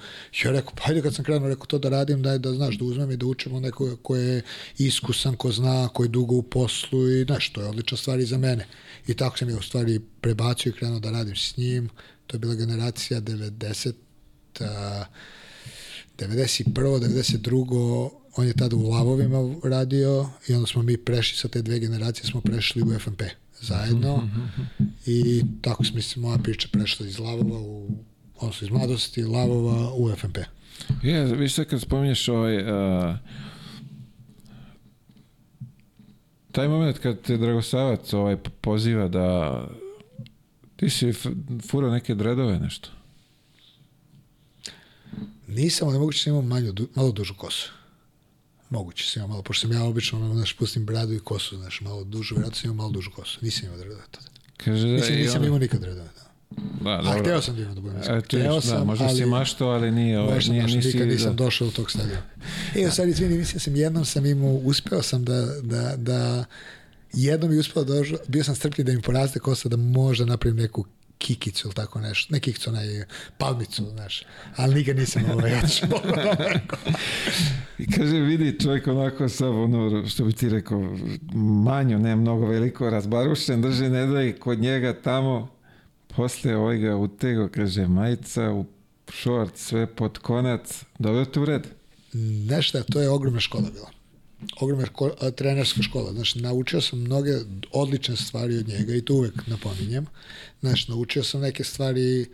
[SPEAKER 2] Ja rekao, pa ajde kad sam krenuo, rekao to da radim, daj da znaš, da uzmem i da učimo nekoga ko je iskusan, ko zna, ko je dugo u poslu i znaš, to je odlična stvar i za mene. I tako sam je u stvari prebacio i krenuo da radim s njim. To je bila generacija 90, a, 91. 92. On je tada u Lavovima radio i onda smo mi prešli sa te dve generacije, smo prešli u FNP zajedno i tako smo, mislim, moja priča prešla iz Lavova u odnosno iz mladosti Lavova u FNP.
[SPEAKER 1] Je, viš sad kad spominješ ovaj... Uh, taj moment kad te Dragosavac ovaj, poziva da ti si furao neke dredove nešto.
[SPEAKER 2] Nisam, ali moguće sam imao manju, du, malo dužu kosu. Moguće sam imao malo, pošto sam ja obično, ono, znaš, pustim bradu i kosu, znaš, malo dužu, vjerojatno sam imao malo dužu kosu. Nisam imao dredove tada.
[SPEAKER 1] Kaže da
[SPEAKER 2] nisam
[SPEAKER 1] ono-
[SPEAKER 2] imao nikad dredove. Da.
[SPEAKER 1] Da,
[SPEAKER 2] A
[SPEAKER 1] dobro.
[SPEAKER 2] hteo sam da imam da budem iskren.
[SPEAKER 1] E,
[SPEAKER 2] Hteo
[SPEAKER 1] viš, da,
[SPEAKER 2] sam,
[SPEAKER 1] možda si
[SPEAKER 2] ali-
[SPEAKER 1] maštao, ali nije, ovaj,
[SPEAKER 2] Možda,
[SPEAKER 1] nije, nisi,
[SPEAKER 2] nikad nisam
[SPEAKER 1] da.
[SPEAKER 2] došao do tog stadija. E, u stvari, izvini, mislim sam jednom sam imao, uspeo sam da, da, da jednom je uspeo da bio sam strpljiv da mi poraste kosa da možda napravim neku kikicu ili tako nešto, ne kikicu, onaj palmicu, znaš, ali nikad nisam (laughs) ovaj, otišao.
[SPEAKER 1] I kaže, vidi čovjek onako sav, ono, što bi ti rekao, manjo, ne mnogo veliko, razbarušen, drži, ne da i kod njega tamo, posle ovaj ga utego, kaže, majica, u šort, sve pod konac, dobro tu u red.
[SPEAKER 2] Nešto, to je ogromna škola bila. Ogromna ško, a, trenerska škola. Znaš, naučio sam mnoge odlične stvari od njega i to uvek napominjem. Znaš, naučio sam neke stvari e,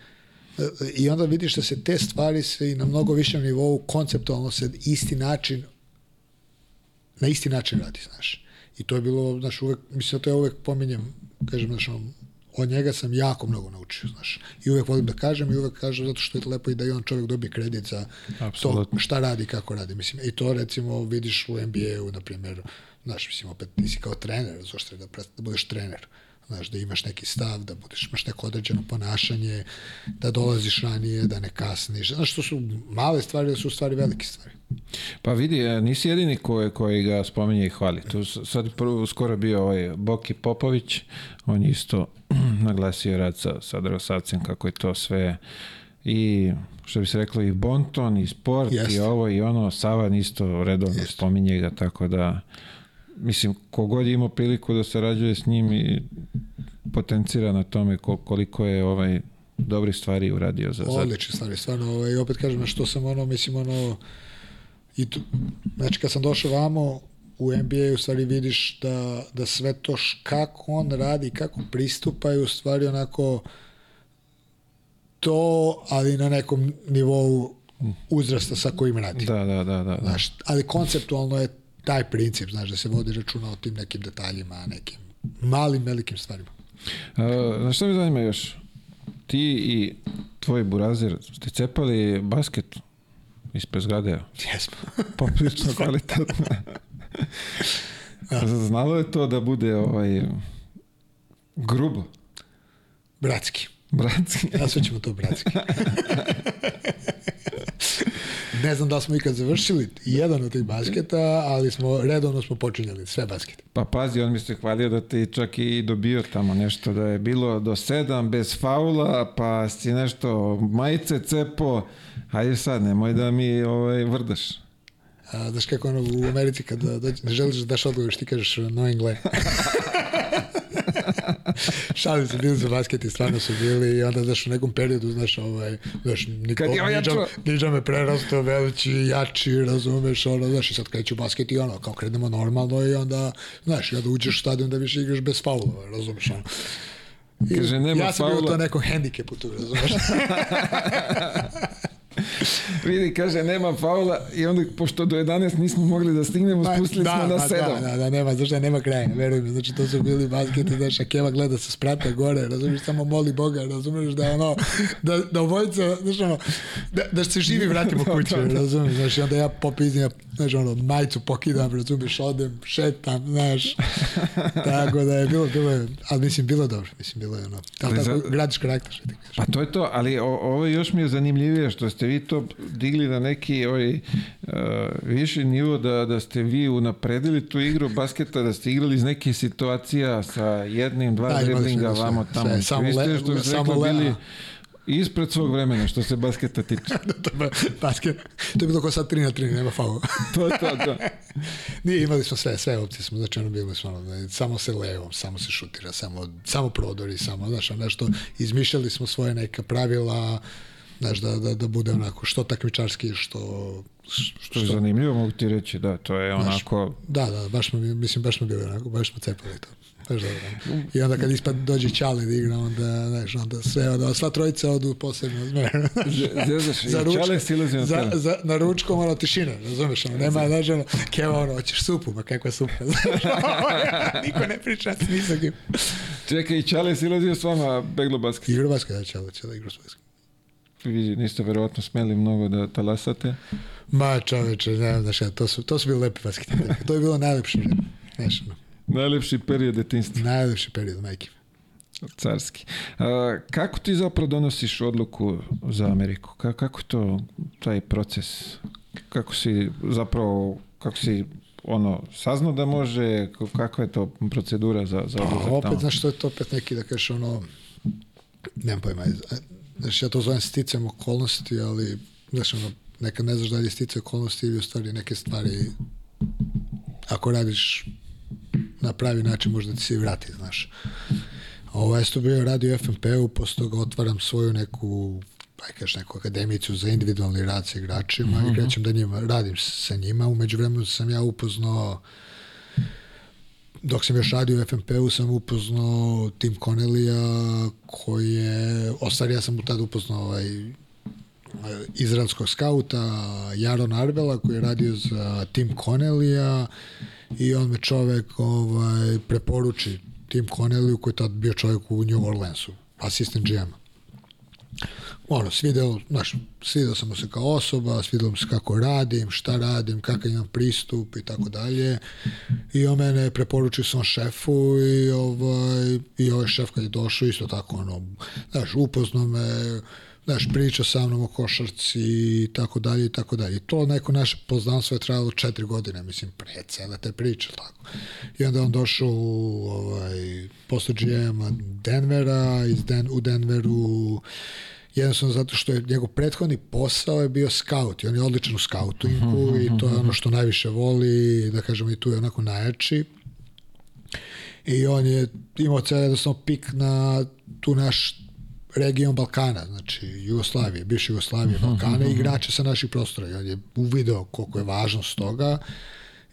[SPEAKER 2] i onda vidiš da se te stvari se i na mnogo višem nivou konceptualno se isti način na isti način radi, znaš. I to je bilo, znaš, uvek, mislim da to ja uvek pominjem, kažem, znaš, od njega sam jako mnogo naučio, znaš. I uvek volim da kažem i uvek kažem zato što je lepo i da i on čovjek dobije kredit za to
[SPEAKER 1] Apsolutno.
[SPEAKER 2] šta radi, kako radi. Mislim, i to recimo vidiš u NBA-u, na primjer, znaš, mislim, opet nisi kao trener, zašto da, da budeš trener znaš, da imaš neki stav, da budeš, imaš neko određeno ponašanje, da dolaziš ranije, da ne kasniš. Znaš, to su male stvari, da su u stvari velike stvari.
[SPEAKER 1] Pa vidi, e, nisi jedini koji, koji ga spominje i hvali. Tu sad prvo, skoro bio ovaj Boki Popović, on je isto (clears throat) naglasio rad sa, sa Drosavcem, kako je to sve i što bi se reklo i bonton i sport
[SPEAKER 2] Jeste.
[SPEAKER 1] i ovo i ono Savan isto redovno
[SPEAKER 2] Jeste.
[SPEAKER 1] spominje ga tako da mislim kogod je imao priliku da sarađuje s njim i potencira na tome kol- koliko je ovaj dobri stvari uradio za, za
[SPEAKER 2] Odlične stvari, stvarno, ovaj, opet kažem, što sam ono, mislim, ono, i tu, znači kad sam došao vamo, u NBA u stvari vidiš da, da sve to š, kako on radi, kako pristupa je u stvari onako to, ali na nekom nivou uzrasta sa kojim radi.
[SPEAKER 1] da, da, da, da, da.
[SPEAKER 2] Znaš, ali konceptualno je taj princip, znaš, da se vodi računa o tim nekim detaljima, nekim malim, velikim stvarima.
[SPEAKER 1] A, znaš šta me zanima još? Ti i tvoj burazir ste cepali basket ispred zgrade,
[SPEAKER 2] Jesmo. (laughs)
[SPEAKER 1] poprilično kvalitetno. Znalo je to da bude ovaj grubo,
[SPEAKER 2] Bratski.
[SPEAKER 1] bratski.
[SPEAKER 2] Ja ćemo to bratski. (laughs) ne znam da li smo ikad završili jedan od tih basketa, ali smo redovno smo počinjali sve baskete.
[SPEAKER 1] Pa pazi, on mi se hvalio da ti čak i dobio tamo nešto, da je bilo do sedam bez faula, pa si nešto majice cepo, hajde sad, nemoj da mi ovaj, vrdaš.
[SPEAKER 2] A, znaš kako ono u Americi kada dođe, ne želiš da daš odgovor, ti kažeš knowingly. (laughs) (laughs) Šalim se, bili su basketi, stvarno su bili i onda znaš u nekom periodu, znaš, ovaj, znaš, niko,
[SPEAKER 1] Kad je
[SPEAKER 2] niđa, me prerastao, veći, jači, razumeš, ono, znaš, i sad kreću basket i ono, kao krenemo normalno i onda, znaš, i onda uđeš u stadion da više igraš bez faulova, razumeš, ono. I
[SPEAKER 1] Kaže, nema
[SPEAKER 2] ja sam bio
[SPEAKER 1] faula.
[SPEAKER 2] to nekom hendikepu tu, razumeš. (laughs) (laughs)
[SPEAKER 1] Vidi, kaže, nema faula i onda, pošto do 11 nismo mogli da stignemo,
[SPEAKER 2] Ma,
[SPEAKER 1] spustili smo na
[SPEAKER 2] ma,
[SPEAKER 1] 7.
[SPEAKER 2] Da, da, da, nema, zašto nema kraja, veruj mi, znači to su bili basketi, znaš, a Keva gleda sa sprata gore, razumiješ, samo moli Boga, razumiješ da ono, da, da obojica, znaš ono, da, da se živi vratimo (laughs) kući, razumiješ, znaš, i onda ja popiznim, znaš, ono, majicu pokidam, razumiješ, odem, šetam, znaš, (laughs) tako da je bilo, bilo je, ali mislim, bilo dobro, mislim, bilo je ono, ali tako,
[SPEAKER 1] za-
[SPEAKER 2] gradiš karakter.
[SPEAKER 1] Pa to je to, ali o, ovo još mi je zanimljivije što ste vi to digli na neki ovaj, uh, viši nivo da, da ste vi unapredili tu igru basketa, da ste igrali iz nekih situacija sa jednim, dva
[SPEAKER 2] Da,
[SPEAKER 1] driblinga
[SPEAKER 2] da sve,
[SPEAKER 1] vamo tamo.
[SPEAKER 2] sve, samo
[SPEAKER 1] vi ste, što bi
[SPEAKER 2] le-
[SPEAKER 1] bili ispred svog vremena što se basketa tiče.
[SPEAKER 2] je (laughs) basket, to je bilo kao sad 3 na 3, nema faula. (laughs)
[SPEAKER 1] to, to, to. (laughs)
[SPEAKER 2] Nije, imali smo sve, sve opcije smo, znači ono bili smo, ono, da samo se levom, samo se šutira, samo, samo prodori, samo, znaš, ono nešto, izmišljali smo svoje neka pravila, znaš, da, da, da bude onako, što takmičarski, što,
[SPEAKER 1] Što je zanimljivo, mogu ti reći, da, to je onako...
[SPEAKER 2] da, da, baš smo, bili- mislim, baš smo bili onako, baš smo cepali to. Baš dobro. I onda kad ispad dođe Čale da igra, onda, znaš, onda sve, onda sva trojica odu posebno.
[SPEAKER 1] Zezaš, i
[SPEAKER 2] za ručkom,
[SPEAKER 1] Čale silazi na
[SPEAKER 2] za, za, na ručkom ono tišina, razumeš, ono, nema, znaš, ono, keva, ono, hoćeš supu, ma kakva supa, znaš, (laughs) niko ne priča s ni sa kim.
[SPEAKER 1] Čekaj, Čale silazio s vama beglo basket.
[SPEAKER 2] Igra basket, da, Čale, Čale igra basket.
[SPEAKER 1] Vidi, niste verovatno smeli mnogo da talasate.
[SPEAKER 2] Ma čoveče, ne znam, znaš, to su, to su bili lepi basketi. To je bilo najlepše vreme. Znaš,
[SPEAKER 1] Najlepši period detinstva.
[SPEAKER 2] najlepši period, majke.
[SPEAKER 1] Carski. A, kako ti zapravo donosiš odluku za Ameriku? Ka, kako to, taj proces? Kako si zapravo, kako si ono, saznao da može, kakva je to procedura za, za odlazak
[SPEAKER 2] Pa opet,
[SPEAKER 1] tamo?
[SPEAKER 2] znaš, to je to opet neki, da kažeš, ono, nemam pojma, znaš, ja to zovem sticam okolnosti, ali, znaš, ono, nekad ne znaš da li je sticaj okolnosti ili u stvari neke stvari, ako radiš na pravi način, možda ti se i vrati, znaš. Ovo ja sam bio radio u FNP-u, posle toga otvaram svoju neku aj kažeš neku akademicu za individualni rad sa igračima i krećem da njima, radim sa njima. Umeđu vremenu sam ja upoznao dok sam još radio u FNP-u sam upoznao Tim Connellija koji je, ostari ja sam mu tada upoznao ovaj, izraelskog skauta Jaron Arbela koji je radio za Tim Connellija i on me čovek ovaj, preporuči Tim Connelliju koji je tad bio čovjek u New Orleansu, asistent GM. Ono, svideo, znaš, svideo sam mu se kao osoba, svidelo mu se kako radim, šta radim, kakav imam pristup i tako dalje. I on mene preporučio svom šefu i ovaj, i ovaj šef kad je došao isto tako, ono, znaš, upoznao me, znaš, priča sa mnom o košarci i tako dalje i tako dalje. I to neko naše poznanstvo je trajalo četiri godine, mislim, pre cele te priče, tako. I onda on došao u, ovaj, posle GM-a Denvera, iz Den, u Denveru jednostavno zato što je njegov prethodni posao je bio scout i on je odličan u scoutingu i to je ono što najviše voli, da kažemo i tu je onako najjači. I on je imao cijel jednostavno pik na tu naš region Balkana, znači Jugoslavije, bivše Jugoslavije, Balkana, igrače sa naših prostora. I on je uvideo koliko je važnost toga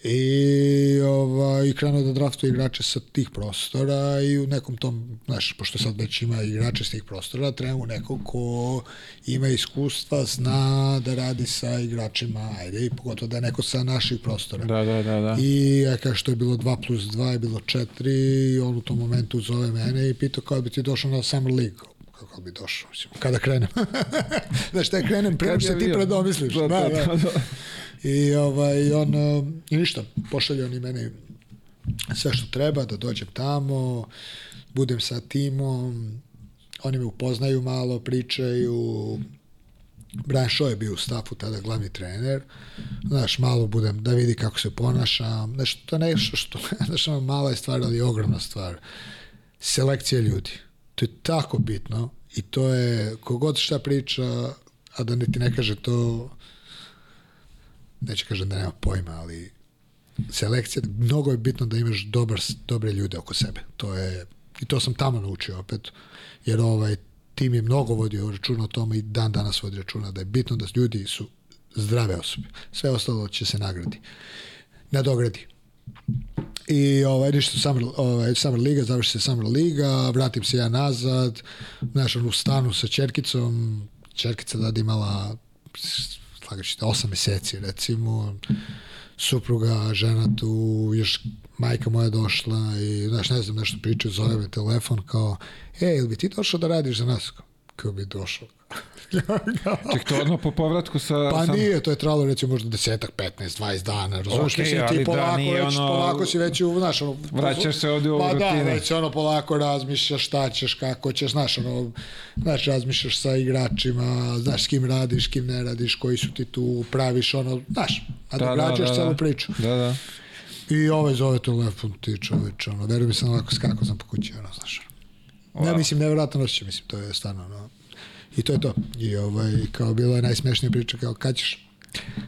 [SPEAKER 2] i, ovaj, krenuo da draftuje igrače sa tih prostora i u nekom tom, znaš, pošto sad već ima igrače sa tih prostora, treba mu neko ko ima iskustva, zna da radi sa igračima, ajde, i pogotovo da je neko sa naših prostora.
[SPEAKER 1] Da, da, da, da.
[SPEAKER 2] I ja kao što je bilo 2 plus 2 je bilo 4 i on u tom momentu zove mene i pitao kao bi ti došao na Summer League kako bi došao, mislim, kada krenem. (laughs) Znaš, šta krenem, pre što ti predomisliš.
[SPEAKER 1] Da,
[SPEAKER 2] Da,
[SPEAKER 1] da,
[SPEAKER 2] da.
[SPEAKER 1] da, da.
[SPEAKER 2] I, ovaj, on, uh, i ništa, pošalje oni meni sve što treba, da dođem tamo, budem sa timom, oni me upoznaju malo, pričaju, Brian Shaw je bio u stafu tada glavni trener, znaš, malo budem da vidi kako se ponašam, znaš, to je nešto što, (laughs) znaš, ono mala je stvar, ali ogromna stvar. Selekcija ljudi. To je tako bitno i to je, kogod šta priča, a da ne ti ne kaže to, neće kažem da nema pojma, ali selekcija, mnogo je bitno da imaš dobar, dobre ljude oko sebe. To je, i to sam tamo naučio opet, jer ovaj tim je mnogo vodio računa o tome i dan danas vodi računa da je bitno da ljudi su zdrave osobe. Sve ostalo će se nagradi. Nadogradi. I ovaj, ništa, Summer, ovaj, Summer Liga, završi se Summer Liga, vratim se ja nazad, znaš, u stanu sa čerkicom, čerkica da imala slagaći te, osam meseci recimo, supruga, žena tu, još majka moja došla i, znaš, ne znam, nešto pričaju, zove me telefon kao, e, ili bi ti došao da radiš za nas? Kao, bi došao. (laughs)
[SPEAKER 1] Ček, to odmah po povratku sa...
[SPEAKER 2] Pa
[SPEAKER 1] sa...
[SPEAKER 2] nije, to je trajalo recimo možda desetak, 15, 20 dana, razumiješ,
[SPEAKER 1] Okej,
[SPEAKER 2] mislim, ti
[SPEAKER 1] da,
[SPEAKER 2] polako,
[SPEAKER 1] nije
[SPEAKER 2] već,
[SPEAKER 1] ono-
[SPEAKER 2] polako si već u, znaš, ono,
[SPEAKER 1] Vraćaš se ovdje u
[SPEAKER 2] pa
[SPEAKER 1] rutini.
[SPEAKER 2] da, već ono polako razmišljaš šta ćeš, kako ćeš, znaš, ono, znaš, razmišljaš sa igračima, znaš s kim radiš, kim ne radiš, koji su ti tu, praviš ono, znaš, a da, građaš celu priču.
[SPEAKER 1] Da, da.
[SPEAKER 2] I ovaj zove telefon, ti čoveč, ono, veruj mi sam onako skakao sam po kući, ono, znaš. Ne, mislim, nevjerojatno osjećaj, mislim, to je stvarno, ono, I to je to. I ovaj, kao bila je najsmešnija priča, kao kad ćeš,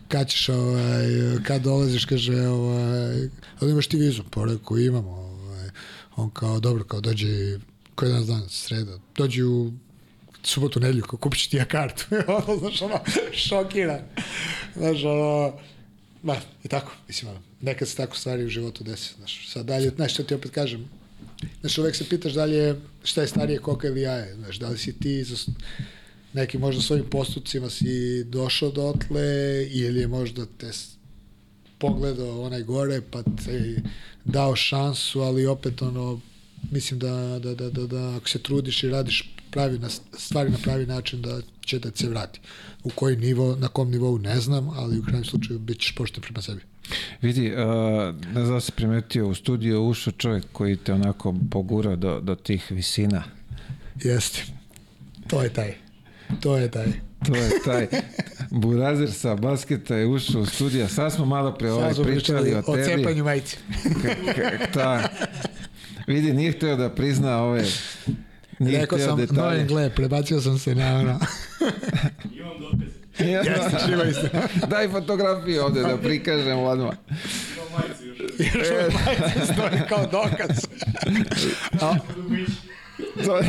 [SPEAKER 2] kad ćeš, ovaj, kad dolaziš, kaže, ovaj, ali imaš ti vizu? Pa rekao, imamo. Ovaj, on kao, dobro, kao dođi, koji je danas dan, sreda, dođi u subotu, nedlju, kao kupit ću ti ja kartu. (laughs) ono, znaš, ono, šokiran. Znaš, ono, Ma, i tako, mislim, ono, nekad se tako stvari u životu desi, znaš, sad dalje, znaš, što ti opet kažem, znaš, uvek se pitaš da li je, šta je starije koka ili jaje, znaš, da li si ti za neki možda svojim postupcima si došao dotle ili je možda te pogledao onaj gore pa te dao šansu, ali opet ono, mislim da, da, da, da, da ako se trudiš i radiš pravi na stvari na pravi način da će da se vrati. U koji nivo, na kom nivou ne znam, ali u krajnjem slučaju bit ćeš pošten prema sebi.
[SPEAKER 1] Vidi, uh, ne znam da si primetio, u studiju ušao čovjek koji te onako pogura do, do tih visina.
[SPEAKER 2] Jeste. To je taj. To je taj.
[SPEAKER 1] To je taj Burazer sa basketa je ušao u studija. Sad smo malo pre ovaj
[SPEAKER 2] Sad smo
[SPEAKER 1] pričali o
[SPEAKER 2] o
[SPEAKER 1] tebi.
[SPEAKER 2] cepanju majice.
[SPEAKER 1] Ta, vidi, nije htio da prizna ove... Nije
[SPEAKER 2] Rekao sam,
[SPEAKER 1] detalje.
[SPEAKER 2] no gle, prebacio sam se na ono. (laughs)
[SPEAKER 3] Imam dokaz.
[SPEAKER 1] Ja,
[SPEAKER 2] Jeste, živa (laughs) istina.
[SPEAKER 1] Daj fotografiju ovde da prikažem odmah.
[SPEAKER 3] Još.
[SPEAKER 2] Još uvijek majice stoji kao dokaz. A,
[SPEAKER 1] To,
[SPEAKER 2] e,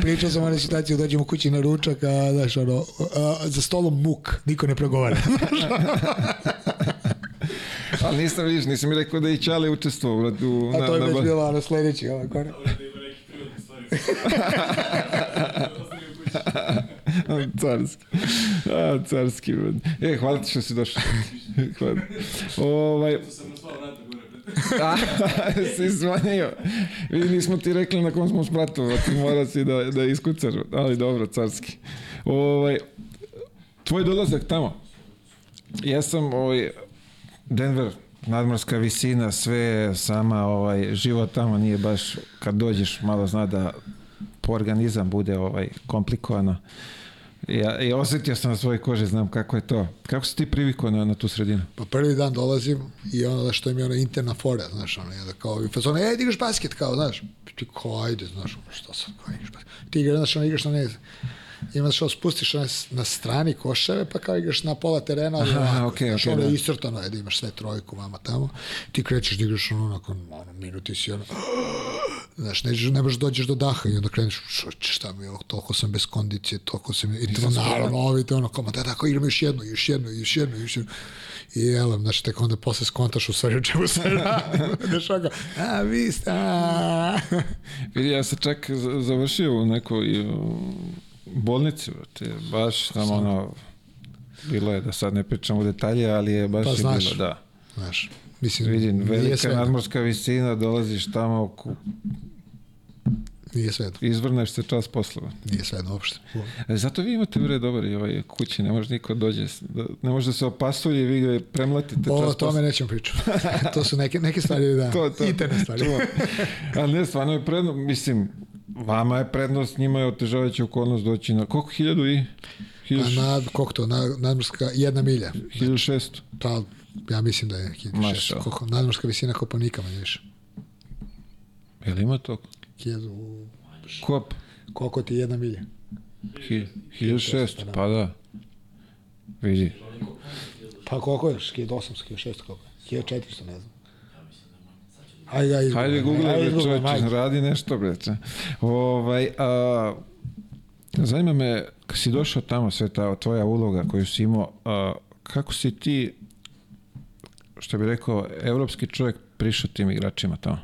[SPEAKER 2] pričao sam o onoj situaciji, dođemo kući na ručak, a, znaš, ono, a, za stolom muk, niko ne progovara. (laughs)
[SPEAKER 1] ali nisam vidiš, nisam mi rekao da je i Čale učestvovao
[SPEAKER 2] A to je
[SPEAKER 1] na,
[SPEAKER 2] već
[SPEAKER 1] na,
[SPEAKER 2] bilo ono sledeći, ovaj kore. (laughs) (laughs)
[SPEAKER 3] Da
[SPEAKER 1] carski. A, carski. E, hvala ti što si došao. (laughs) hvala. Ovaj,
[SPEAKER 3] Tu sam na sva vrata gore. (laughs)
[SPEAKER 1] a, si zvonio. Vidi, nismo ti rekli na kom smo spratu, a ti mora si da, da iskucaš, ali dobro, carski. Ovaj, tvoj dolazak tamo. Ja sam ovaj, Denver, nadmorska visina, sve sama, ovaj, život tamo nije baš, kad dođeš, malo zna da po organizam bude ovaj komplikovano. Ja, ja osetio sam na svojoj koži, znam kako je to. Kako si ti privikao na, na tu sredinu?
[SPEAKER 2] Pa prvi dan dolazim i ono da što im je ona interna fora, znaš, ono, i onda kao, i fazon, ej, igraš basket, kao, znaš, ti kao, ajde, znaš, šta sad, kao igraš basket, ti igraš, znaš, ono, igraš na ne, imaš ovo spustiš na, na strani koševe, pa kao igraš na pola terena, ali
[SPEAKER 1] Aha,
[SPEAKER 2] ovako,
[SPEAKER 1] okej,
[SPEAKER 2] znaš,
[SPEAKER 1] okej,
[SPEAKER 2] ono
[SPEAKER 1] da.
[SPEAKER 2] je iscrtano je da imaš sve trojku vama tamo, ti krećeš da igraš ono, nakon ono, minuti si ono, Znaš, ne, ne možeš dođeš do daha i onda kreneš, "Čo- šta mi je toliko sam bez kondicije, toliko sam, i to naravno, ovi to ono, kao, da, da, kao igram još jednu, još jednu, još jednu, još jednu. I jelem, znači, tek onda posle skontaš u stvari o čemu se radi. (laughs) Znaš, ono, a, vi ste, a.
[SPEAKER 1] Vidi, ja sam čak završio u nekoj u bolnici, brate, baš tamo ono, bilo je, da sad ne pričam u detalje, ali je baš
[SPEAKER 2] Pa
[SPEAKER 1] je
[SPEAKER 2] znaš.
[SPEAKER 1] bilo, da.
[SPEAKER 2] Znaš, mislim,
[SPEAKER 1] Vidim, velika
[SPEAKER 2] sve,
[SPEAKER 1] nadmorska visina, dolaziš tamo, ku-
[SPEAKER 2] nije sve,
[SPEAKER 1] izvrneš se čas posle.
[SPEAKER 2] nije sve uopšte.
[SPEAKER 1] E, zato vi imate bre dobar i ovaj kući, ne može niko dođe, da, ne može da se opasulje i vi ga premlatite
[SPEAKER 2] O
[SPEAKER 1] čas
[SPEAKER 2] tome nećemo pričati. (laughs) (laughs) to su neke, neke stvari, da,
[SPEAKER 1] To, to.
[SPEAKER 2] interne stvari.
[SPEAKER 1] Ali ne, stvarno je prednost, mislim, vama je prednost, njima je otežavajuća okolnost doći na, koliko, hiljadu i?
[SPEAKER 2] A
[SPEAKER 1] Hiljadu,
[SPEAKER 2] nad, koliko to, nad, nadmorska, jedna milja.
[SPEAKER 1] hiljadu šesto.
[SPEAKER 2] Pa, ja mislim da je 1600.
[SPEAKER 1] Maša.
[SPEAKER 2] Koliko, nadmorska visina Kopanika, manje više.
[SPEAKER 1] Je li ima to?
[SPEAKER 2] 1000,
[SPEAKER 1] Kop?
[SPEAKER 2] koliko ti je jedna milja?
[SPEAKER 1] Hi- Hiljadu šesto, pa da. Vidi.
[SPEAKER 2] Pa koliko je? 1800, 1600, koliko je? 1400, ne znam. Ajde, ajde,
[SPEAKER 1] Hajde google, bre,
[SPEAKER 2] googlaj,
[SPEAKER 1] čovječe,
[SPEAKER 2] majke.
[SPEAKER 1] radi nešto, bre. če. Ovaj, a, zanima me, kad si došao tamo, sve ta tvoja uloga koju si imao, a, kako si ti, što bi rekao, evropski čovjek prišao tim igračima tamo?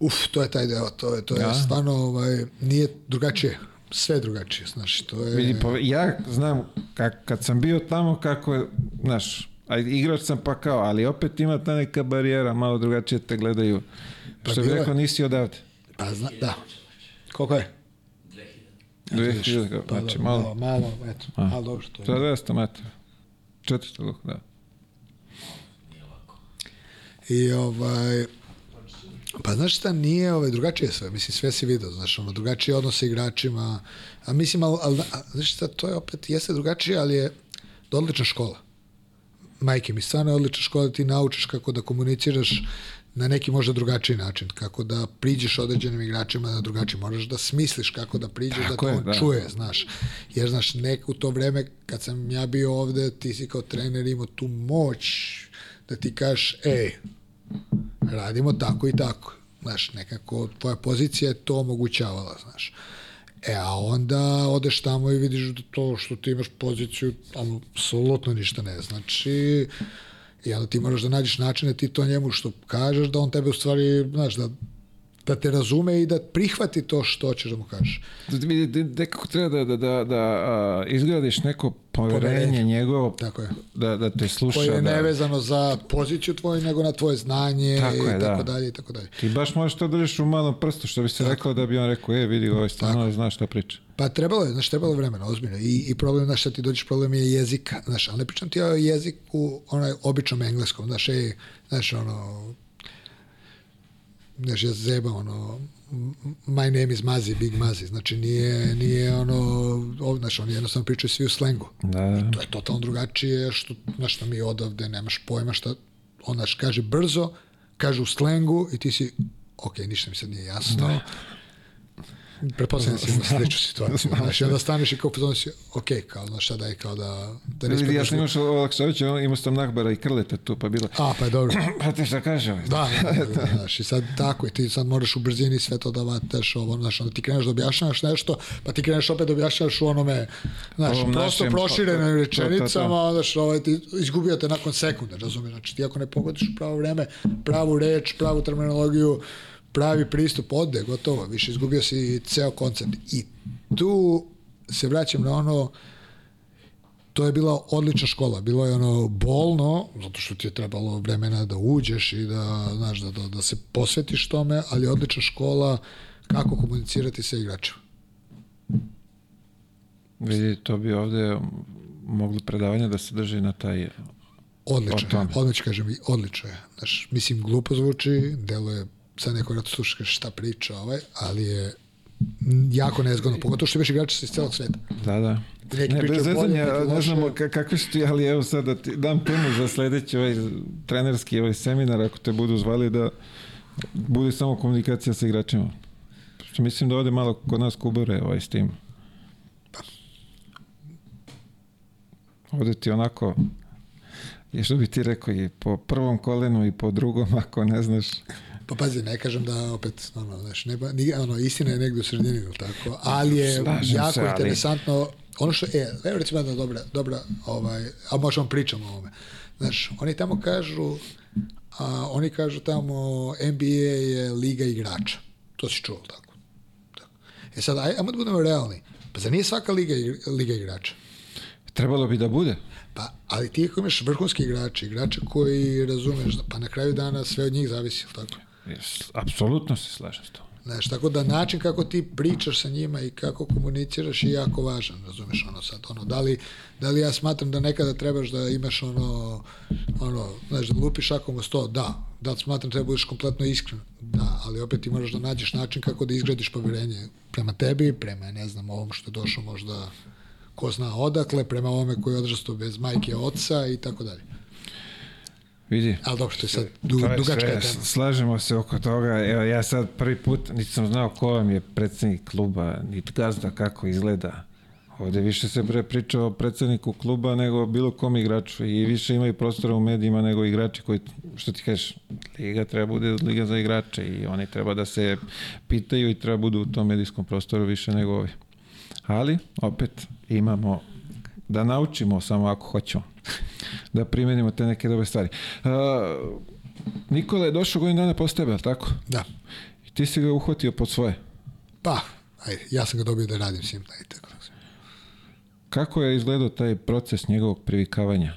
[SPEAKER 2] Uf, to je taj deo, to je, to je
[SPEAKER 1] Ja.
[SPEAKER 2] stvarno, ovaj, nije drugačije. Sve je drugačije, znaš, to je...
[SPEAKER 1] Vidi, pa ja znam, kak, kad sam bio tamo, kako je, znaš, a igrač sam pa kao, ali opet ima ta neka barijera, malo drugačije te gledaju.
[SPEAKER 2] Pa
[SPEAKER 1] što bi rekao, nisi odavde.
[SPEAKER 2] Pa zna, da. Koliko je?
[SPEAKER 1] 2000,
[SPEAKER 2] Pa,
[SPEAKER 1] znači,
[SPEAKER 2] da,
[SPEAKER 1] malo.
[SPEAKER 2] Malo, malo, eto.
[SPEAKER 1] A.
[SPEAKER 2] Ali dobro, to je.
[SPEAKER 1] To je 200 metara. 400, koliko, da.
[SPEAKER 2] I ovaj... Pa znaš šta, nije ovaj, drugačije sve, mislim, sve si vidio, znaš, ono, drugačije odnose sa igračima, a mislim, ali, ali a, znaš šta, to je opet, jeste drugačije, ali je odlična škola. Majke mi, stvarno je odlična škola, ti naučiš kako da komuniciraš na neki možda drugačiji način, kako da priđeš određenim igračima na drugačiji, moraš da smisliš kako da priđeš, da
[SPEAKER 1] Tako
[SPEAKER 2] to
[SPEAKER 1] je,
[SPEAKER 2] on
[SPEAKER 1] da.
[SPEAKER 2] čuje, znaš. Jer, znaš, nek u to vreme, kad sam ja bio ovde, ti si kao trener imao tu moć da ti kažeš, ej, radimo tako i tako. Znaš, nekako tvoja pozicija je to omogućavala, znaš. E, a onda odeš tamo i vidiš da to što ti imaš poziciju, apsolutno ništa ne znači. I onda ti moraš da nađeš način da ti to njemu što kažeš, da on tebe u stvari, znaš, da, da te razume i da prihvati to što hoćeš da mu kažeš.
[SPEAKER 1] Da vidi de- nekako treba da, da, da, da a, izgradiš neko poverenje njegovo,
[SPEAKER 2] Tako je.
[SPEAKER 1] da, da te sluša.
[SPEAKER 2] Koje je
[SPEAKER 1] da,
[SPEAKER 2] nevezano za poziciju tvoju, nego na tvoje znanje
[SPEAKER 1] Tako je,
[SPEAKER 2] i tako
[SPEAKER 1] da.
[SPEAKER 2] dalje i tako dalje.
[SPEAKER 1] Ti baš možeš to držiš u malom prstu, što bi se rekao da bi on rekao, e, vidi, ovaj stvarno zna šta priča.
[SPEAKER 2] Pa trebalo je, znaš, trebalo je vremena, ozbiljno. I, i problem, znaš, šta ti dođeš, problem je jezika. Znaš, ali ne pričam ti o jeziku, onaj, običnom engleskom. Znaš, ej, znaš, ono, znaš, ja zeba, ono, my name is Mazi, Big Mazi. Znači, nije, nije ono, o, znaš, oni jednostavno pričaju svi u slengu.
[SPEAKER 1] Da,
[SPEAKER 2] To je totalno drugačije, što, znaš, što mi odavde nemaš pojma šta, on, znaš, kaže brzo, kaže u slengu i ti si, ok, ništa mi sad nije jasno. Pretpostavljam da si imao (laughs) sličnu situaciju. Znaš, i onda staneš i kao pozorno si, ok, kao, znaš, šta da je, kao da, da ne
[SPEAKER 1] Vidi, ja sam
[SPEAKER 2] glup.
[SPEAKER 1] imao Olakšavića, imao sam Nahbara i Krleta tu, pa bilo,
[SPEAKER 2] A, pa je dobro. (clears throat)
[SPEAKER 1] pa ti šta kaže ovaj?
[SPEAKER 2] Da, (laughs) da, da, da, znaš, i sad tako, i ti sad moraš u brzini sve to da vateš, ovo, znaš, onda ti kreneš da objašnjavaš nešto, pa ti kreneš opet da objašnjavaš u onome, znaš,
[SPEAKER 1] Ovom
[SPEAKER 2] prosto proširenim
[SPEAKER 1] to.
[SPEAKER 2] rečenicama, znaš, ovaj, ti izgubio te nakon sekunde, razumiješ, znači ti ako ne pogodiš u pravo vreme, pravu reč, pravu terminologiju, pravi pristup, ode, gotovo, više izgubio si ceo koncept. I tu se vraćam na ono, to je bila odlična škola. Bilo je ono bolno, zato što ti je trebalo vremena da uđeš i da, znaš, da, da, da se posvetiš tome, ali odlična škola kako komunicirati sa igračima.
[SPEAKER 1] Vidi, to bi ovde mogli predavanja da se drži na taj...
[SPEAKER 2] Odlično, je, odlično kažem, i odlično je. Znaš, mislim, glupo zvuči, deluje, sad neko rado sluša kaže šta priča ovaj, ali je jako nezgodno, pogotovo što imaš igrača iz celog sveta.
[SPEAKER 1] Da, da.
[SPEAKER 2] Neki
[SPEAKER 1] Ne, bez zezanja, ne znamo ka- kakvi su ti, ali evo sad da ti dam temu za sledeći ovaj trenerski ovaj seminar, ako te budu zvali da bude samo komunikacija sa igračima. Što mislim da ovde malo kod nas kubure ovaj s tim. Ovde ti onako, je što bi ti rekao, i po prvom kolenu i po drugom, ako ne znaš.
[SPEAKER 2] Pa pazi, ne kažem da opet, ono, znaš, ne, ono, istina je negdje u sredini, ili tako, ali je
[SPEAKER 1] Slažem
[SPEAKER 2] jako
[SPEAKER 1] se, ali-
[SPEAKER 2] interesantno, ono što, e, evo recimo jedna dobra, dobra, ovaj, a možemo pričamo o ovome. Znaš, oni tamo kažu, a, oni kažu tamo NBA je liga igrača. To si čuo, tako. tako. E sad, aj, ajmo da budemo realni. Pa zar nije svaka liga, ig- liga igrača?
[SPEAKER 1] Trebalo bi da bude.
[SPEAKER 2] Pa, ali ti ako imaš vrhunski igrače, igrače koji razumeš, da, pa na kraju dana sve od njih zavisi, tako?
[SPEAKER 1] Apsolutno se slažem s tom.
[SPEAKER 2] Znaš, tako da način kako ti pričaš sa njima i kako komuniciraš je jako važan, razumeš, ono sad, ono, da li, da li ja smatram da nekada trebaš da imaš ono, ono, znaš, da lupiš šakom o sto, da, da smatram da budeš kompletno iskren, da, ali opet ti moraš da nađeš način kako da izgradiš poverenje prema tebi, prema, ne znam, ovom što je došao možda ko zna odakle, prema ovome koji je odrastao bez majke oca i tako dalje.
[SPEAKER 1] Vidi.
[SPEAKER 2] Ali dobro, to je sad du,
[SPEAKER 1] To je
[SPEAKER 2] dugačka
[SPEAKER 1] sve,
[SPEAKER 2] tema.
[SPEAKER 1] Slažemo se oko toga. Evo, ja sad prvi put nisam znao ko vam je predsednik kluba, niti gazda kako izgleda. Ovde više se bre priča o predsedniku kluba nego o bilo kom igraču i više imaju prostora u medijima nego igrači koji, što ti kažeš, liga treba bude liga za igrače i oni treba da se pitaju i treba budu u tom medijskom prostoru više nego ovi. Ali, opet, imamo da naučimo samo ako hoćemo da primenimo te neke dobre stvari. Uh, Nikola je došao godinu dana posle tebe, tako?
[SPEAKER 2] Da.
[SPEAKER 1] I ti si ga uhvatio pod svoje.
[SPEAKER 2] Pa, ajde, ja sam ga dobio da radim s njim, ajde, tako da
[SPEAKER 1] Kako je izgledao taj proces njegovog privikavanja?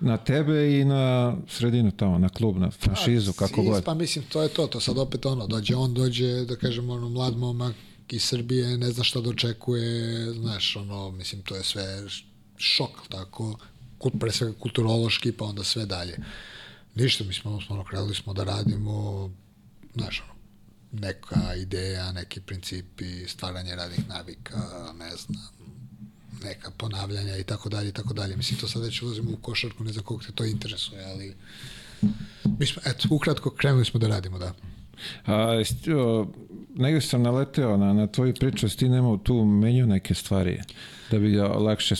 [SPEAKER 1] Na tebe i na sredinu tamo, na klub, na franšizu, kako
[SPEAKER 2] Sis,
[SPEAKER 1] god.
[SPEAKER 2] Pa mislim, to je to, to sad opet ono, dođe on, dođe, da kažem, ono, mlad momak iz Srbije, ne zna šta da očekuje, znaš, ono, mislim, to je sve šok, tako, pre svega kulturološki, pa onda sve dalje. Ništa, mi smo, ono, krenuli smo da radimo, znaš, ono, neka ideja, neki principi, stvaranje radnih navika, ne znam, neka ponavljanja i tako dalje i tako dalje. Mislim, to sad već ulazimo u košarku, ne znam koliko te to interesuje, ali mi smo, eto, ukratko krenuli smo da radimo, da.
[SPEAKER 1] A, o, negde sam naleteo na, na tvoju priču, ti nemao tu menju neke stvari da bi ga lakše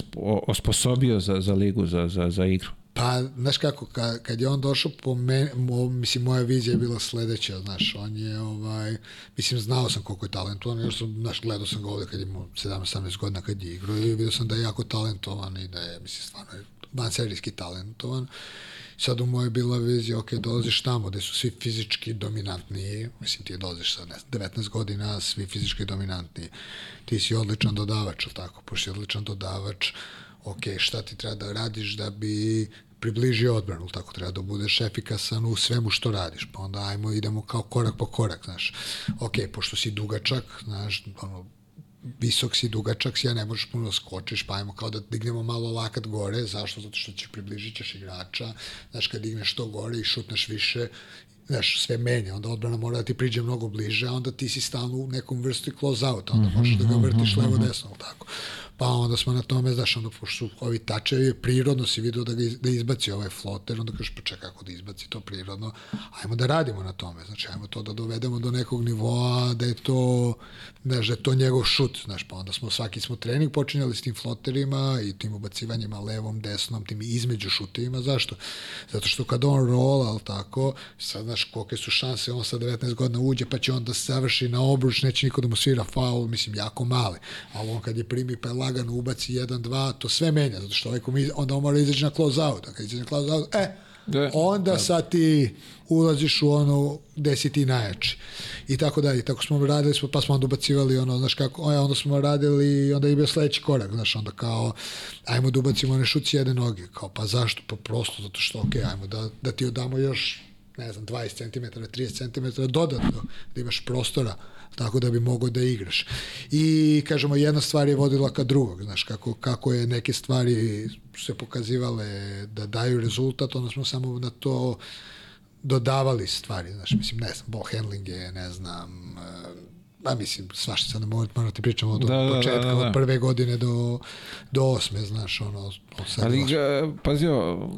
[SPEAKER 1] osposobio za, za ligu, za, za, za igru.
[SPEAKER 2] Pa, znaš kako, kad, kad je on došao po meni, mo, mislim, moja vizija je bila sledeća, znaš, on je, ovaj, mislim, znao sam koliko je talentovan, još sam, znaš, gledao sam ga ovde kad je imao 17-18 godina kad je igrao i vidio sam da je jako talentovan i da je, mislim, stvarno je vanserijski talentovan. Sad u mojoj bila vizija, ok, dolaziš tamo gde su svi fizički dominantniji, mislim ti dolaziš sa ne znam, 19 godina, svi fizički dominantniji, ti si odličan dodavač, ili tako, pošto si odličan dodavač, ok, šta ti treba da radiš da bi približio odbranu, tako? Treba da budeš efikasan u svemu što radiš, pa onda ajmo idemo kao korak po korak, znaš, ok, pošto si dugačak, znaš, ono, visok si, dugačak si, a ne možeš puno da skočiš, pa ajmo kao da dignemo malo lakat gore, zašto? Zato što ćeš približit ćeš igrača, znaš, kad digneš to gore i šutneš više, znaš, sve menja, onda odbrana mora da ti priđe mnogo bliže, a onda ti si stalno u nekom vrsti close out, onda možeš da ga vrtiš levo desno, tako. Pa onda smo na tome, znaš, onda pošto su ovi tačevi, prirodno si vidio da, ga iz, da izbaci ovaj floter, onda kažeš, pa čekaj, kako da izbaci to prirodno, ajmo da radimo na tome, znači, ajmo to da dovedemo do nekog nivoa, da je to, znaš, da je to njegov šut, znaš, pa onda smo, svaki smo trening počinjali s tim floterima i tim ubacivanjima levom, desnom, tim između šutevima, zašto? Zato što kad on rola, ali tako, sad, znaš, kolike su šanse, on sa 19 godina uđe, pa će on da se završi na obruč, neće niko da mu svira faul, mislim, jako male, ali on kad je primi, pa je lagano ubaci 1-2, to sve menja, zato što ovaj ko mi, onda on mora izaći na close out, a kad izaći na close out, e,
[SPEAKER 1] Da.
[SPEAKER 2] onda sad ti ulaziš u ono gde si ti najjači. I tako dalje. Tako smo radili, smo, pa smo onda ubacivali ono, znaš kako, e, onda smo radili i onda je bio sledeći korak, znaš, onda kao, ajmo da ubacimo one šuci jedne noge, kao, pa zašto? Pa prosto, zato što, ok, ajmo da, da ti odamo još ne znam, 20 cm, 30 cm dodatno, da imaš prostora, tako da bi mogao da igraš. I, kažemo, jedna stvar je vodila ka drugog, znaš, kako, kako je neke stvari se pokazivale da daju rezultat, onda smo samo na to dodavali stvari, znaš, mislim, ne znam, ball handling je, ne znam, a mislim, svašta sad ne moram ti pričam od
[SPEAKER 1] Da, da, da,
[SPEAKER 2] početka,
[SPEAKER 1] da, da.
[SPEAKER 2] od prve godine do, do osme, znaš, ono, od sad
[SPEAKER 1] Ali, ga, pazio,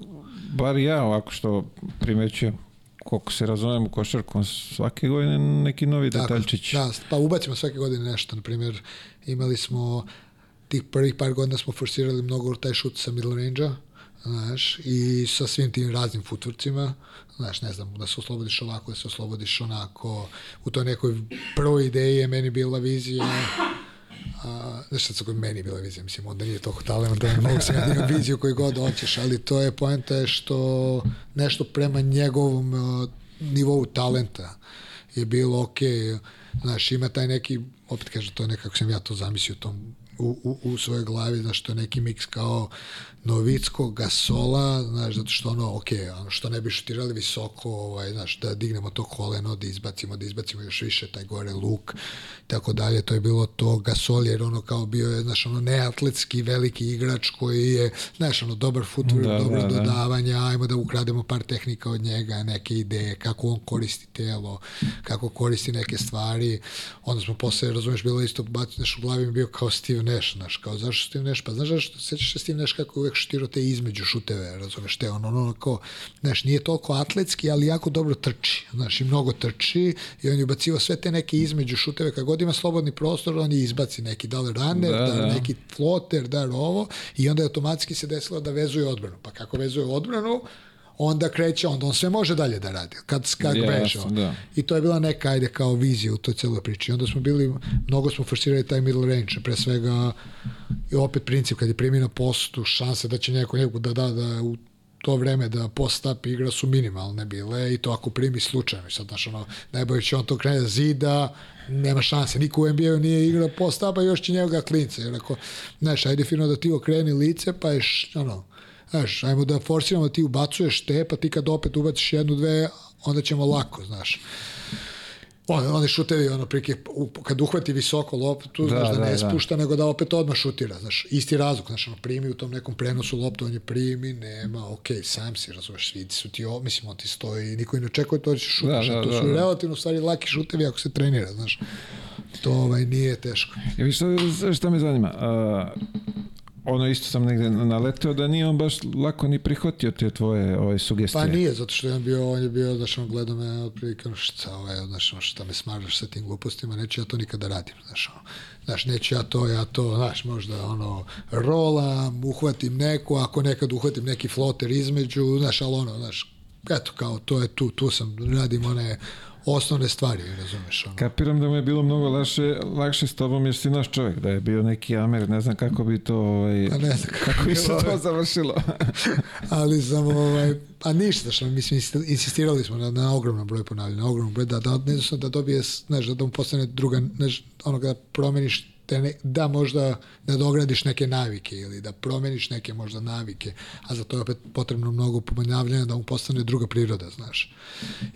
[SPEAKER 1] bar ja ovako što primećujem, koliko se razumem u košarku, on svake godine neki novi
[SPEAKER 2] Tako,
[SPEAKER 1] detaljčić.
[SPEAKER 2] Da, pa ubacimo svake godine nešto, na primjer, imali smo tih prvih par godina smo forsirali mnogo taj šut sa middle range-a, znaš, i sa svim tim raznim futvrcima, znaš, ne znam, da se oslobodiš ovako, da se oslobodiš onako, u toj nekoj prvoj ideji je meni bila vizija, a, znaš sad kod meni bila vizija, mislim, onda nije toliko talent, da mogu se ja imam viziju koju god hoćeš, ali to je poenta je što nešto prema njegovom uh, nivou talenta je bilo okay, znaš, ima taj neki, opet kažem, to je nekako sam ja to zamislio tom u, u, u svojoj glavi, znaš, to je neki miks kao Novicko, Gasola, znaš, zato što ono, ok, ono što ne bi šutirali visoko, ovaj, znaš, da dignemo to koleno, da izbacimo, da izbacimo još više taj gore luk, tako dalje, to je bilo to. Gasol, jer ono kao bio je, znaš, ono neatletski veliki igrač koji je, znaš, ono, dobar footwork, da, dobro da, da. dodavanja, ajmo da ukrademo par tehnika od njega, neke ideje, kako on koristi telo, kako koristi neke stvari, onda smo posle, razumeš, bilo isto, baciš u glavi mi bio kao Steve Nash, znaš, kao zašto Steve Nash, pa znaš zašto, sećaš se Steve Nash kako uvek šutirao te između šuteve, razumeš, te ono, kao, znaš, nije toliko atletski, ali jako dobro trči, znaš, i mnogo trči i on je ubacivo sve te neke između šuteve, kad god ima slobodni prostor, on je izbaci neki, da li runner, da, da, da. neki floater, da li ovo, i onda je automatski se desilo da vezuje odbranu, pa kako vezuje odbranu, onda kreće, onda on sve može dalje da radi, kad, kad yes, veže. Da. I to je bila neka, ajde, kao vizija u toj celoj priči. Onda smo bili, mnogo smo forsirali taj middle range, pre svega, i opet princip, kad je primi na postu, šanse da će neko nekog da da, da u to vreme da post-up igra su minimalne bile i to ako primi slučajno. Sad, znaš, ono, najbolje će on to krene da zida, nema šanse. Niko u NBA-u nije igrao post-upa, još će njega klince. Jer ako, znaš, ajde fino da ti okreni lice, pa je, ono, Znaš, ajmo da forsiramo, ti ubacuješ te, pa ti kad opet ubaciš jednu, dve, onda ćemo lako, znaš. On, oni šutevi, ono, prike, kad uhvati visoko loptu, da, znaš, da, da ne da. spušta, nego da opet odmah šutira, znaš, isti razlog, znaš, ono, primi u tom nekom prenosu loptu, on je primi, nema, ok, sam si, razumeš, vidi su ti, mislim, on ti stoji, niko i ne očekuje to da će šutaš, da, da, to su da, da. relativno stvari laki šutevi ako se trenira, znaš, to ovaj, nije teško.
[SPEAKER 1] Ja, vi šta, šta me zanima, uh, ono isto sam negde naleteo da nije on baš lako ni prihvatio te tvoje ove sugestije.
[SPEAKER 2] Pa nije, zato što je on bio, on je bio, znaš, on gleda me otprilike, šta, ovaj, znaš, šta me smaraš sa tim glupostima, neću ja to nikada radim, znaš, ono, znaš, neću ja to, ja to, znaš, možda, ono, rolam, uhvatim neku, ako nekad uhvatim neki floter između, znaš, ali ono, znaš, eto, kao, to je tu, tu sam, radim one, osnovne stvari, razumeš. Ono.
[SPEAKER 1] Kapiram da mu je bilo mnogo lakše, lakše s tobom jer si naš čovjek, da je bio neki Amer, ne znam kako bi to, ovaj,
[SPEAKER 2] pa ne znam
[SPEAKER 1] kako, kako bi se to završilo. (laughs)
[SPEAKER 2] ali sam, ovaj, pa ništa, što mislim, insistirali smo na, na ogromnom broju ponavljanja, na ogromnom broju, da, da, ne znam, da dobije, znaš, da mu postane druga, znaš, ono da promeniš te ne, da možda da dogradiš neke navike ili da promeniš neke možda navike, a za to je opet potrebno mnogo pomanjavljanja da mu postane druga priroda, znaš.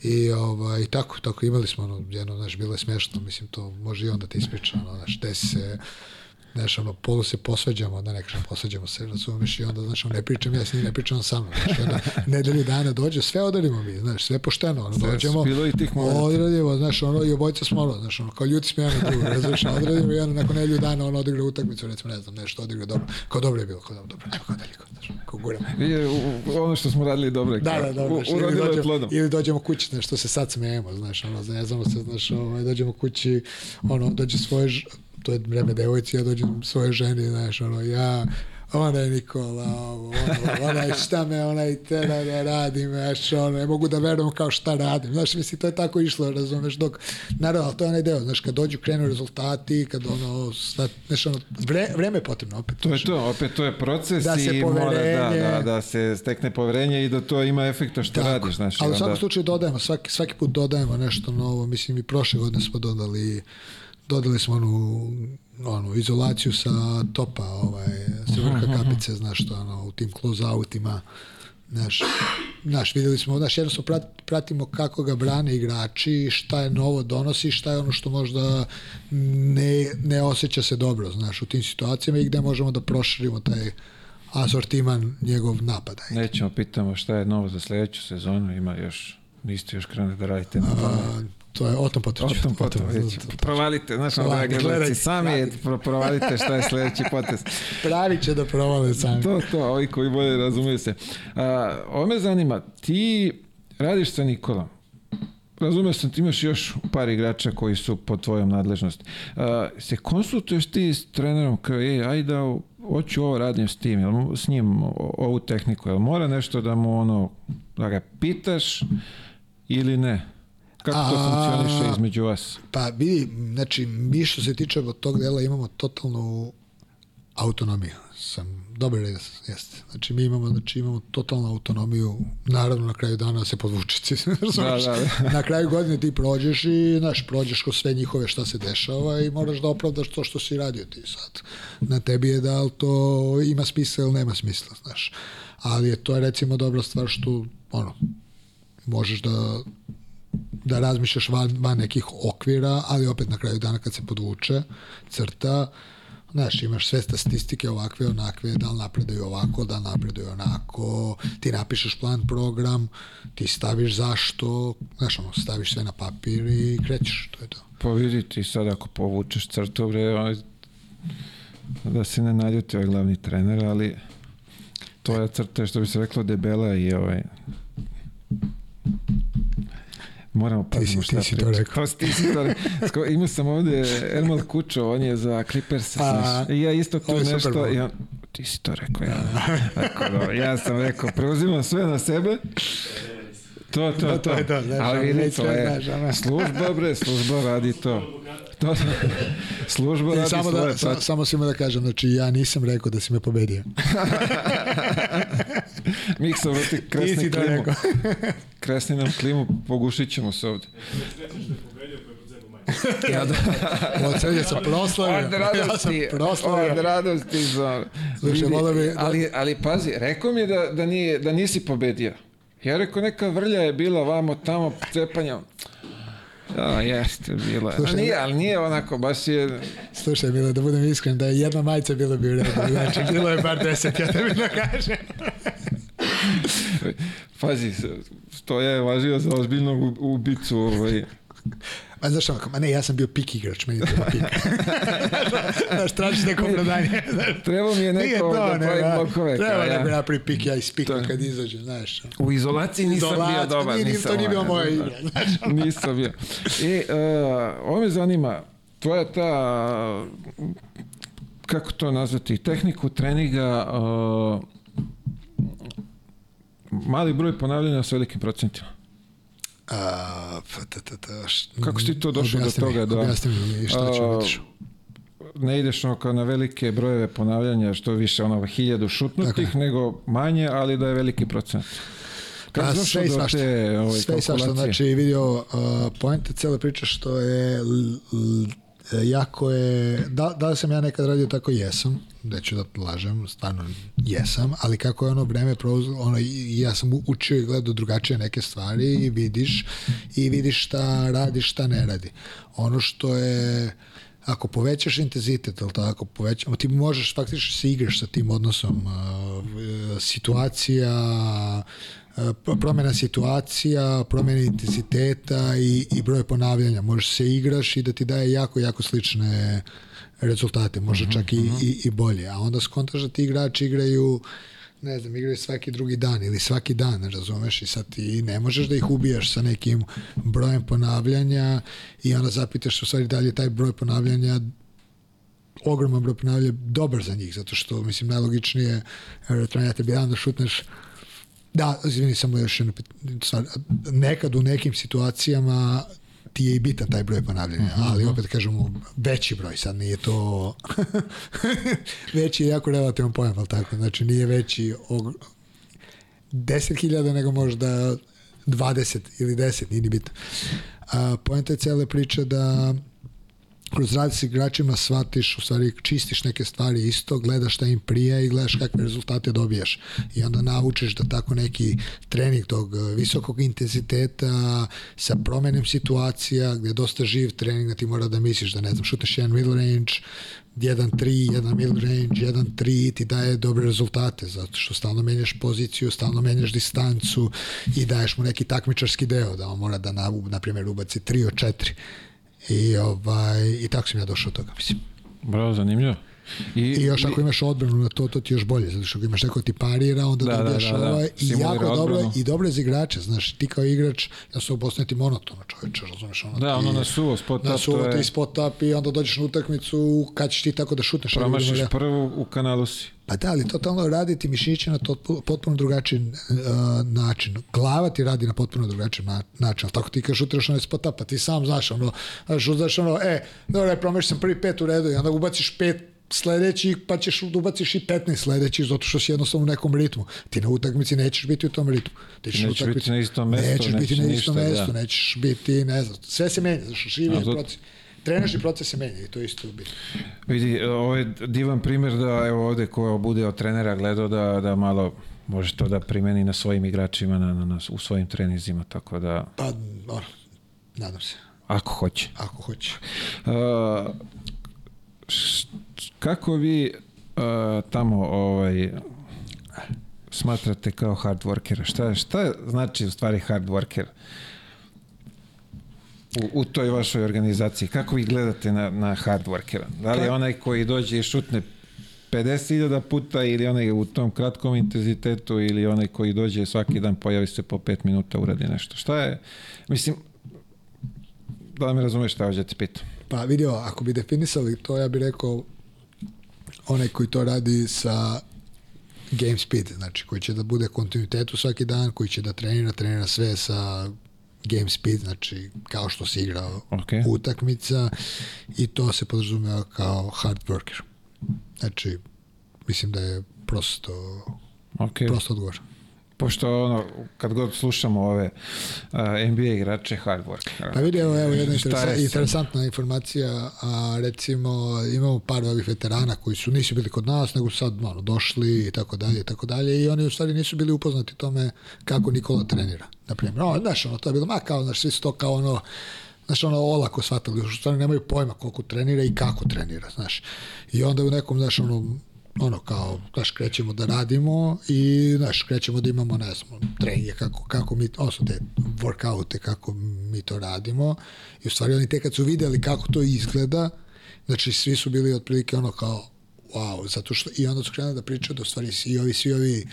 [SPEAKER 2] I ovaj, tako, tako imali smo ono, jedno, znaš, bilo je smešno, mislim, to može i onda te ispriča, ono, znaš, desi se, znaš, ono, polu se posveđamo, da ne kažem posveđamo se, razumeš, i onda, znaš, ne pričam ja s njim, ne pričam sa mnom, znaš, onda nedelju dana dođe, sve odarimo mi, znaš, sve pošteno, ono, dođemo,
[SPEAKER 1] bilo i tih
[SPEAKER 2] odradimo, znaš, ono, i obojca smo, ono, znaš, ono, kao ljudi smo jedan na drugu, razumeš, odradimo i ono, nakon nedelju dana, ono, odigra utakmicu, recimo, ne znam, nešto odigra dobro, kao dobro je bilo, kao dobro, dobro, kao dalje, kao, znaš, kao guramo.
[SPEAKER 1] ono što smo radili dobro,
[SPEAKER 2] da, da, dobro, znaš, ili, dođemo, ili dođemo kući, znaš, što se sad smejemo, znaš, ono, ne znamo se, znaš, ovaj, dođemo kući, ono, dođe svoje to je vreme devojci, ja dođem svoje ženi, znaš, ono, ja, ona je Nikola, ovo, ono, ona je šta me, ona i tera da radim, znaš, ono, ne mogu da verujem kao šta radim, znaš, misli, to je tako išlo, razumeš, dok, naravno, to je onaj deo, znaš, kad dođu, krenu rezultati, kad ono, znaš, ono, vre, vreme je potrebno, opet.
[SPEAKER 1] To je to, opet to je proces da i mora da, da, da se stekne poverenje i da to ima efekta što tako, radiš, znaš.
[SPEAKER 2] Ali
[SPEAKER 1] u
[SPEAKER 2] svakom slučaju dodajemo, svaki, svaki put dodajemo nešto novo, mislim, i prošle godine smo dodali dodali smo onu, onu izolaciju sa topa, ovaj, sa vrha kapice, znaš što, ono, u tim close-outima, Znaš, znaš, videli smo, znaš, jednostavno prat, pratimo kako ga brane igrači, šta je novo donosi, šta je ono što možda ne, ne osjeća se dobro, znaš, u tim situacijama i gde možemo da proširimo taj asortiman njegov napada.
[SPEAKER 1] Nećemo pitamo šta je novo za sledeću sezonu, ima još, niste još krenuli da radite na.
[SPEAKER 2] To je Otom Potović.
[SPEAKER 1] Otom Potović. Provalite, znaš, dragi gledalci, sami pro, provalite šta je sledeći potez. (laughs)
[SPEAKER 2] Pravi će da provale sami.
[SPEAKER 1] To, to, ovi koji bolje razumiju se. A, ovo me zanima, ti radiš sa Nikolom. razumio sam, ti imaš još par igrača koji su pod tvojom nadležnosti. Uh, se konsultuješ ti s trenerom kao, ej, ajde hoću ovo radim s tim, jel, s njim ovu tehniku, jel mora nešto da mu ono, da ga pitaš ili ne? Kako to
[SPEAKER 2] A-
[SPEAKER 1] funkcioniše između vas?
[SPEAKER 2] Pa vidi, znači, mi što se tiče od tog dela imamo totalnu autonomiju. Sam dobar red, jeste. Znači, mi imamo, znači, imamo totalnu autonomiju, naravno na kraju dana se podvučici. (laughs)
[SPEAKER 1] Da, da, da.
[SPEAKER 2] na kraju godine ti prođeš i, znaš, prođeš kroz sve njihove šta se dešava i moraš da opravdaš to što si radio ti sad. Na tebi je da li to ima smisla ili nema smisla, znaš. Ali je to je recimo dobra stvar što, ono, možeš da da razmišljaš van, van nekih okvira, ali opet na kraju dana kad se podvuče crta, znaš, imaš sve statistike ovakve, onakve, da li napredaju ovako, da li napredaju onako, ti napišeš plan, program, ti staviš zašto, znaš, ono, staviš sve na papir i krećeš, to je to.
[SPEAKER 1] Pa vidi ti sad ako povučeš crtu, bre, ovaj, da se ne naljuti ovaj glavni trener, ali to je crta što bi se reklo debela i ovaj moramo
[SPEAKER 2] Ti
[SPEAKER 1] pazimo
[SPEAKER 2] ti
[SPEAKER 1] šta
[SPEAKER 2] si to rekao. (laughs)
[SPEAKER 1] Pa ti si to rekao. Imao sam ovde Ermal Kučo, on je za Clippers. I ja isto tu nešto, on, ti si to rekao, ja. (laughs) Tako da, ja sam rekao, preuzimam sve na sebe, To, to,
[SPEAKER 2] To
[SPEAKER 1] to.
[SPEAKER 2] to, znaš,
[SPEAKER 1] Ali vidi, to je služba, bre, služba radi to. To (laughs) služba radi
[SPEAKER 2] samo,
[SPEAKER 1] svoje.
[SPEAKER 2] da, sa,
[SPEAKER 1] pa-
[SPEAKER 2] samo svima da kažem, znači ja nisam rekao da si me pobedio. (laughs)
[SPEAKER 1] Miksa, vrati,
[SPEAKER 2] Ti si
[SPEAKER 1] kresni klimu.
[SPEAKER 2] rekao. (laughs)
[SPEAKER 1] Kresni nam klimu, pogušit ćemo se ovde.
[SPEAKER 3] Zebom majke.
[SPEAKER 1] Ja da,
[SPEAKER 2] sreće sam proslavio.
[SPEAKER 1] od
[SPEAKER 2] Ja
[SPEAKER 1] radosti,
[SPEAKER 2] proslavio.
[SPEAKER 1] od radosti za...
[SPEAKER 2] Slušaj,
[SPEAKER 1] vidi,
[SPEAKER 2] voleo bi da-
[SPEAKER 1] ali, ali pazi, rekao mi je da, da, nije, da nisi pobedio. Ja rekao, neka vrlja je bila vamo tamo, cepanja. Da, jeste, bila. je.
[SPEAKER 2] Slušaj,
[SPEAKER 1] Ali nije, ali nije onako, baš je...
[SPEAKER 2] Slušaj, Milo, da budem iskren, da je jedna majica bilo bi u redu. Znači, bilo je bar deset, ja tebi da kažem.
[SPEAKER 1] Pazi, to je važio za ozbiljnog ubicu. Ovaj.
[SPEAKER 2] Ma znaš ono, ma ne, ja sam bio pik igrač, meni treba pik. (laughs) Znaš, tražiš neko opravdanje.
[SPEAKER 1] Trebao mi je neko
[SPEAKER 2] to,
[SPEAKER 1] da
[SPEAKER 2] ne,
[SPEAKER 1] pravi
[SPEAKER 2] da.
[SPEAKER 1] blokove.
[SPEAKER 2] Treba da
[SPEAKER 1] ja.
[SPEAKER 2] mi napravi pik, ja ispikam
[SPEAKER 1] To-
[SPEAKER 2] kad izađem, znaš.
[SPEAKER 1] U izolaciji nisam bio dobar.
[SPEAKER 2] nije-
[SPEAKER 1] nisam,
[SPEAKER 2] to nije
[SPEAKER 1] ovaj,
[SPEAKER 2] moja igra, znaš.
[SPEAKER 1] Nisam bio. I uh, ovo me zanima, tvoja ta, kako to nazvati, tehniku treninga, uh, mali broj ponavljanja s velikim procentima.
[SPEAKER 2] A, pa, ta, ta, ta, š-
[SPEAKER 1] Kako si to došao do
[SPEAKER 2] objasni mi,
[SPEAKER 1] toga da-
[SPEAKER 2] Objasni mi šta ću
[SPEAKER 1] A,
[SPEAKER 2] otišu.
[SPEAKER 1] ne ideš ono kao na velike brojeve ponavljanja, što više ono hiljadu šutnutih, nego manje, ali da je veliki procent. Kako
[SPEAKER 2] Pa,
[SPEAKER 1] si došao do te ovaj,
[SPEAKER 2] Sve i svašta, znači vidio uh, poenta cele priče što je l, l, jako je, da, da li sam ja nekad radio tako, jesam, neću da lažem, stvarno jesam, ali kako je ono vreme prouzlo, ono, ja sam učio i gledao drugačije neke stvari i vidiš, i vidiš šta radi, šta ne radi. Ono što je, ako povećaš intenzitet, ali tako, povećamo, ti možeš faktično se igraš sa tim odnosom uh, situacija, promjena situacija, promjena intenziteta i, i broj ponavljanja. Možeš se igraš i da ti daje jako, jako slične rezultate, možda čak i, i, i bolje. A onda skontaš da ti igrači igraju ne znam, igraju svaki drugi dan ili svaki dan, razumeš, i sad ti ne možeš da ih ubijaš sa nekim brojem ponavljanja i onda zapitaš u stvari da li je taj broj ponavljanja ogroman broj ponavljanja dobar za njih, zato što, mislim, najlogičnije je, ja tebi dam da šutneš Da, izvini, samo još jedno pit- stvar. Nekad u nekim situacijama ti je i bitan taj broj ponavljanja, ali opet kažemo veći broj, sad nije to (laughs) veći je jako relativan pojam, ali tako, znači nije veći og... 10.000 nego možda 20 ili 10, nije ni bitno. A, poenta je cele priče da kroz rad s igračima shvatiš, u stvari čistiš neke stvari isto, gledaš šta im prija i gledaš kakve rezultate dobijaš. I onda naučiš da tako neki trening tog eh, visokog intenziteta sa promenem situacija, gde je dosta živ trening, da ti mora da misliš da ne znam, šuteš jedan mid range, 1-3, jedan mid range, 1-3 ti daje dobre rezultate, zato što stalno menjaš poziciju, stalno menjaš distancu i daješ mu neki takmičarski deo, da on mora da, na, na primjer, ubaci 3 od 4 I, ovaj, I tako sam ja došao do toga, mislim.
[SPEAKER 1] Bravo, zanimljivo. I,
[SPEAKER 2] I još ako imaš odbranu na to, to ti još bolje, zato što ako imaš neko ti parira, onda
[SPEAKER 1] Da, da,
[SPEAKER 2] dobiješ
[SPEAKER 1] da, da.
[SPEAKER 2] ovaj, i
[SPEAKER 1] Simulira
[SPEAKER 2] jako dobro,
[SPEAKER 1] odbranu.
[SPEAKER 2] i dobro za igrače, znaš, ti kao igrač, ja se postane ti monotono čoveče, razumeš, ono
[SPEAKER 1] Da,
[SPEAKER 2] ti,
[SPEAKER 1] ono na suvo, spot
[SPEAKER 2] na
[SPEAKER 1] up,
[SPEAKER 2] suvo ti
[SPEAKER 1] je,
[SPEAKER 2] spot up i onda dođeš na utakmicu, kad ćeš ti tako da šutneš, ali
[SPEAKER 1] promašiš
[SPEAKER 2] da-
[SPEAKER 1] prvu, u kanalu si.
[SPEAKER 2] Pa da, ali totalno raditi mišiće na potpuno drugačiji uh, način. Glava ti radi na potpuno drugačiji na, način. Ali Tako ti kad šutiraš onaj spot up, pa ti sam znaš, ono, znaš, znaš ono, e, dobro, promašiš sam prvi pet u redu i onda ubaciš pet sledećih, pa ćeš da ubaciš i 15 sledećih, zato što si jednostavno u nekom ritmu. Ti na utakmici nećeš biti u tom ritmu. Ti ćeš
[SPEAKER 1] nećeš
[SPEAKER 2] na
[SPEAKER 1] biti na istom mestu,
[SPEAKER 2] Nećeš biti
[SPEAKER 1] nećeš
[SPEAKER 2] na
[SPEAKER 1] ništa,
[SPEAKER 2] istom
[SPEAKER 1] da.
[SPEAKER 2] mestu, nećeš biti, ne znam, sve se menja, znaš, živi je
[SPEAKER 1] to-
[SPEAKER 2] proces. Trenažni proces se menja i to isto bitno.
[SPEAKER 1] Vidi, ovo je divan primjer da evo ovde ko bude od trenera gledao da, da malo može to da primeni na svojim igračima na, na, na, u svojim trenizima, tako da
[SPEAKER 2] Pa, ono, nadam se,
[SPEAKER 1] ako hoće.
[SPEAKER 2] ako hoće.
[SPEAKER 1] Uh, kako vi uh, tamo ovaj smatrate kao hard workera? Šta, šta znači u stvari hard worker? U, u toj vašoj organizaciji. Kako vi gledate na, na hard workera? Da li je onaj koji dođe i šutne 50.000 puta ili onaj u tom kratkom intenzitetu ili onaj koji dođe svaki dan pojavi se po 5 minuta uradi nešto. Šta je? Mislim, da li me razumeš šta hoćete pitam?
[SPEAKER 2] Pa vidio, ako bi definisali to, ja bih rekao onaj koji to radi sa game speed, znači koji će da bude kontinuitetu svaki dan, koji će da trenira, trenira sve sa game speed, znači kao što se igra
[SPEAKER 1] Ok.
[SPEAKER 2] utakmica i to se podrazumeva kao hard worker. Znači, mislim da je prosto,
[SPEAKER 1] Ok.
[SPEAKER 2] prosto odgovor.
[SPEAKER 1] Pošto ono, kad god slušamo ove uh, NBA igrače, hard work.
[SPEAKER 2] Pa vidi, evo, evo jedna interesa,
[SPEAKER 1] je
[SPEAKER 2] interesantna informacija, a, recimo imamo par ovih veterana koji su nisu bili kod nas, nego sad ono, došli i tako dalje i tako dalje i oni u stvari nisu bili upoznati tome kako Nikola trenira. Naprimjer, no, znaš, ono, to je bilo, ma kao, znaš, svi su to kao ono, znaš, ono, olako shvatili, u stvari nemaju pojma koliko trenira i kako trenira, znaš. I onda u nekom, znaš, ono, ono kao, znaš, krećemo da radimo i, znaš, krećemo da imamo, ne znam, treninge, kako, kako mi, odnosno te workoute, kako mi to radimo. I u stvari oni te kad su videli kako to izgleda, znači svi su bili otprilike ono kao, wow, zato što, i onda su krenuli da pričaju da u stvari svi ovi, svi ovi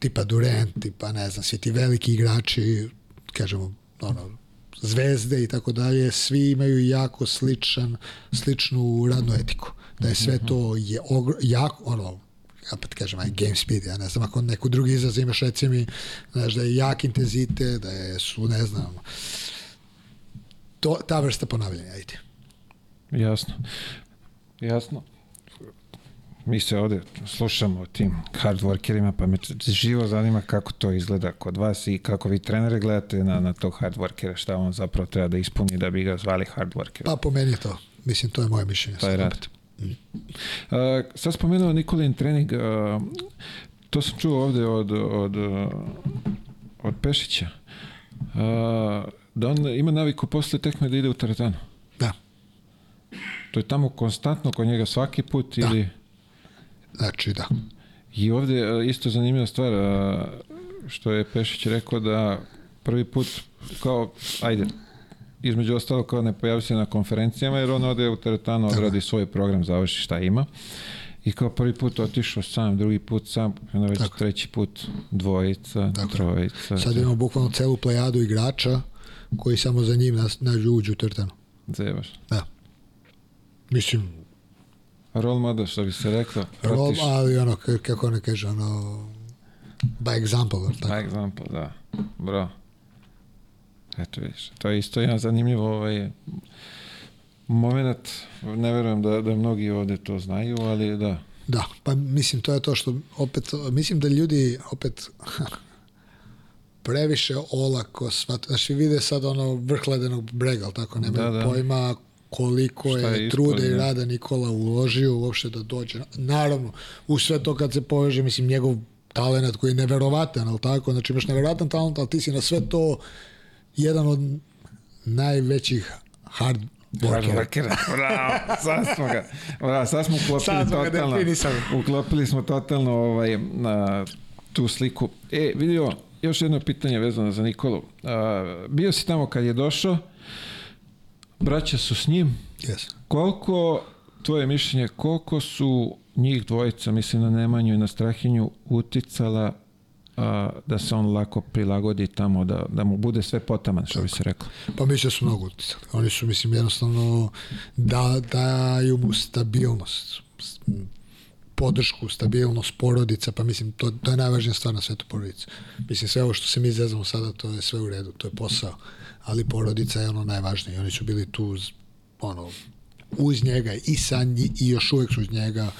[SPEAKER 2] tipa Durant, tipa ne znam, svi ti veliki igrači, kažemo, ono, zvezde i tako dalje, svi imaju jako sličan, sličnu radnu etiku. Da je sve to je ogr, jako, ono, opet kažem, aj game speed, ja ne znam, ako neku drugi izraz imaš, reci mi, znaš, da je jak intenzite, da je, su, ne znam, to, ta vrsta ponavljanja, ajde.
[SPEAKER 1] Jasno. Jasno. Mi se ovde slušamo o tim hard workerima, pa me živo zanima kako to izgleda kod vas i kako vi trenere gledate na, na tog hard workera, šta on zapravo treba da ispuni da bi ga zvali hard worker.
[SPEAKER 2] Pa po meni je to. Mislim, to je moje mišljenje.
[SPEAKER 1] Taj
[SPEAKER 2] sad
[SPEAKER 1] rad.
[SPEAKER 2] opet.
[SPEAKER 1] Uh, sad spomenuo Nikolin trening, uh, to sam čuo ovde od, od, od Pešića, uh, da on ima naviku posle tekme da ide u teretanu.
[SPEAKER 2] Da.
[SPEAKER 1] To je tamo konstantno kod njega svaki put
[SPEAKER 2] Da.
[SPEAKER 1] ili...
[SPEAKER 2] Znači, da.
[SPEAKER 1] I ovde isto zanimljiva stvar, uh, što je Pešić rekao da prvi put kao, ajde, između ostalo kao ne pojavi se na konferencijama jer on ode u teretanu, odradi svoj program, završi šta ima. I kao prvi put otišao sam, drugi put sam, onda već
[SPEAKER 2] Tako.
[SPEAKER 1] treći put dvojica,
[SPEAKER 2] Tako.
[SPEAKER 1] trojica.
[SPEAKER 2] Sad imamo bukvalno celu plejadu igrača koji samo za njim nas, nađu uđu u trtanu.
[SPEAKER 1] Zebaš.
[SPEAKER 2] Da. Mislim,
[SPEAKER 1] Role model, što bi se reklo.
[SPEAKER 2] rol, ali ono, kako ono kaže, ono, by example, tako?
[SPEAKER 1] by example, da. Bro. Eto vidiš, to je isto jedan zanimljiv ovaj moment, ne verujem da, da mnogi ovde to znaju, ali da.
[SPEAKER 2] Da, pa mislim to je to što opet, mislim da ljudi opet (laughs) previše olako svat, znaš, vi vide sad ono vrh ledenog brega, ali tako, nemaju
[SPEAKER 1] Da, da.
[SPEAKER 2] pojma koliko
[SPEAKER 1] Šta
[SPEAKER 2] je,
[SPEAKER 1] je
[SPEAKER 2] truda i
[SPEAKER 1] da.
[SPEAKER 2] rada Nikola uložio uopšte da dođe. Naravno, u sve to kad se poveže, mislim, njegov talent koji je neverovatan, ali tako, znači imaš neverovatan talent, ali ti si na sve to jedan od najvećih hard workera.
[SPEAKER 1] Bravo, sad smo ga. Bravo, sad smo uklopili
[SPEAKER 2] Sad smo ga
[SPEAKER 1] totalno.
[SPEAKER 2] definisali.
[SPEAKER 1] Uklopili smo totalno ovaj, na tu sliku. E, vidio, još jedno pitanje vezano za Nikolu. A, bio si tamo kad je došao, braća su s njim.
[SPEAKER 2] Yes.
[SPEAKER 1] Koliko tvoje mišljenje, koliko su njih dvojica, mislim na Nemanju i na Strahinju, uticala a, da se on lako prilagodi tamo, da, da mu bude sve potaman, što bi se reklo.
[SPEAKER 2] Pa mislim da su mnogo uticali. Oni su, mislim, jednostavno da, daju mu stabilnost podršku, stabilnost porodica, pa mislim, to, to je najvažnija stvar na svetu porodica. Mislim, sve ovo što se mi zezamo sada, to je sve u redu, to je posao, ali porodica je ono najvažnije. Oni su bili tu, ono, uz njega i sa nji, i još uvek su uz njega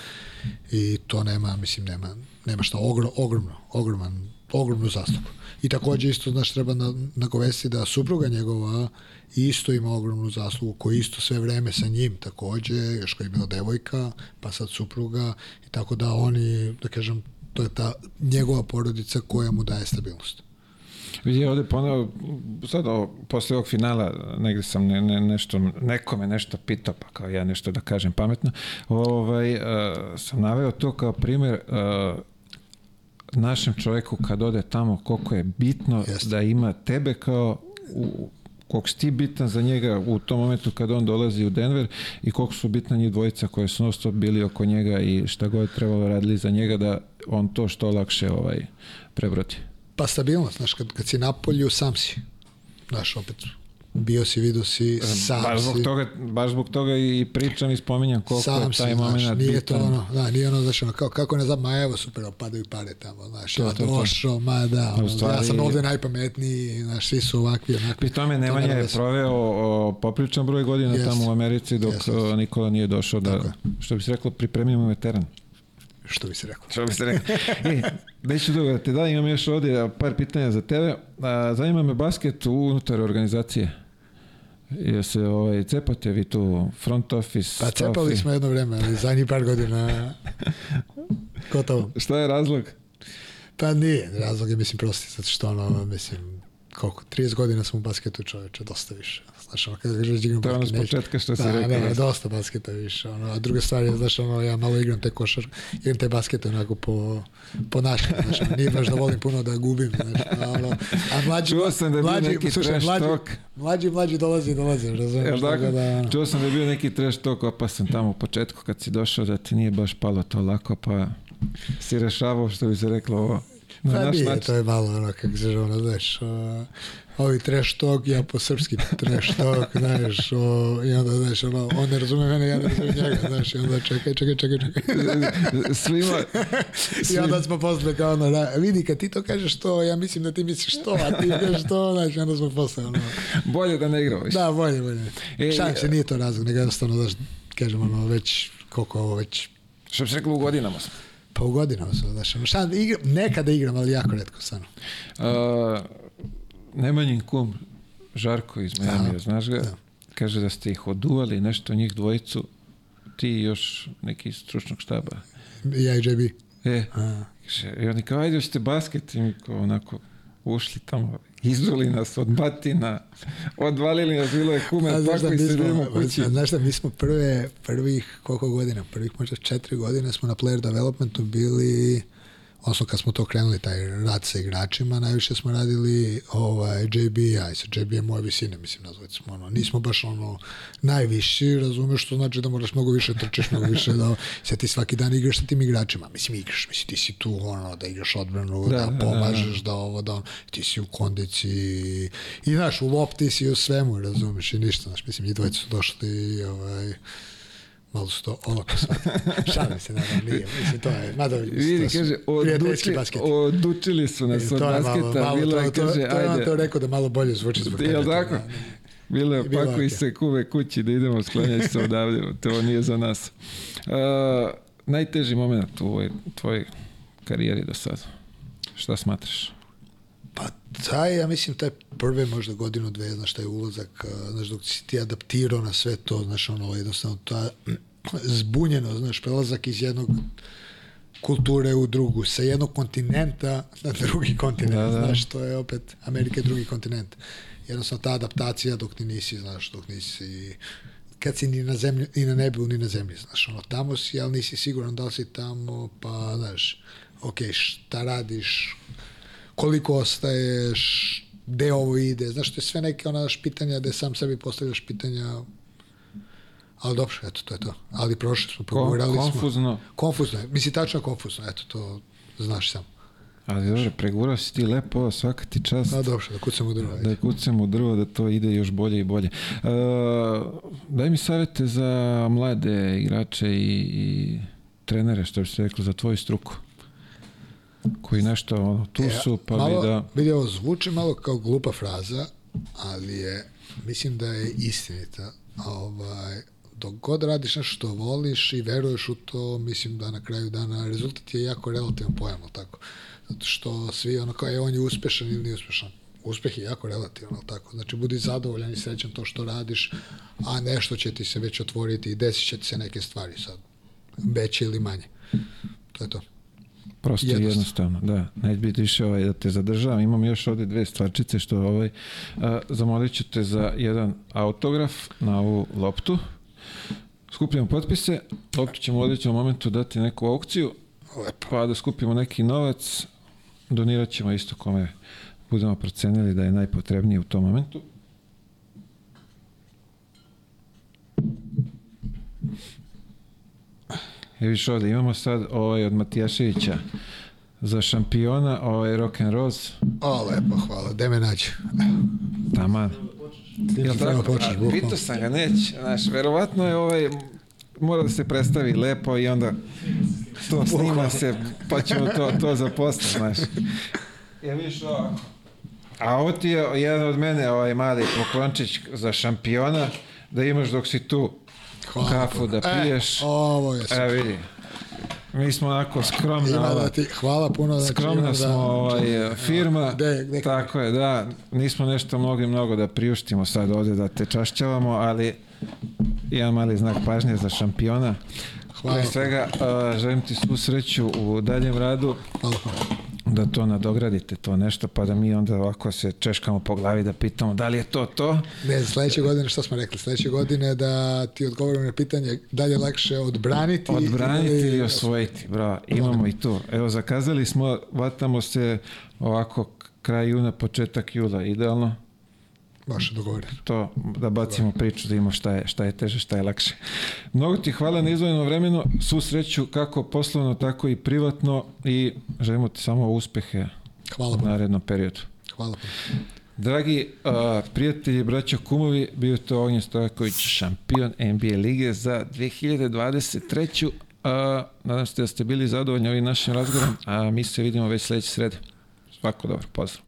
[SPEAKER 2] i to nema, mislim, nema, nema šta, ogro, ogromno, ogroman, ogromnu zaslugu. I takođe isto, znaš, treba na, nagovesti da supruga njegova isto ima ogromnu zaslugu, koji isto sve vreme sa njim takođe, još koji je bila devojka, pa sad supruga, i tako da oni, da kažem, to je ta njegova porodica koja mu daje stabilnost.
[SPEAKER 1] Vidi, ovde ponovo, sad ovo, posle ovog finala, negde sam ne, ne, nešto, nekome nešto pitao, pa kao ja nešto da kažem pametno, ovaj, uh, sam naveo to kao primer uh, našem čoveku kad ode tamo koliko je bitno
[SPEAKER 2] Jeste.
[SPEAKER 1] da ima tebe kao u, koliko si ti bitan za njega u tom momentu kad on dolazi u Denver i koliko su bitna njih dvojica koje su non stop bili oko njega i šta god je trebalo radili za njega da on to što lakše ovaj prebrodi.
[SPEAKER 2] Pa stabilnost, znaš, kad, kad si na polju, sam si. Znaš, opet, bio si, vidio si, sam
[SPEAKER 1] baš zbog
[SPEAKER 2] si.
[SPEAKER 1] toga, baš zbog toga i pričam i spominjam koliko
[SPEAKER 2] sam
[SPEAKER 1] je taj
[SPEAKER 2] si,
[SPEAKER 1] moment
[SPEAKER 2] znaš, nije
[SPEAKER 1] bitan.
[SPEAKER 2] to ono, da, nije ono, znaš, ono, kao, kako ne znam, ma evo, super, padaju pare tamo, znaš,
[SPEAKER 1] To,
[SPEAKER 2] ja
[SPEAKER 1] to, to.
[SPEAKER 2] došao, ma da, ono,
[SPEAKER 1] stvari-
[SPEAKER 2] ja sam ovde najpametniji, znaš, svi su ovakvi, onakvi.
[SPEAKER 1] Pri tome
[SPEAKER 2] To
[SPEAKER 1] Nemanja
[SPEAKER 2] nema
[SPEAKER 1] je proveo o, popričan broj godina
[SPEAKER 2] Jeste.
[SPEAKER 1] tamo u Americi dok
[SPEAKER 2] Jeste.
[SPEAKER 1] o, Nikola nije došao da,
[SPEAKER 2] Tako
[SPEAKER 1] što bi se reklo, pripremimo veteran.
[SPEAKER 2] Što bi se reklo.
[SPEAKER 1] Što bi se rekao. e, neću dugo da te da, imam još ovdje par pitanja za tebe. A, zanima me basket unutar organizacije. Je se ovaj, cepate vi tu front office?
[SPEAKER 2] Pa cepali smo jedno vreme, ali zadnjih par godina (laughs) gotovo.
[SPEAKER 1] Šta je razlog?
[SPEAKER 2] Pa nije, razlog je mislim prosti, zato što ono, mislim, koliko, 30 godina sam u basketu čoveče, dosta više. Znaš, ono, kada kažeš igram
[SPEAKER 1] To je ono
[SPEAKER 2] basket,
[SPEAKER 1] s početka što si
[SPEAKER 2] da,
[SPEAKER 1] rekao.
[SPEAKER 2] Da, dosta basketa više. Ono, a druga stvar je, znaš, ono, ja malo igram te košar, igram te baskete onako po, po našem, znaš, ono, nije baš da volim puno da gubim, znaš, a, ono, a mlađi,
[SPEAKER 1] Čuo sam da je bio
[SPEAKER 2] mlađi,
[SPEAKER 1] neki
[SPEAKER 2] slušaj,
[SPEAKER 1] trash
[SPEAKER 2] mlađi,
[SPEAKER 1] talk.
[SPEAKER 2] mlađi, mlađi dolazi, dolazi, razumiješ,
[SPEAKER 1] tako
[SPEAKER 2] da, ono,
[SPEAKER 1] Čuo sam da je bio neki trash talk opasan tamo u početku kad si došao da ti nije baš palo to lako, pa si rešavao što bi se reklo ovo. Na
[SPEAKER 2] Pa
[SPEAKER 1] naš
[SPEAKER 2] nije,
[SPEAKER 1] način.
[SPEAKER 2] to je malo ono, kako se ono, znaš, o, ovi trash talk, ja po srpski trash talk, (laughs) znaš, o, i onda, znaš, ono, on ne razume mene, ja ne razumem njega, znaš, i onda čekaj, čekaj, čekaj, čekaj. (laughs)
[SPEAKER 1] Svima,
[SPEAKER 2] I onda smo posle kao ono, da, vidi, kad ti to kažeš to, ja mislim da ti misliš to, a ti kažeš to, znaš, onda smo posle, ono,
[SPEAKER 1] bolje da ne igrao više.
[SPEAKER 2] da, bolje, bolje.
[SPEAKER 1] E,
[SPEAKER 2] Šalim se, nije to razlog, nego jednostavno, znaš, kažem, ono, već, koliko ovo već,
[SPEAKER 1] Što bi se reklo u godinama smo.
[SPEAKER 2] Pa u godinama sam, znaš, šalim, igram, nekada igram, ali jako redko, stvarno.
[SPEAKER 1] Uh, Nemanjin kum Žarko iz Miami, znaš ga,
[SPEAKER 2] da.
[SPEAKER 1] kaže da ste ih oduvali nešto njih dvojicu, ti i još neki iz stručnog štaba.
[SPEAKER 2] Ja i JB.
[SPEAKER 1] E,
[SPEAKER 2] A.
[SPEAKER 1] kaže, i oni kao, ajde, hoćete basket, i mi kao onako ušli tamo, izruli nas od batina, odvalili nas, bilo je kume, tako i sedimo
[SPEAKER 2] smo,
[SPEAKER 1] kući.
[SPEAKER 2] znaš da mi smo prve, prvih, koliko godina, prvih možda četiri godine smo na player developmentu bili, odnosno kad smo to krenuli, taj rad sa igračima, najviše smo radili ovaj, JB i ja, i sa JB je moje visine, mislim, nazvati smo, ono, nismo baš ono najviši, razumeš što znači da moraš mnogo više trčiš, mnogo više da se ti svaki dan igraš sa tim igračima, mislim, igraš, mislim, ti si tu, ono, da igraš odbranu,
[SPEAKER 1] Da,
[SPEAKER 2] da,
[SPEAKER 1] da, da,
[SPEAKER 2] pomažeš, da. ovo, da ono, ti si u kondiciji i, znaš, u lopti si u svemu, razumeš, i ništa, znaš, mislim, i dvojica su došli ovaj, malo su to olako. (laughs) Šalim se, naravno, nije, mislim, to je, mada,
[SPEAKER 1] Vidi,
[SPEAKER 2] to
[SPEAKER 1] kaže, oduči,
[SPEAKER 2] basket.
[SPEAKER 1] odučili su nas od
[SPEAKER 2] To je
[SPEAKER 1] basketa,
[SPEAKER 2] malo, malo,
[SPEAKER 1] bilo
[SPEAKER 2] to,
[SPEAKER 1] je,
[SPEAKER 2] to,
[SPEAKER 1] kaže,
[SPEAKER 2] to, je on
[SPEAKER 1] ajde,
[SPEAKER 2] to rekao da malo bolje zvuči zbog tebe.
[SPEAKER 1] Jel
[SPEAKER 2] to,
[SPEAKER 1] tako? Bilo je pakuj
[SPEAKER 2] je.
[SPEAKER 1] se kuve kući da idemo sklanjati se odavde, to nije za nas. Uh, najteži moment u ovoj tvojoj karijeri do sada. Šta smatraš?
[SPEAKER 2] Pa taj, ja mislim, taj prve možda godinu, dve, znaš, taj ulazak, znaš, dok si ti adaptirao na sve to, znaš, ono, jednostavno, ta (clears throat) zbunjeno, znaš, prelazak iz jednog kulture u drugu, sa jednog kontinenta na drugi kontinent,
[SPEAKER 1] Da, da.
[SPEAKER 2] znaš, to je opet, Amerika je drugi kontinent. Jednostavno, ta adaptacija dok ti nisi, znaš, dok nisi, kad si ni na zemlji, ni na nebu, ni na zemlji, znaš, ono, tamo si, ali nisi siguran da li si tamo, pa, znaš, ok, šta radiš, koliko ostaješ, gde ovo ide, znaš, to je sve neke ona pitanja gde sam sebi postavljaš pitanja Ali dobro, eto, to je to. Ali prošli smo,
[SPEAKER 1] Ko,
[SPEAKER 2] progovorali smo.
[SPEAKER 1] konfuzno.
[SPEAKER 2] Konfuzno je. Mislim, tačno konfuzno, eto, to znaš sam.
[SPEAKER 1] Ali dobro, pregurao si ti lepo, svaka ti čast.
[SPEAKER 2] A dobro, da kucam u drvo.
[SPEAKER 1] Da
[SPEAKER 2] ajde.
[SPEAKER 1] kucamo u drvo, da to ide još bolje i bolje. Uh, daj mi savete za mlade igrače i, i trenere, što bi se reklo, za tvoju struku. Koji nešto ono, tu
[SPEAKER 2] E,
[SPEAKER 1] su, pa
[SPEAKER 2] malo,
[SPEAKER 1] bi da...
[SPEAKER 2] Vidi, ovo zvuči malo kao glupa fraza, ali je, mislim da je istinita. Ovaj, dok god radiš nešto što voliš i veruješ u to, mislim da na kraju dana rezultat je jako relativan pojam, tako? Zato što svi ono kao je on je uspešan ili nije uspešan. Uspeh je jako relativan, ali tako? Znači, budi zadovoljan i srećan to što radiš, a nešto će ti se već otvoriti i desit će ti se neke stvari sad, veće ili manje. To je to.
[SPEAKER 1] Prosto
[SPEAKER 2] Jednostavno.
[SPEAKER 1] jednostavno, da. Neće biti više ovaj, da te zadržavam. Imam još ovde dve stvarčice što ovaj, a, zamolit ću te za jedan autograf na ovu loptu. Skupljamo potpise, loptu ćemo u određenom momentu dati neku aukciju,
[SPEAKER 2] Lepo.
[SPEAKER 1] pa da skupimo neki novac, donirat ćemo isto kome budemo procenili da je najpotrebnije u tom momentu. I vidiš ovde, imamo sad ovaj od Matijaševića za šampiona, ovaj rock and rose,
[SPEAKER 2] O, lepo, hvala. Gde me nađe?
[SPEAKER 1] taman. Jel
[SPEAKER 2] Treba
[SPEAKER 1] tako?
[SPEAKER 2] bukvalno.
[SPEAKER 1] Pitao sam ga, neće, znaš, verovatno je ovaj, mora da se predstavi lepo i onda to snima se, pa ćemo to, to zaposliti, znaš. Ja vidiš ovako. A ovo ti je jedan od mene, ovaj mali poklončić za šampiona, da imaš dok si tu
[SPEAKER 2] Hvala
[SPEAKER 1] kafu da piješ.
[SPEAKER 2] E, ovo je super.
[SPEAKER 1] Evo vidi. Mi smo onako skromna,
[SPEAKER 2] Ima da ti, hvala puno. Znači,
[SPEAKER 1] skromna
[SPEAKER 2] imam
[SPEAKER 1] smo
[SPEAKER 2] da,
[SPEAKER 1] ovaj, firma.
[SPEAKER 2] Gde- gde-
[SPEAKER 1] tako je, da. Nismo nešto mogli mnogo da priuštimo sad ovde da te čašćavamo, ali jedan mali znak pažnje za šampiona.
[SPEAKER 2] Hvala.
[SPEAKER 1] Pre svega, uh, želim ti svu sreću u daljem radu,
[SPEAKER 2] Hvala.
[SPEAKER 1] Da to nadogradite, to nešto, pa da mi onda ovako se češkamo po glavi da pitamo da li je to to.
[SPEAKER 2] Ne, sledeće godine, šta smo rekli? Sledeće godine da ti odgovorim na pitanje da li je lakše odbraniti
[SPEAKER 1] Odbraniti ili osvojiti, bravo, imamo i to. Evo, zakazali smo, vatamo se ovako kraj juna, početak jula, idealno.
[SPEAKER 2] Baš je dogovoreno.
[SPEAKER 1] to da bacimo priču da imamo šta je, šta je teže, šta je lakše. Mnogo ti hvala na izvojenom vremenu, svu sreću kako poslovno, tako i privatno i želimo ti samo uspehe
[SPEAKER 2] Hvala
[SPEAKER 1] u narednom periodu.
[SPEAKER 2] Hvala.
[SPEAKER 1] Dragi uh, prijatelji, braćo kumovi, bio je to Ognjen Stojaković, šampion NBA lige za 2023. Uh, nadam se da ste bili zadovoljni ovim našim razgovorom, a mi se vidimo već sledeće srede. Svako dobro, pozdrav.